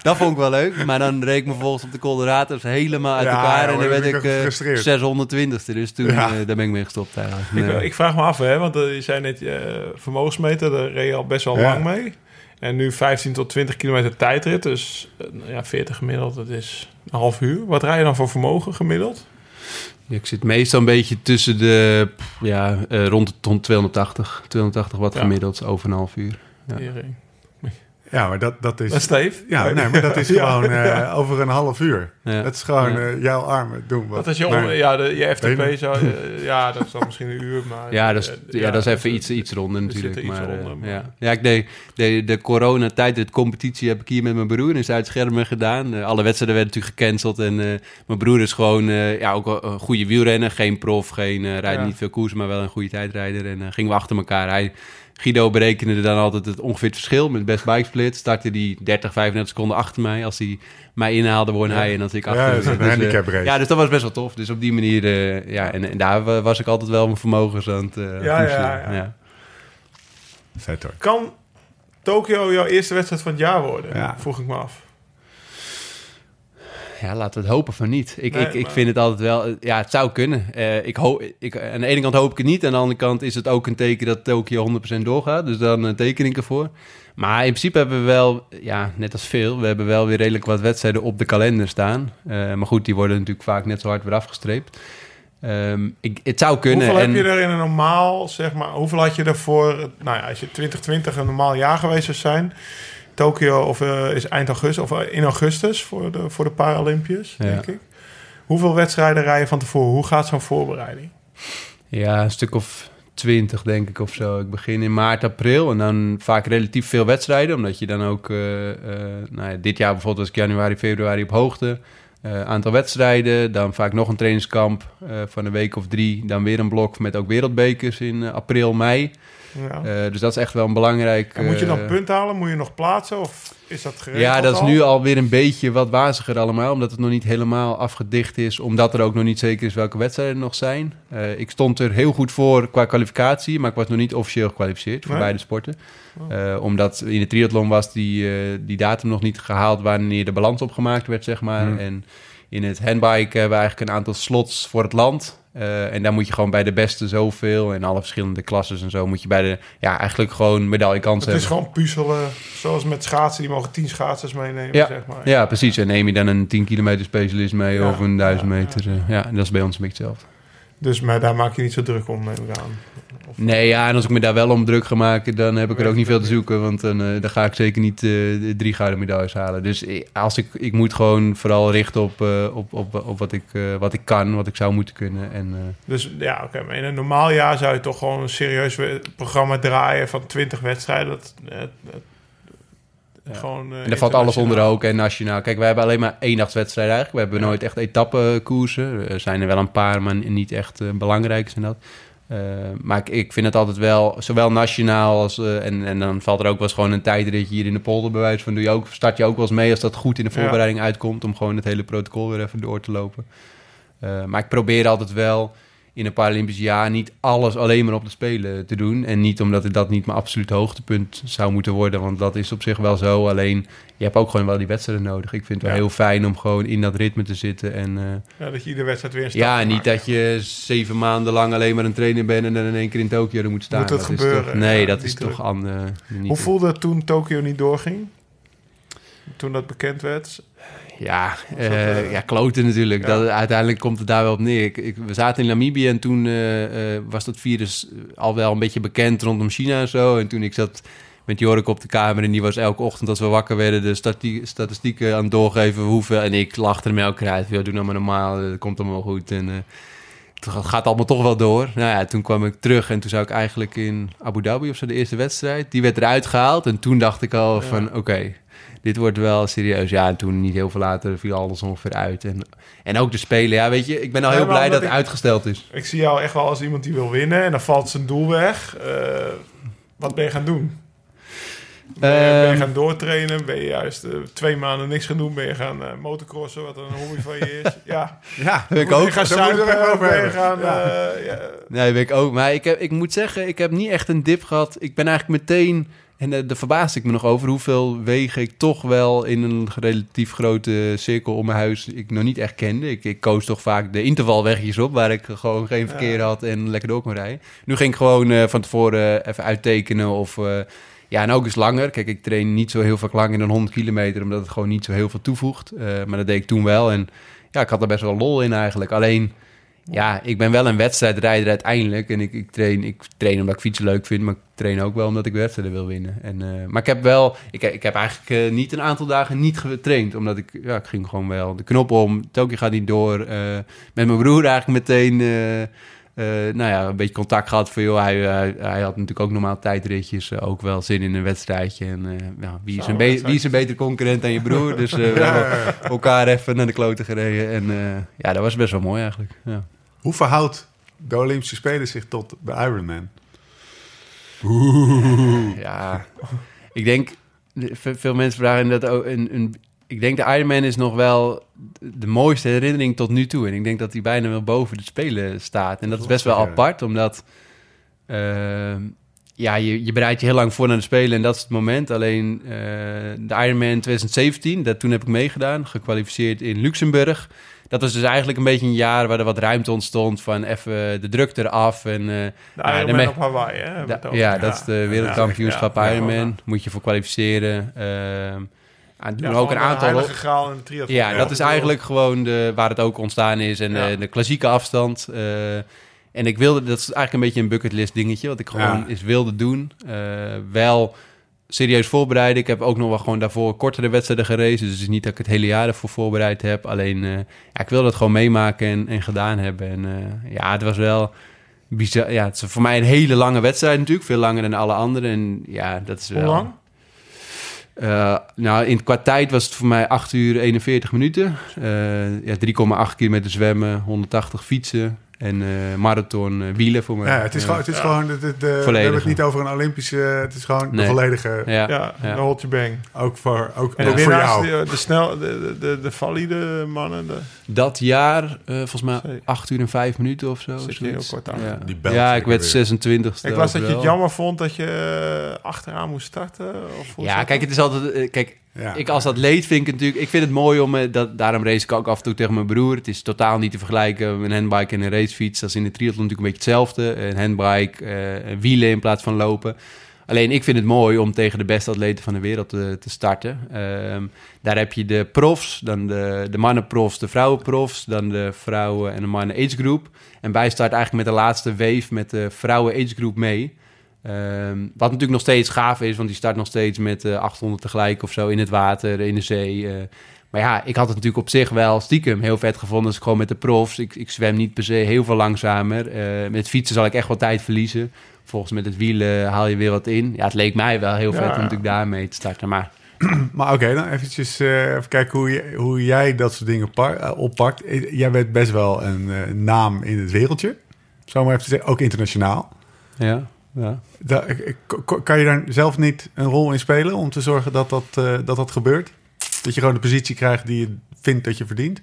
dat vond ik wel leuk. Maar dan reed ik me vervolgens op de Colorado's helemaal uit Ja, elkaar. ja, en dan werd ben ik ik ook eh, gefrustreerd. 620ste. Dus toen Ja. eh, daar ben ik mee gestopt eigenlijk. Ik, Nee. ik vraag me af, hè, want je zei net vermogensmeter, daar reed je al best wel Ja. lang mee. En nu 15 tot 20 kilometer tijdrit, dus eh, ja, 40 gemiddeld, dat is een half uur. Wat rij je dan voor vermogen gemiddeld? Ik zit meestal een beetje tussen de... Ja, eh, rond de ton 280. 280 watt gemiddeld over een half uur. Ja. Ja, maar dat, dat is... Dat is Steve. Ja, nee, maar dat is [laughs] Ja. gewoon eh, over een half uur. Ja. Dat is gewoon Ja. eh, jouw armen doen wat. Dat is je, Maar- on- ja, de, je FTP zou, eh, [laughs] ja, dat is dan misschien een uur, maar... Ja, dat is, ja, dat is even iets, iets ronder er natuurlijk. iets maar, onder, maar- ja. ja, ik deed de, de coronatijd, de competitie heb ik hier met mijn broer in Zuid-Schermen gedaan. Alle wedstrijden werden natuurlijk gecanceld. En eh, mijn broer is gewoon eh, ja, ook een- goede wielrenner. Geen prof, geen, rijdt Ja. niet veel koers, maar wel een goede tijdrijder. En gingen we achter elkaar. Hij, Guido berekende dan altijd het ongeveer het verschil met best bike split. Startte die 30, 35 seconden achter mij. Als hij mij inhaalde, won hij en als ik achter Ja, hem. dat is een Dus, eh, handicap race. ja, dus dat was best wel tof. Dus op die manier, eh, ja, en, en daar wa- was ik altijd wel mijn vermogens aan het eh, Ja, pushen. ja. Kan Tokio jouw eerste wedstrijd van het jaar worden? Ja. Vroeg ik me af. Ja, laten we het hopen van niet. Ik, Nee, ik, ik vind het altijd wel... eh, Ja, het zou kunnen. Eh, ik hoop, ik, aan de ene kant hoop ik het niet. Aan de andere kant is het ook een teken dat Tokio 100% doorgaat. Dus dan uh, teken ik ervoor. Maar in principe hebben we wel... Ja, net als veel. We hebben wel weer redelijk wat wedstrijden op de kalender staan. Eh, maar goed, die worden natuurlijk vaak net zo hard weer afgestreept. Ehm, ik, het zou kunnen. Hoeveel en, heb je er in een normaal, zeg maar, hoeveel had je ervoor, nou ja, als je 2020 een normaal jaar geweest zou zijn, Tokio of eh, is eind augustus, of eh, in augustus voor de, voor de Paralympiërs, Ja. denk ik. Hoeveel wedstrijden rij je van tevoren? Hoe gaat zo'n voorbereiding? Ja, een stuk of twintig denk ik of zo. Ik begin in maart, april en dan vaak relatief veel wedstrijden. Omdat je dan ook, eh, nou ja, dit jaar bijvoorbeeld was ik januari, februari op hoogte. Eh, aantal wedstrijden, dan vaak nog een trainingskamp van een week of drie. Dan weer een blok met ook wereldbekers in april, mei. Ja. Eh, dus dat is echt wel een belangrijk... en moet je dan eh, punt halen? Moet je nog plaatsen? Of is dat geregeld ja, dat is al? nu alweer een beetje wat waziger allemaal. Omdat het nog niet helemaal afgedicht is. Omdat er ook nog niet zeker is welke wedstrijden er nog zijn. Eh, ik stond er heel goed voor qua kwalificatie. Maar ik was nog niet officieel gekwalificeerd voor Nee? beide sporten. Eh, omdat in de triathlon was die, die datum nog niet gehaald... wanneer de balans opgemaakt werd, zeg maar. Hmm. En in het handbike hebben we eigenlijk een aantal slots voor het land... Eh, en daar moet je gewoon bij de beste zoveel... en alle verschillende klasses en zo... moet je bij de, ja, eigenlijk gewoon medaillekans Het is hebben. gewoon puzzelen, zoals met schaatsen. Die mogen tien schaatsers meenemen, Ja. zeg maar. Ja, precies. En neem je dan een 10 kilometer specialist mee Ja, of een 1000 ja, meter. eh, Ja, en dat is bij ons een beetje hetzelfde. Dus maar daar maak je niet zo druk om, neem ik aan. Of- Nee, ja, en als ik me daar wel om druk ga maken, dan heb ik er ook niet veel te zoeken. Want dan, eh, dan ga ik zeker niet eh, drie gouden medailles halen. Dus ik- als ik, ik moet gewoon vooral richten op, eh, op, op, op wat, ik, eh, wat ik kan, wat ik zou moeten kunnen. En, eh, Dus ja, oké. maar in een normaal jaar zou je toch gewoon een serieus programma draaien van 20 wedstrijden. Dat, eh, eh, Ja. Gewoon, eh, En daar valt alles onder ook en nationaal. Kijk, wij hebben alleen maar één nachtswedstrijd eigenlijk. We hebben Ja. nooit echt etappekoersen. Er zijn er wel een paar, maar niet echt eh, belangrijk zijn dat. Eh, maar ik, ik vind het altijd wel, zowel nationaal als... eh, en, en dan valt er ook wel eens gewoon een tijdritje hier in de polder bij wijze van... Doe je ook, start je ook wel eens mee als dat goed in de Ja. voorbereiding uitkomt... om gewoon het hele protocol weer even door te lopen. Eh, maar ik probeer altijd wel in een Paralympisch jaar niet alles alleen maar op de Spelen te doen. En niet omdat het dat niet mijn absoluut hoogtepunt zou moeten worden. Want dat is op zich wel zo. Alleen je hebt ook gewoon wel die wedstrijden nodig. Ik vind het wel Ja. heel fijn om gewoon in dat ritme te zitten. En eh, Ja, dat je iedere wedstrijd weer een ja, niet dat je zeven maanden lang alleen maar een trainer bent... en dan in één keer in Tokio er moet staan. Moet dat gebeuren, toch, nee, ja, dat is toch niet Hoe voelde het toen Tokio niet doorging? Toen dat bekend werd? Ja, eh, ja kloten natuurlijk. Dat, uiteindelijk komt het daar wel op neer. Ik, ik- we zaten in Namibië en toen eh, was dat virus al wel een beetje bekend rondom China en zo. En toen ik zat met Jorik op de kamer en die was elke ochtend als we wakker werden de stati- statistieken aan het doorgeven hoeveel. En ik lachte hem elke keer uit. Ja, doe nou maar normaal, het komt allemaal goed. En het gaat allemaal toch wel door. Nou ja, toen kwam ik terug en toen zou ik eigenlijk in Abu Dhabi of zo de eerste wedstrijd. Die werd eruit gehaald en toen dacht ik al van oké, dit wordt wel serieus. Ja, en toen niet heel veel later viel alles ongeveer uit. En, en ook de spelen. Ja, weet je, ik ben al heel blij dat het ik- uitgesteld is. Ik zie jou echt wel als iemand die wil winnen en dan valt zijn doel weg. Eh, wat ben je gaan doen? Ben je, ben je Ehm, gaan doortrainen? Ben je juist eh, twee maanden niks gaan doen? Ben je gaan eh, motocrossen, wat een hobby van je is? [laughs] Ja. Ja, ik Ben je ook. gaan zuipen? over Ben je gaan... Ja. ja. Nee, weet ik ook. Maar ik, heb, ik moet zeggen, ik heb niet echt een dip gehad. Ik ben eigenlijk meteen... En daar daar verbaasde ik me nog over hoeveel wegen ik toch wel in een relatief grote cirkel om mijn huis ik nog niet echt kende. Ik, ik koos toch vaak de intervalwegjes op waar ik gewoon geen verkeer had en lekker door kon rijden. Nu ging ik gewoon eh, van tevoren even uittekenen of... eh, ja, en ook eens langer. Kijk, ik train niet zo heel vaak langer dan 100 kilometer, omdat het gewoon niet zo heel veel toevoegt. Maar dat deed ik toen wel. En ja, ik had er best wel lol in eigenlijk. Alleen, ja, ik ben wel een wedstrijdrijder uiteindelijk. En ik, ik, train, ik train omdat ik fietsen leuk vind, maar ik train ook wel omdat ik wedstrijden wil winnen. En, eh, maar ik heb wel, ik, ik heb eigenlijk eh, niet een aantal dagen niet getraind, omdat ik, ja, ik ging gewoon wel de knop om. Tokio gaat niet door. Eh, met mijn broer eigenlijk meteen, eh, eh, nou ja, een beetje contact gehad van, joh, hij, hij, hij had natuurlijk ook normaal tijdritjes, eh, ook wel zin in een wedstrijdje. En eh, ja, wie, is een wie is een betere concurrent dan je [laughs] broer? Dus eh, we hebben elkaar even naar de kloten gereden. En eh, ja, dat was best wel mooi eigenlijk. Ja. Hoe verhoudt de Olympische Spelen zich tot de Ironman? Ja, ik denk, ve- veel mensen vragen dat ook. Een, een, ik denk de Ironman is nog wel de mooiste herinnering tot nu toe. En ik denk dat die bijna wel boven de Spelen staat. En dat is best wel Ja. apart, omdat... eh, ja, je, je bereidt je heel lang voor naar de Spelen en dat is het moment. Alleen eh, de Ironman 2017, dat, toen heb ik meegedaan, gekwalificeerd in Luxemburg. Dat was dus eigenlijk een beetje een jaar waar er wat ruimte ontstond van even de druk eraf. En, eh, De Ja, Ironman op Hawaii, hè? Da- over. ja, dat is de wereldkampioenschap Ja, ja, Ironman. ja. Moet je voor kwalificeren. Ehm aan doen Ja, ook een aantal... heilige graal de triathlon. Ja, dat is eigenlijk gewoon de, waar het ook ontstaan is. En Ja. eh, de klassieke afstand. Eh, en ik wilde, dat is eigenlijk een beetje een bucketlist dingetje. Wat ik gewoon Ja. eens wilde doen. Eh, wel serieus voorbereiden. Ik heb ook nog wel gewoon daarvoor kortere wedstrijden gereden. Dus het is niet dat ik het hele jaar ervoor voorbereid heb. Alleen, eh, ja, ik wilde het gewoon meemaken en, en gedaan hebben. En eh, ja, het was wel bizar. Ja, het is voor mij een hele lange wedstrijd natuurlijk. Veel langer dan alle anderen. En ja, dat is Hoe wel... lang? Eh, nou, in, qua tijd was het voor mij 8 uur 41 minuten. Eh, ja, 3,8 kilometer zwemmen, 180 fietsen en eh, marathon eh, wielen voor me. Ja, het is gewoon, het is gewoon de, de, de- we hebben het niet over een Olympische, het is gewoon de volledige, Ja, Ja, ja. de hold je bang. ook voor, ook, En ook de voor jou. de, de, snel, de, de, de, de valide mannen, de, Dat jaar, eh, volgens mij. 8 uur en 5 minuten of zo. Zit je heel kort aan. Ja, Die belt ja ik werd weer. 26 ik las dat je het jammer vond dat je eh, achteraan moest starten. Of Ja, kijk, het is altijd... eh, kijk, Ja. Ik als atleet vind ik natuurlijk... Ik vind het mooi om... eh, Dat, daarom race ik ook af en toe tegen mijn broer. Het is totaal niet te vergelijken een handbike en een racefiets. Dat is in de triathlon natuurlijk een beetje hetzelfde. Een handbike, eh, wielen in plaats van lopen. Alleen ik vind het mooi om tegen de beste atleten van de wereld te, te starten. Ehm, daar heb je de profs, dan de, de mannenprofs, de vrouwenprofs... dan de vrouwen en de mannen age group. En wij starten eigenlijk met de laatste wave met de vrouwen age group mee... Ehm, wat natuurlijk nog steeds gaaf is, want die start nog steeds met eh 800 tegelijk of zo in het water, in de zee. eh. maar ja, ik had het natuurlijk op zich wel stiekem heel vet gevonden als ik gewoon met de profs. Ik, ik zwem niet per se heel veel langzamer. Eh, met fietsen zal ik echt wel tijd verliezen. Volgens met het wielen haal je weer wat in. Ja, het leek mij wel heel Ja, vet om ja. natuurlijk daarmee te starten. Maar [clears throat] Maar oké, dan eventjes eh, even kijken hoe, je, hoe jij dat soort dingen oppakt. Jij bent best wel een naam in het wereldje. Zo maar even te zeggen, ook internationaal. ja, ja. Da- kan je daar zelf niet een rol in spelen om te zorgen dat dat, eh, dat, dat gebeurt? Dat je gewoon de positie krijgt die je vindt dat je verdient?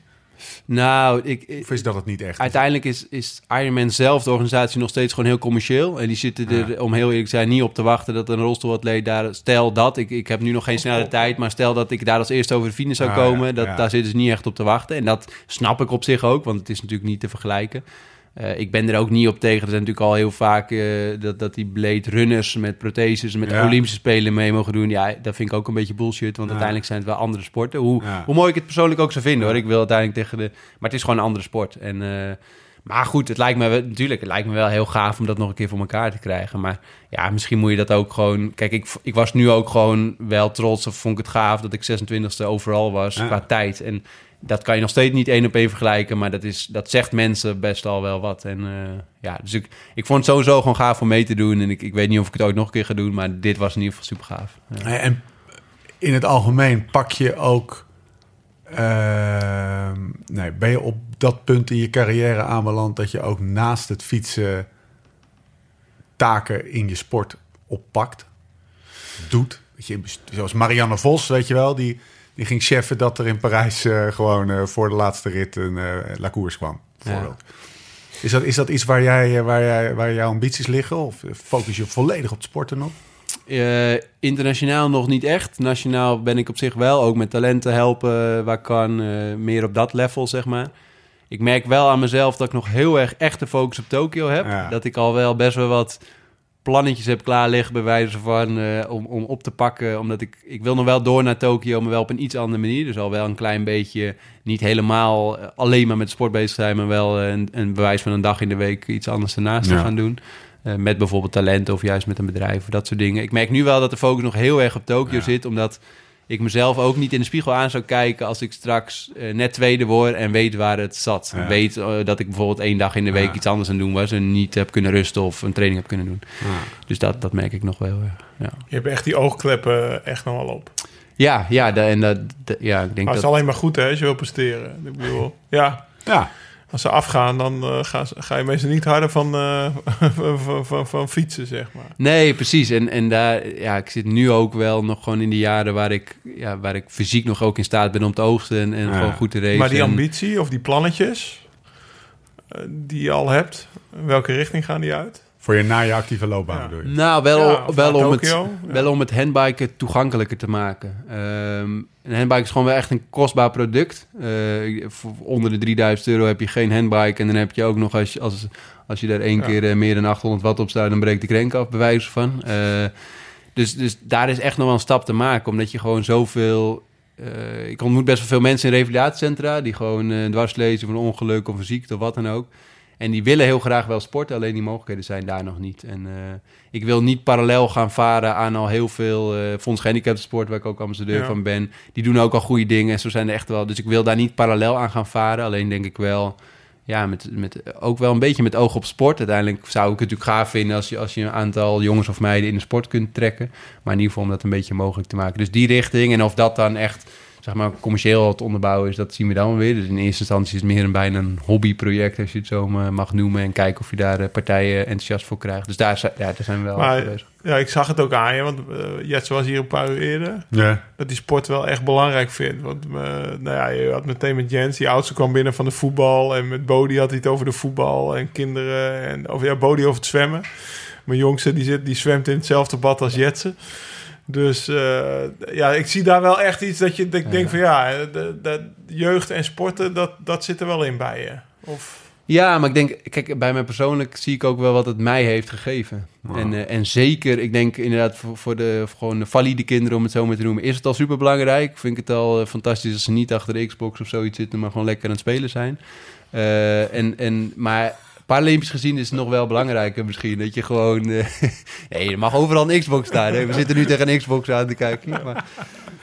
Nou, ik, Of is dat het niet echt? Uiteindelijk is, is Ironman zelf, de organisatie, nog steeds gewoon heel commercieel. En die zitten er, om heel eerlijk te zijn, niet op te wachten dat een rolstoelatleet daar... Stel dat, ik, ik heb nu nog geen snelle tijd, maar stel dat ik daar als eerste over de finish zou Ah, komen... ja, dat, daar zitten ze niet echt op te wachten. En dat snap ik op zich ook, want het is natuurlijk niet te vergelijken. Eh, ik ben er ook niet op tegen. Er zijn natuurlijk al heel vaak eh, dat, dat die blade runners met protheses... met Ja. Olympische Spelen mee mogen doen. Ja, dat vind ik ook een beetje bullshit. Want Ja. uiteindelijk zijn het wel andere sporten. Hoe, Ja. hoe mooi ik het persoonlijk ook zou vinden, hoor. Ik wil uiteindelijk tegen de... Maar het is gewoon een andere sport. En, eh, maar goed, het lijkt me wel- natuurlijk, het lijkt me wel heel gaaf om dat nog een keer voor elkaar te krijgen. Maar ja, misschien moet je dat ook gewoon. Kijk, ik, ik was nu ook gewoon wel trots of vond ik het gaaf dat ik 26e overal was qua tijd. En dat kan je nog steeds niet één op één vergelijken, maar dat, is, dat zegt mensen best al wel wat. En eh, ja, dus ik, ik vond het sowieso gewoon gaaf om mee te doen. En ik, ik weet niet of ik het ooit nog een keer ga doen, maar dit was in ieder geval super gaaf. Ja. En in het algemeen pak je ook. ehm, nee, ben je op dat punt in je carrière aanbeland dat je ook naast het fietsen taken in je sport oppakt, doet? Je, zoals Marianne Vos, weet je wel, die, die ging cheffen dat er in Parijs eh, gewoon eh, voor de laatste rit een eh La Course kwam. Bijvoorbeeld. Is, dat, is dat iets waar, jij, waar, jij, waar jouw ambities liggen? Of focus je volledig op sporten nog? Internationaal nog niet echt. Nationaal ben ik op zich wel. Ook met talenten helpen waar kan. meer op dat level, zeg maar. Ik merk wel aan mezelf dat ik nog heel erg echt de focus op Tokio heb. Ja. Dat ik al wel best wel wat plannetjes heb klaar liggen bij wijze van eh, om, om op te pakken. Omdat ik, ik wil nog wel door naar Tokio, maar wel op een iets andere manier. Dus al wel een klein beetje, niet helemaal eh, alleen maar met sport bezig zijn, maar wel eh, een, een bewijs van een dag in de week iets anders ernaast te gaan doen. Met bijvoorbeeld talenten of juist met een bedrijf of dat soort dingen. Ik merk nu wel dat de focus nog heel erg op Tokio Ja. zit, omdat ik mezelf ook niet in de spiegel aan zou kijken als ik straks eh, net tweede word en weet waar het zat. Ja. Weet eh, dat ik bijvoorbeeld één dag in de week Ja. iets anders aan het doen was en niet heb kunnen rusten of een training heb kunnen doen. Dus dat, dat merk ik nog wel erg. Ja, Je hebt echt die oogkleppen echt nog wel op. ja, ja, en dat, da- ja ik denk Maar het dat... is alleen maar goed hè, als je wil presteren. Ik bedoel, ja, Ja, als ze afgaan, dan eh, ze- ga je meestal niet harder van, eh, [laughs] van, van, van fietsen, zeg maar. Nee, precies. En, en daar, ja, ik zit nu ook wel nog gewoon in de jaren waar ik, ja, waar ik fysiek nog ook in staat ben om te oogsten en, en Ja. gewoon goed te racen. Maar die ambitie of die plannetjes eh, die je al hebt, in welke richting gaan die uit? Voor je na je actieve loopbaan Ja. bedoel je? Nou, wel, Ja, wel, om het, wel om het handbiken toegankelijker te maken. Ehm een handbike is gewoon wel echt een kostbaar product. Eh, voor onder de 3000 euro heb je geen handbike. En dan heb je ook nog, als je, als, als je daar één Ja. keer eh, meer dan 800 watt op staat... dan breekt de krenk af, bij wijze van. Eh, dus, dus daar is echt nog wel een stap te maken. Omdat je gewoon zoveel... eh, ik ontmoet best wel veel mensen in revalidatiecentra... die gewoon dwars lezen van een ongeluk of een ziekte of wat dan ook. En die willen heel graag wel sporten, alleen die mogelijkheden zijn daar nog niet. En eh, ik wil niet parallel gaan varen aan al heel veel eh Fonds Gehandicapten Sport, waar ik ook ambassadeur Ja. van ben. Die doen ook al goede dingen en zo zijn er echt wel. Dus ik wil daar niet parallel aan gaan varen. Alleen denk ik wel, ja, met, met, ook wel een beetje met oog op sport. Uiteindelijk zou ik het natuurlijk gaaf vinden als je, als je een aantal jongens of meiden in de sport kunt trekken. Maar in ieder geval om dat een beetje mogelijk te maken. Dus die richting en of dat dan echt zeg maar, commercieel te onderbouwen is, dat zien we dan weer. Dus in eerste instantie is het meer een bijna een hobbyproject, als je het zo ma- mag noemen. En kijken of je daar eh, partijen enthousiast voor krijgt. Dus daar, zijn- ja, daar zijn we wel Maar- bezig. Ja, ik zag het ook aan je, want uh, Jets was hier een paar uur eerder. Ja. Dat die sport wel echt belangrijk vindt. Want uh, nou ja, je had meteen met Jens, die oudste kwam binnen van de voetbal. En met Bodie had hij het over de voetbal en kinderen. En over, ja, Bodie over het zwemmen. Mijn jongste, die, zit, die zwemt in hetzelfde bad als Jetsen. Dus uh, ja, ik zie daar wel echt iets dat je dat ik Ja. denk van ja, de, de jeugd en sporten, dat, dat zit er wel in bij je. Of... Ja, maar ik denk, kijk, bij mij persoonlijk zie ik ook wel wat het mij heeft gegeven. Wow. En, uh, en zeker, ik denk inderdaad voor, voor de voor gewoon de valide kinderen, om het zo maar te noemen, is het al super belangrijk. Vind ik het al uh, fantastisch als ze niet achter de Xbox of zoiets zitten, maar gewoon lekker aan het spelen zijn. Uh, en, en, maar Paralympisch gezien is het nog wel belangrijker misschien. Dat je gewoon... Uh, [laughs] nee, er mag overal een Xbox staan. Hè? We zitten nu tegen een Xbox aan te kijken. Maar,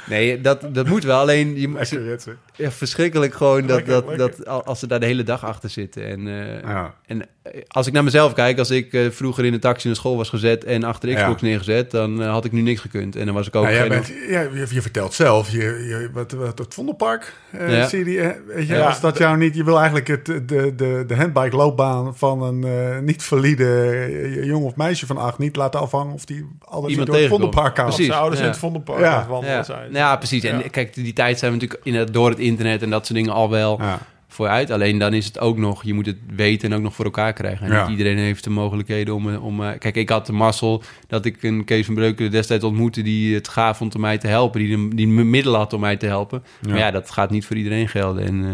nee, dat, dat moet wel. Alleen... Je, Lekker, ja, verschrikkelijk gewoon dat, Lekker, dat, lekker. dat als ze daar de hele dag achter zitten. En, uh, Ja. en als ik naar mezelf kijk, als ik uh, vroeger in een taxi naar school was gezet en achter de Xbox Ja. neergezet, dan uh, had ik nu niks gekund. En dan was ik ook Nou, jij geen- bent, ja, je, je vertelt zelf, je, je, wat, wat, het Vondelpark, eh Ja. zie je, die, eh, weet je, Ja. als dat jou niet, je wil eigenlijk het, de, de, de handbike loopbaan van een eh, niet valide eh, jongen of meisje van acht niet laten afhangen of die altijd Iemand door het tegenkomt. Vondelpark kan. Precies. Zijn ouders ja. in het Vondelpark Ja. wandelen ja. zijn. Nou ja, precies. En kijk, die tijd zijn we natuurlijk inderdaad door het internet en dat soort dingen al wel Ja. Vooruit. Alleen dan is het ook nog, je moet het weten en ook nog voor elkaar krijgen. En Ja. niet iedereen heeft de mogelijkheden om... eh, om eh, kijk, ik had de mazzel dat ik een Kees van Breukelen destijds ontmoette... die het gaaf vond om mij te helpen, die, de, die middelen had om mij te helpen. Maar ja, dat gaat niet voor iedereen gelden. En eh,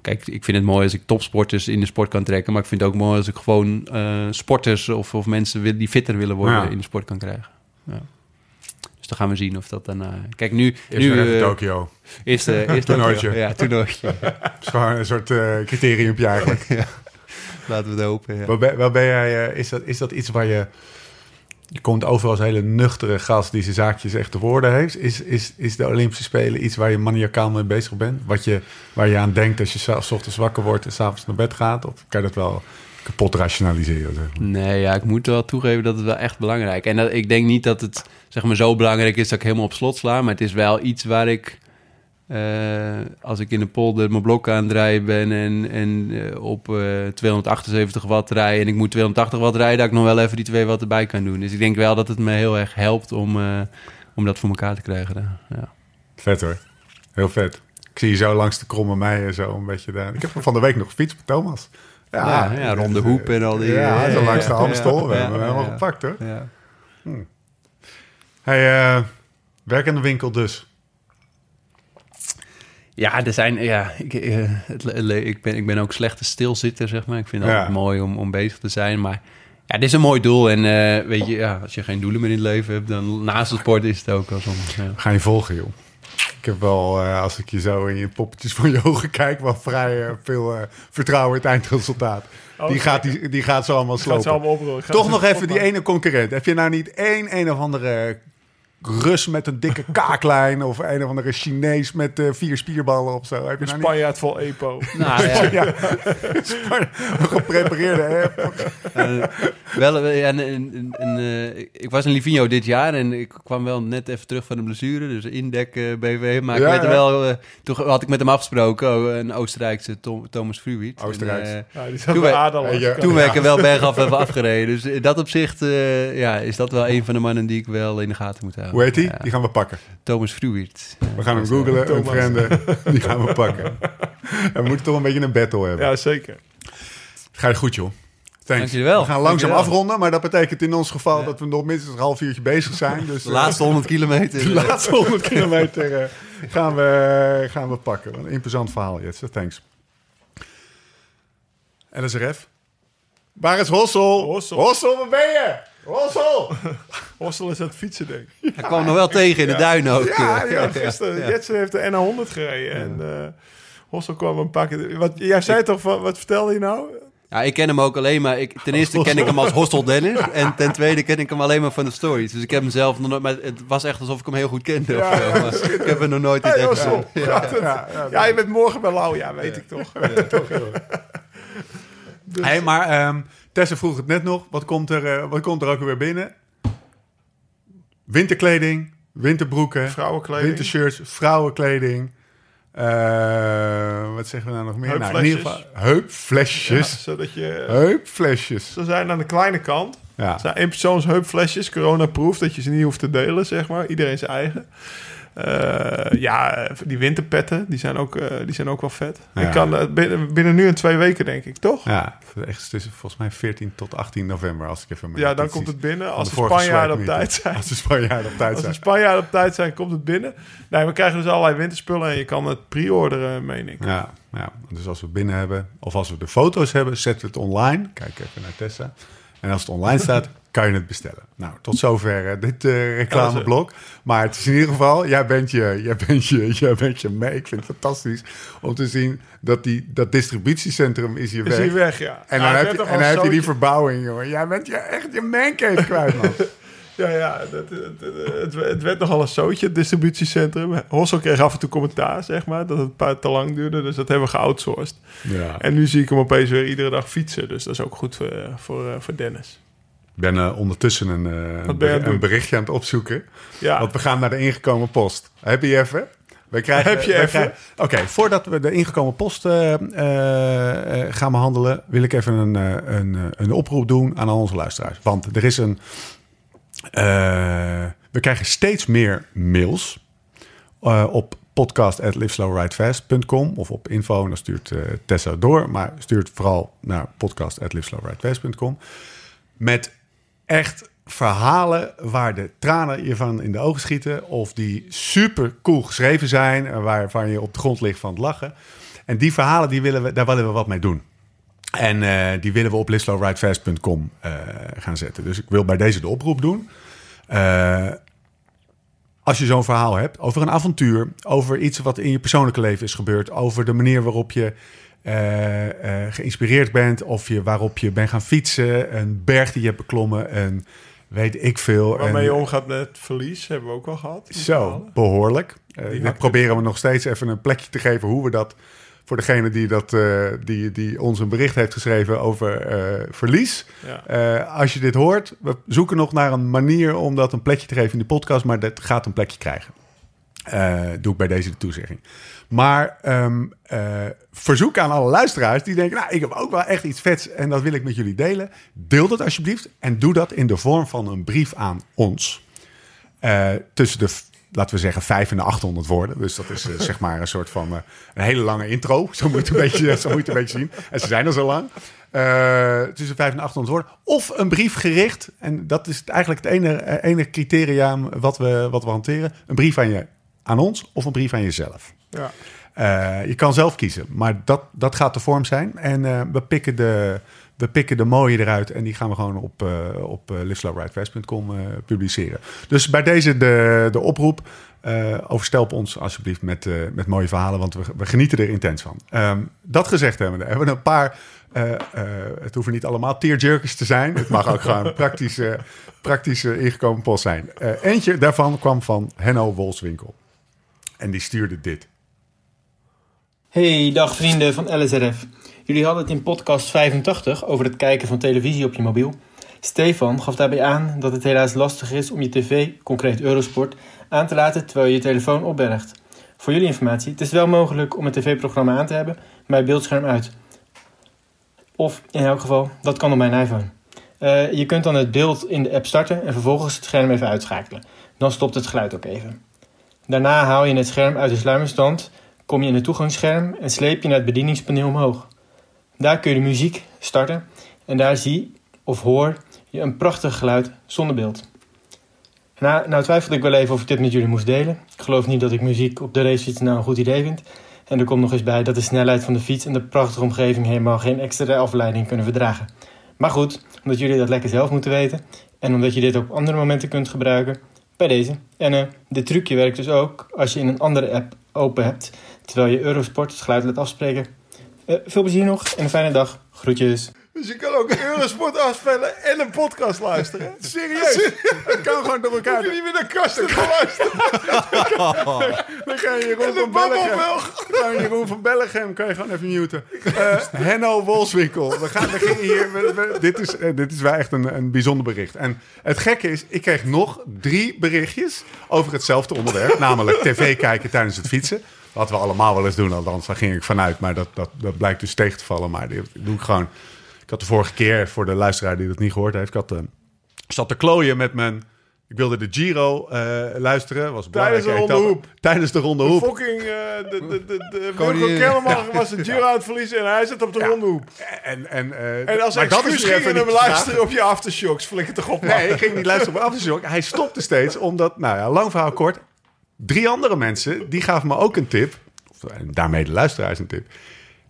kijk, ik vind het mooi als ik topsporters in de sport kan trekken. Maar ik vind het ook mooi als ik gewoon sporters of, of mensen wil- die fitter willen worden Ja. in de sport kan krijgen. Ja. Dus dan gaan we zien of dat dan... eh, kijk, nu... Eerst nu even eh, Tokio. Eerst, [laughs] eerst Toernooitje. Ja, toernooitje. [laughs] Het is gewoon een soort eh criteriumpje eigenlijk. [laughs] Laten we het hopen. Ja. Waar ben, waar ben jij, is, dat, is dat iets waar je... Je komt over als hele nuchtere gast die zijn zaakjes echt te woorden heeft. Is, is, is de Olympische Spelen iets waar je maniacaal mee bezig bent? Wat je, waar je aan denkt als je s ochtends wakker wordt en s'avonds naar bed gaat? Of kan je dat wel kapot rationaliseren? Zeg maar? Nee, ja, ik moet wel toegeven dat het wel echt belangrijk is. En dat, ik denk niet dat het zeg maar, zo belangrijk is dat ik helemaal op slot sla. Maar het is wel iets waar ik, eh, als ik in de polder mijn blok aan het ben... en, en eh, op eh, 278 watt rij en ik moet 280 watt rijden... dat ik nog wel even die 2 watt erbij kan doen. Dus ik denk wel dat het me heel erg helpt om, eh, om dat voor elkaar te krijgen. Ja. Vet hoor. Heel vet. Ik zie je zo langs de kromme meien zo een beetje daar. Ik heb van de week nog gefietst met Thomas. Ja, ja, ronde hoep en al die... Ja, zo ja, langs de Amstel. We hebben hem helemaal gepakt hoor. Ja. Hey, eh, werk in de winkel dus. Ja, er zijn. Ja, ik, eh, ik, ben, ik ben ook slechte stilzitter, zeg maar. Ik vind het Ja. altijd mooi om, om bezig te zijn. Maar ja, dit is een mooi doel. En eh, weet je, ja, als je geen doelen meer in het leven hebt, dan naast de sport is het ook wel soms. Ja. Gaan je volgen, joh. Ik heb wel, eh, als ik je zo in je poppetjes van je ogen kijk, wel vrij eh, veel eh, vertrouwen in het eindresultaat. Oh, die, gaat, die, die gaat zo allemaal slopen. allemaal Toch het nog even die ene concurrent. Heb je nou niet één een of andere Rus met een dikke [laughs] kaaklijn of een of andere Chinees met eh, vier spierballen of zo? Heb je Een nou niet? Spanjaard vol EPO. [laughs] Nou, ja, een [laughs] geprepareerde hè? eh, wel, eh, ja, en, en, en, ik was in Livigno dit jaar en ik kwam wel net even terug van de blessure. Dus indek BV. Maar Ja, ik werd er ja. wel, toen had ik met hem afgesproken, oh, een Oostenrijkse Tom- Thomas Fruit. Oostenrijks. Ja, die zijn Toen. Weet Toen ben ik er wel bergaf even afgereden. Dus in dat opzicht eh, ja, is dat wel een van de mannen die ik wel in de gaten moet houden. Hoe heet die? Ja. Die gaan we pakken. Thomas Fruit. We gaan hem googlen, een Thomas. vrienden. Die gaan we pakken. En we moeten toch een beetje een battle hebben. Ja, zeker. Ga je goed, joh. Thanks. Dank jullie wel. We gaan langzaam afronden, maar dat betekent in ons geval dat we nog minstens een half uurtje bezig zijn. Dus De eh, laatste 100 kilometer. de laatste 100 kilometer eh, gaan, we, gaan we pakken. Een imposant verhaal, Jetse. Thanks. LSRF. Waar is Hossel? Hossel. Hossel, waar ben je? Hossel! Hostel [laughs] is aan het fietsen, denk ik. Hij kwam nog wel tegen in de duin ook. Ja, ja, gisteren. Jetsen heeft de NA100 gereden. En eh Hostel kwam een paar keer... Wat, jij zei toch, van, wat vertelde je nou? Ja, ik ken hem ook alleen maar... Ik, ten eerste ken ik hem als Hostel Dennis. En ten tweede ken ik hem alleen maar van de stories. Dus ik heb hem zelf nog nooit... Maar het was echt alsof ik hem heel goed kende. of ik heb hem nog nooit in Hey, Hostel. gezien. Ja, je bent morgen bij Lau. Ja, weet ik toch. [laughs] Hey, maar ehm Tessa vroeg het net nog. Wat komt er, eh, wat komt er ook weer binnen? Winterkleding, winterbroeken, Vrouwenkleding. wintershirts, vrouwenkleding. Eh, wat zeggen we nou nog meer? Nou, in ieder geval Heupflesjes. heupflesjes. Ja, zodat je... Heupflesjes. Ze zijn aan de kleine kant. Ja. Het zijn eenpersoons heupflesjes, corona-proof, dat je ze niet hoeft te delen, zeg maar. Iedereen zijn eigen. Eh, ja, die winterpetten, die zijn ook, eh, die zijn ook wel vet. Ja. Ik kan eh, binnen, binnen nu en twee weken, denk ik, toch? Ja, echt tussen volgens mij 14 tot 18 november, als ik even mijn Ja, dan komt het binnen. Als de Spanjaarden op tijd zijn. Als de Spanjaarden op tijd Als de zijn. Spanjaarden op tijd zijn, komt het binnen. Nee, we krijgen dus allerlei winterspullen en je kan het pre-orderen, meen ik. Ja, ja, dus als we het binnen hebben, of als we de foto's hebben, zetten we het online. Kijk even naar Tessa. En als het online staat, kan je het bestellen. Nou, tot zover eh, dit eh, reclameblok. Maar het is in ieder geval, jij bent je, jij bent je, [laughs] jij bent je mee. Ik vind het fantastisch om te zien dat die, dat distributiecentrum is hier Is weg. hier weg, ja. En dan, heb je, en dan heb je die verbouwing, jongen. Jij bent je, echt je mancave kwijt, man. [laughs] [laughs] Ja, ja, dat, het, het, het werd nogal een zootje, het distributiecentrum. Hossel kreeg af en toe commentaar, zeg maar, dat het een paar te lang duurde. Dus dat hebben we geoutsourced. Ja. En nu zie ik hem opeens weer iedere dag fietsen. Dus dat is ook goed voor, eh, voor, eh, voor Dennis. Ik ben eh, ondertussen een, eh, een berichtje aan het opzoeken. Ja, Want we gaan naar de ingekomen post. Heb je even? Wij krijgen, Heb je even? Oké, voordat we de ingekomen post eh, gaan behandelen, wil ik even een, een, een oproep doen aan al onze luisteraars. Want er is een. we krijgen steeds meer mails op podcast.liveslowridefast.com of op info. En dan stuurt Tessa door. Maar stuurt vooral naar podcast.liveslowridefast.com. Met echt verhalen waar de tranen je van in de ogen schieten. Of die super cool geschreven zijn. Waarvan je op de grond ligt van het lachen. En die verhalen, die willen we, daar willen we wat mee doen. En eh, die willen we op lislowridefast.com eh, gaan zetten. Dus ik wil bij deze de oproep doen. Eh, als je zo'n verhaal hebt over een avontuur, over iets wat in je persoonlijke leven is gebeurd, over de manier waarop je eh, eh, geïnspireerd bent, of je, waarop je bent gaan fietsen, een berg die je hebt beklommen, een weet ik veel. Waarmee je omgaat met verlies, hebben we ook al gehad. zo, behoorlijk. Eh hak- proberen we nog steeds even een plekje te geven hoe we dat voor degene die, dat, die, die ons een bericht heeft geschreven over verlies. Ja. Als je dit hoort, we zoeken nog naar een manier om dat een plekje te geven in de podcast, maar dat gaat een plekje krijgen. Doe ik bij deze de toezegging. Maar ehm, eh, verzoek aan alle luisteraars die denken, nou, ik heb ook wel echt iets vets en dat wil ik met jullie delen. Deel dat alsjeblieft en doe dat in de vorm van een brief aan ons. Eh, tussen de, laten we zeggen, 5 en de 800 woorden. Dus dat is eh, zeg maar een soort van een hele lange intro. Zo moet, een beetje, zo moet je het een beetje zien. En ze zijn er zo lang. Eh, tussen 5 en 800 woorden. Of een brief gericht. En dat is eigenlijk het enige, enige criterium wat we, wat we hanteren. Een brief aan, je, aan ons of een brief aan jezelf. Ja. Eh, je kan zelf kiezen, maar dat, dat gaat de vorm zijn. En eh, we, pikken de, we pikken de mooie eruit en die gaan we gewoon op, uh, op uh, publiceren. Dus bij deze de, de oproep. Overstelp ons alsjeblieft met, met mooie verhalen, want we, we genieten er intens van. Um, dat gezegd hebben we, hebben we een paar. Het hoeven niet allemaal tearjerkers te zijn. Het mag ook gewoon [laughs] praktische, praktische ingekomen post zijn. eentje daarvan kwam van Henno Wolswinkel. En die stuurde dit. Hey, dag vrienden van LSRF. Jullie hadden het in podcast 85 over het kijken van televisie op je mobiel. Stefan gaf daarbij aan dat het helaas lastig is om je tv, concreet Eurosport, aan te laten terwijl je je telefoon opbergt. Voor jullie informatie, het is wel mogelijk om een tv-programma aan te hebben, maar beeldscherm uit. Of in elk geval, dat kan op mijn iPhone. Uh, je kunt dan het beeld in de app starten en vervolgens het scherm even uitschakelen. Dan stopt het geluid ook even. Daarna haal je het scherm uit de sluimerstand, kom je in het toegangsscherm en sleep je naar het bedieningspaneel omhoog. Daar kun je de muziek starten en daar zie of hoor je een prachtig geluid zonder beeld. Nou, nou twijfelde ik wel even of ik dit met jullie moest delen. Ik geloof niet dat ik muziek op de racefiets nou een goed idee vind. En er komt nog eens bij dat de snelheid van de fiets en de prachtige omgeving helemaal geen extra afleiding kunnen verdragen. Maar goed, omdat jullie dat lekker zelf moeten weten en omdat je dit op andere momenten kunt gebruiken, bij deze. En uh, dit trucje werkt dus ook als je in een andere app open hebt, terwijl je Eurosport het geluid laat afspreken. Uh, veel plezier nog en een fijne dag. Groetjes. Dus je kan ook Eurosport afspelen en een podcast luisteren. [laughs] Serieus? Het kan gewoon door elkaar. Hoef je niet meer naar kasten te luisteren. [laughs] Dan kan je Jeroen van Bellegem. Kan je Jeroen van Bellegem kan je gewoon even muten. Uh, Henno Wolfswinkel. We gaan we gingen hier. We, we, dit, is, uh, dit is wel echt een, een bijzonder bericht. En het gekke is, ik kreeg nog drie berichtjes over hetzelfde onderwerp. namelijk tv kijken tijdens het fietsen. Wat we allemaal wel eens doen, althans daar ging ik vanuit. Maar dat, dat, dat blijkt dus tegen te vallen. Maar dat doe ik gewoon. Ik had de vorige keer, voor de luisteraar die dat niet gehoord heeft... ik had, uh, zat te klooien met mijn... Ik wilde de Giro uh, luisteren. Was tijdens de ronde hoep. Tijdens de ronde hoep. De fucking... Uh, de, de, de, de Wilco Kellerman was de Giro aan het verliezen en hij zit op de ja. ronde hoep. En, en, uh, en als excuus ging je hem luisteren op je aftershocks. Flikker toch op. Nee, ik ging niet luisteren op mijn aftershock. Hij stopte steeds omdat, nou ja, lang verhaal kort. Drie andere mensen, die gaven me ook een tip. Of, en daarmee de luisteraars een tip.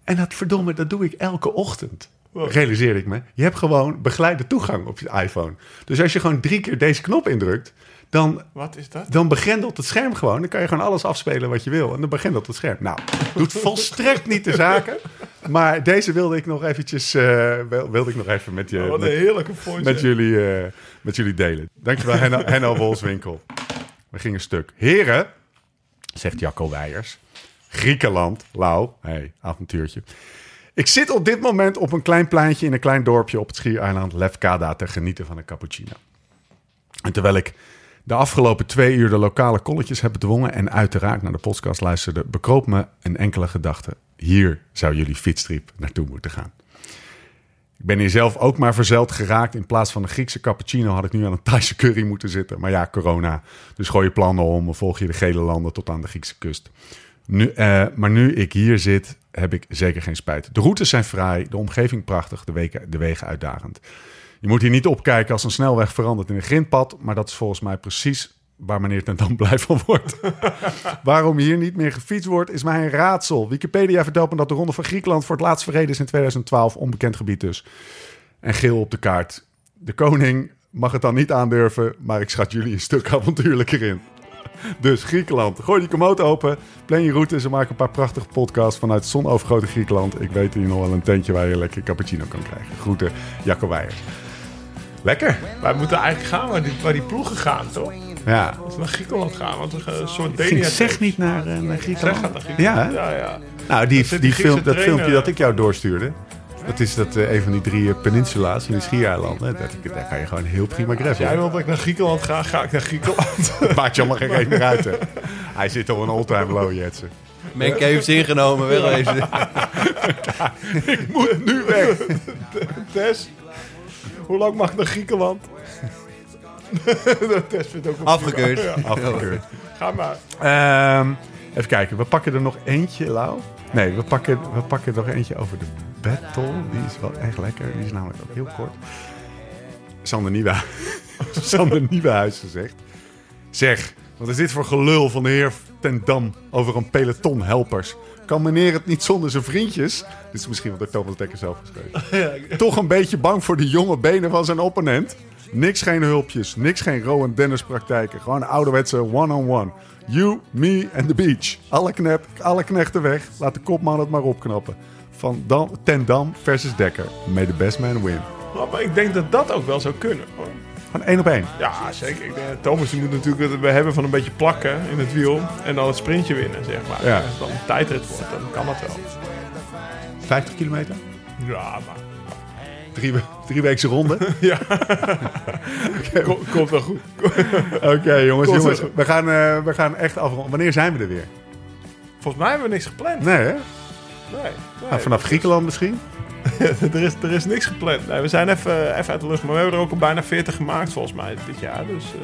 En dat verdomme, dat doe ik elke ochtend. Wow. Realiseerde ik me. Je hebt gewoon begeleide toegang op je iPhone. Dus als je gewoon drie keer deze knop indrukt, dan, wat is dat? dan begrendelt het scherm gewoon. Dan kan je gewoon alles afspelen wat je wil. En dan begrendelt het scherm. Nou, doet [laughs] volstrekt niet de zaken. Maar deze wilde ik nog eventjes, uh, wilde ik nog even met, je, oh, wat met, een heerlijke voice, met, jullie, uh, met jullie delen. Dankjewel, Henno, Henno Wolswinkel. We gingen stuk. Heren, zegt Jacco Weijers. Griekenland, Lau, hey, avontuurtje. Ik zit op dit moment op een klein pleintje in een klein dorpje op het schiereiland Lefkada te genieten van een cappuccino. En terwijl ik de afgelopen twee uur de lokale kolletjes heb bedwongen en uiteraard naar de podcast luisterde, bekroop me een enkele gedachte. Hier zou jullie fietstrip naartoe moeten gaan. Ik ben hier zelf ook maar verzeld geraakt. In plaats van een Griekse cappuccino had ik nu aan een Thaise curry moeten zitten. Maar ja, corona. Dus gooi je plannen om, volg je de gele landen tot aan de Griekse kust. Nu, uh, maar nu ik hier zit, heb ik zeker geen spijt. De routes zijn vrij, de omgeving prachtig, de, de wegen uitdagend. Je moet hier niet opkijken als een snelweg verandert in een grindpad, maar dat is volgens mij precies waar meneer ten Dam [laughs] blij van wordt. Waarom hier niet meer gefietst wordt, is mij een raadsel. Wikipedia vertelt me dat de Ronde van Griekenland voor het laatst verreden is in 2012. Onbekend gebied dus. En geel op de kaart. De koning mag het dan niet aandurven, maar ik schat jullie een stuk [laughs] avontuurlijker in. Dus Griekenland, gooi die komoot open, plan je route. Ze maken een paar prachtige podcasts vanuit het zonovergrote Griekenland. Ik weet hier nog wel een tentje waar je lekker cappuccino kan krijgen. Groeten, Jacco Weijer. Lekker. Wij moeten eigenlijk gaan waar die, waar die ploegen gaan, toch? Ja. Als we naar Griekenland gaan, want een soort Ging Denia... zeg niet naar, eh, naar Griekenland? Zeg naar Griekenland. Ja, ja, ja. Nou, die, Dat die die film, dat filmpje dat ik jou doorstuurde. Dat is dat, eh, een van die drie eh, peninsula's in de schiereilanden. Dat, daar kan je gewoon heel prima Als jij wil dat ik naar Griekenland ga, ga ik naar Griekenland. [laughs] Maakt je allemaal geen meer uit. hè. Hij zit op een all-time low, Jetsen. Menke heeft ingenomen, wegwezen. [laughs] Moet nu weg. Tess, hoe lang mag ik naar Griekenland? [laughs] Ook Afgekeurd. Ja, Afgekeurd. ga maar. Ehm, even kijken, we pakken er nog eentje, Lau. Nee, we pakken, we pakken er nog eentje over de battle. Die is wel echt lekker. Die is namelijk ook heel kort. Sander Nieuwenhuis, [laughs] Sander Nieuwenhuis gezegd. Zeg, wat is dit voor gelul van de heer Ten Dam over een peloton helpers? Kan meneer het niet zonder zijn vriendjes? Dit is misschien wat door Thomas Dekker zelf geschreven. [laughs] Toch een beetje bang voor de jonge benen van zijn opponent? Niks geen hulpjes, niks geen Rowan Dennis praktijken. Gewoon ouderwetse one-on-one. You, me and the beach. Alle, knep, alle knechten weg. Laat de kopman het maar opknappen. Van Dam, Ten Dam versus Dekker. May the best man win. Maar ik denk dat dat ook wel zou kunnen. hoor. Gewoon één op één. Ja, zeker. Ik denk, Thomas die moet natuurlijk het we hebben van een beetje plakken in het wiel. En dan het sprintje winnen, zeg maar. Ja. Als het dan een tijdrit wordt, dan kan dat wel. 50 kilometer. Ja, maar... Drie, drie weekse ronde. [laughs] Kom- Komt wel goed. Oké, jongens, Komt jongens. We gaan, eh, we gaan echt afronden. Wanneer zijn we er weer? Volgens mij hebben we niks gepland. Nee, hè? Nee. nee. Nou, vanaf Griekenland misschien? [laughs] er, is, er is niks gepland. Nee, we zijn even, even uit de lucht. Maar we hebben er ook al bijna 40 gemaakt volgens mij dit jaar. Dus eh,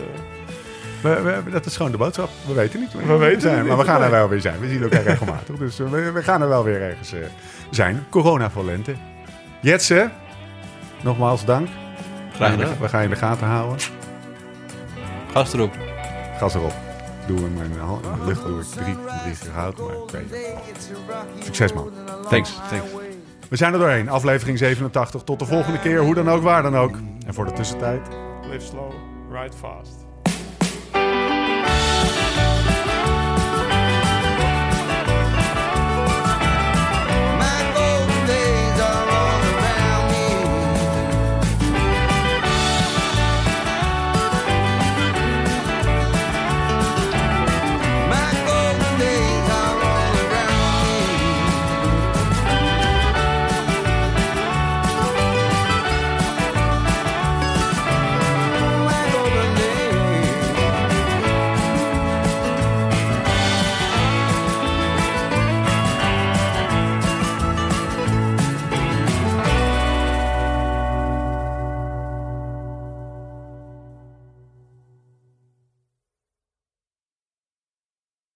We, we- dat is gewoon de boodschap. We weten niet. We weten zijn, Maar we gaan er wel weer zijn. We zien elkaar [laughs] regelmatig. Dus eh, we, we gaan er wel weer ergens eh, zijn. Corona voor lente. Jetsen, nogmaals dank. Graag We gaan- gedaan. We gaan je in de gaten houden. Gast erop. Gas erop. Doe hem in de, hand- in de lucht doe ik drie, drie. Maar ik weet het. Succes man. Thanks. Thanks. We zijn er doorheen. Aflevering 87. Tot de volgende keer. Hoe dan ook, waar dan ook. En voor de tussentijd. live slow, ride fast.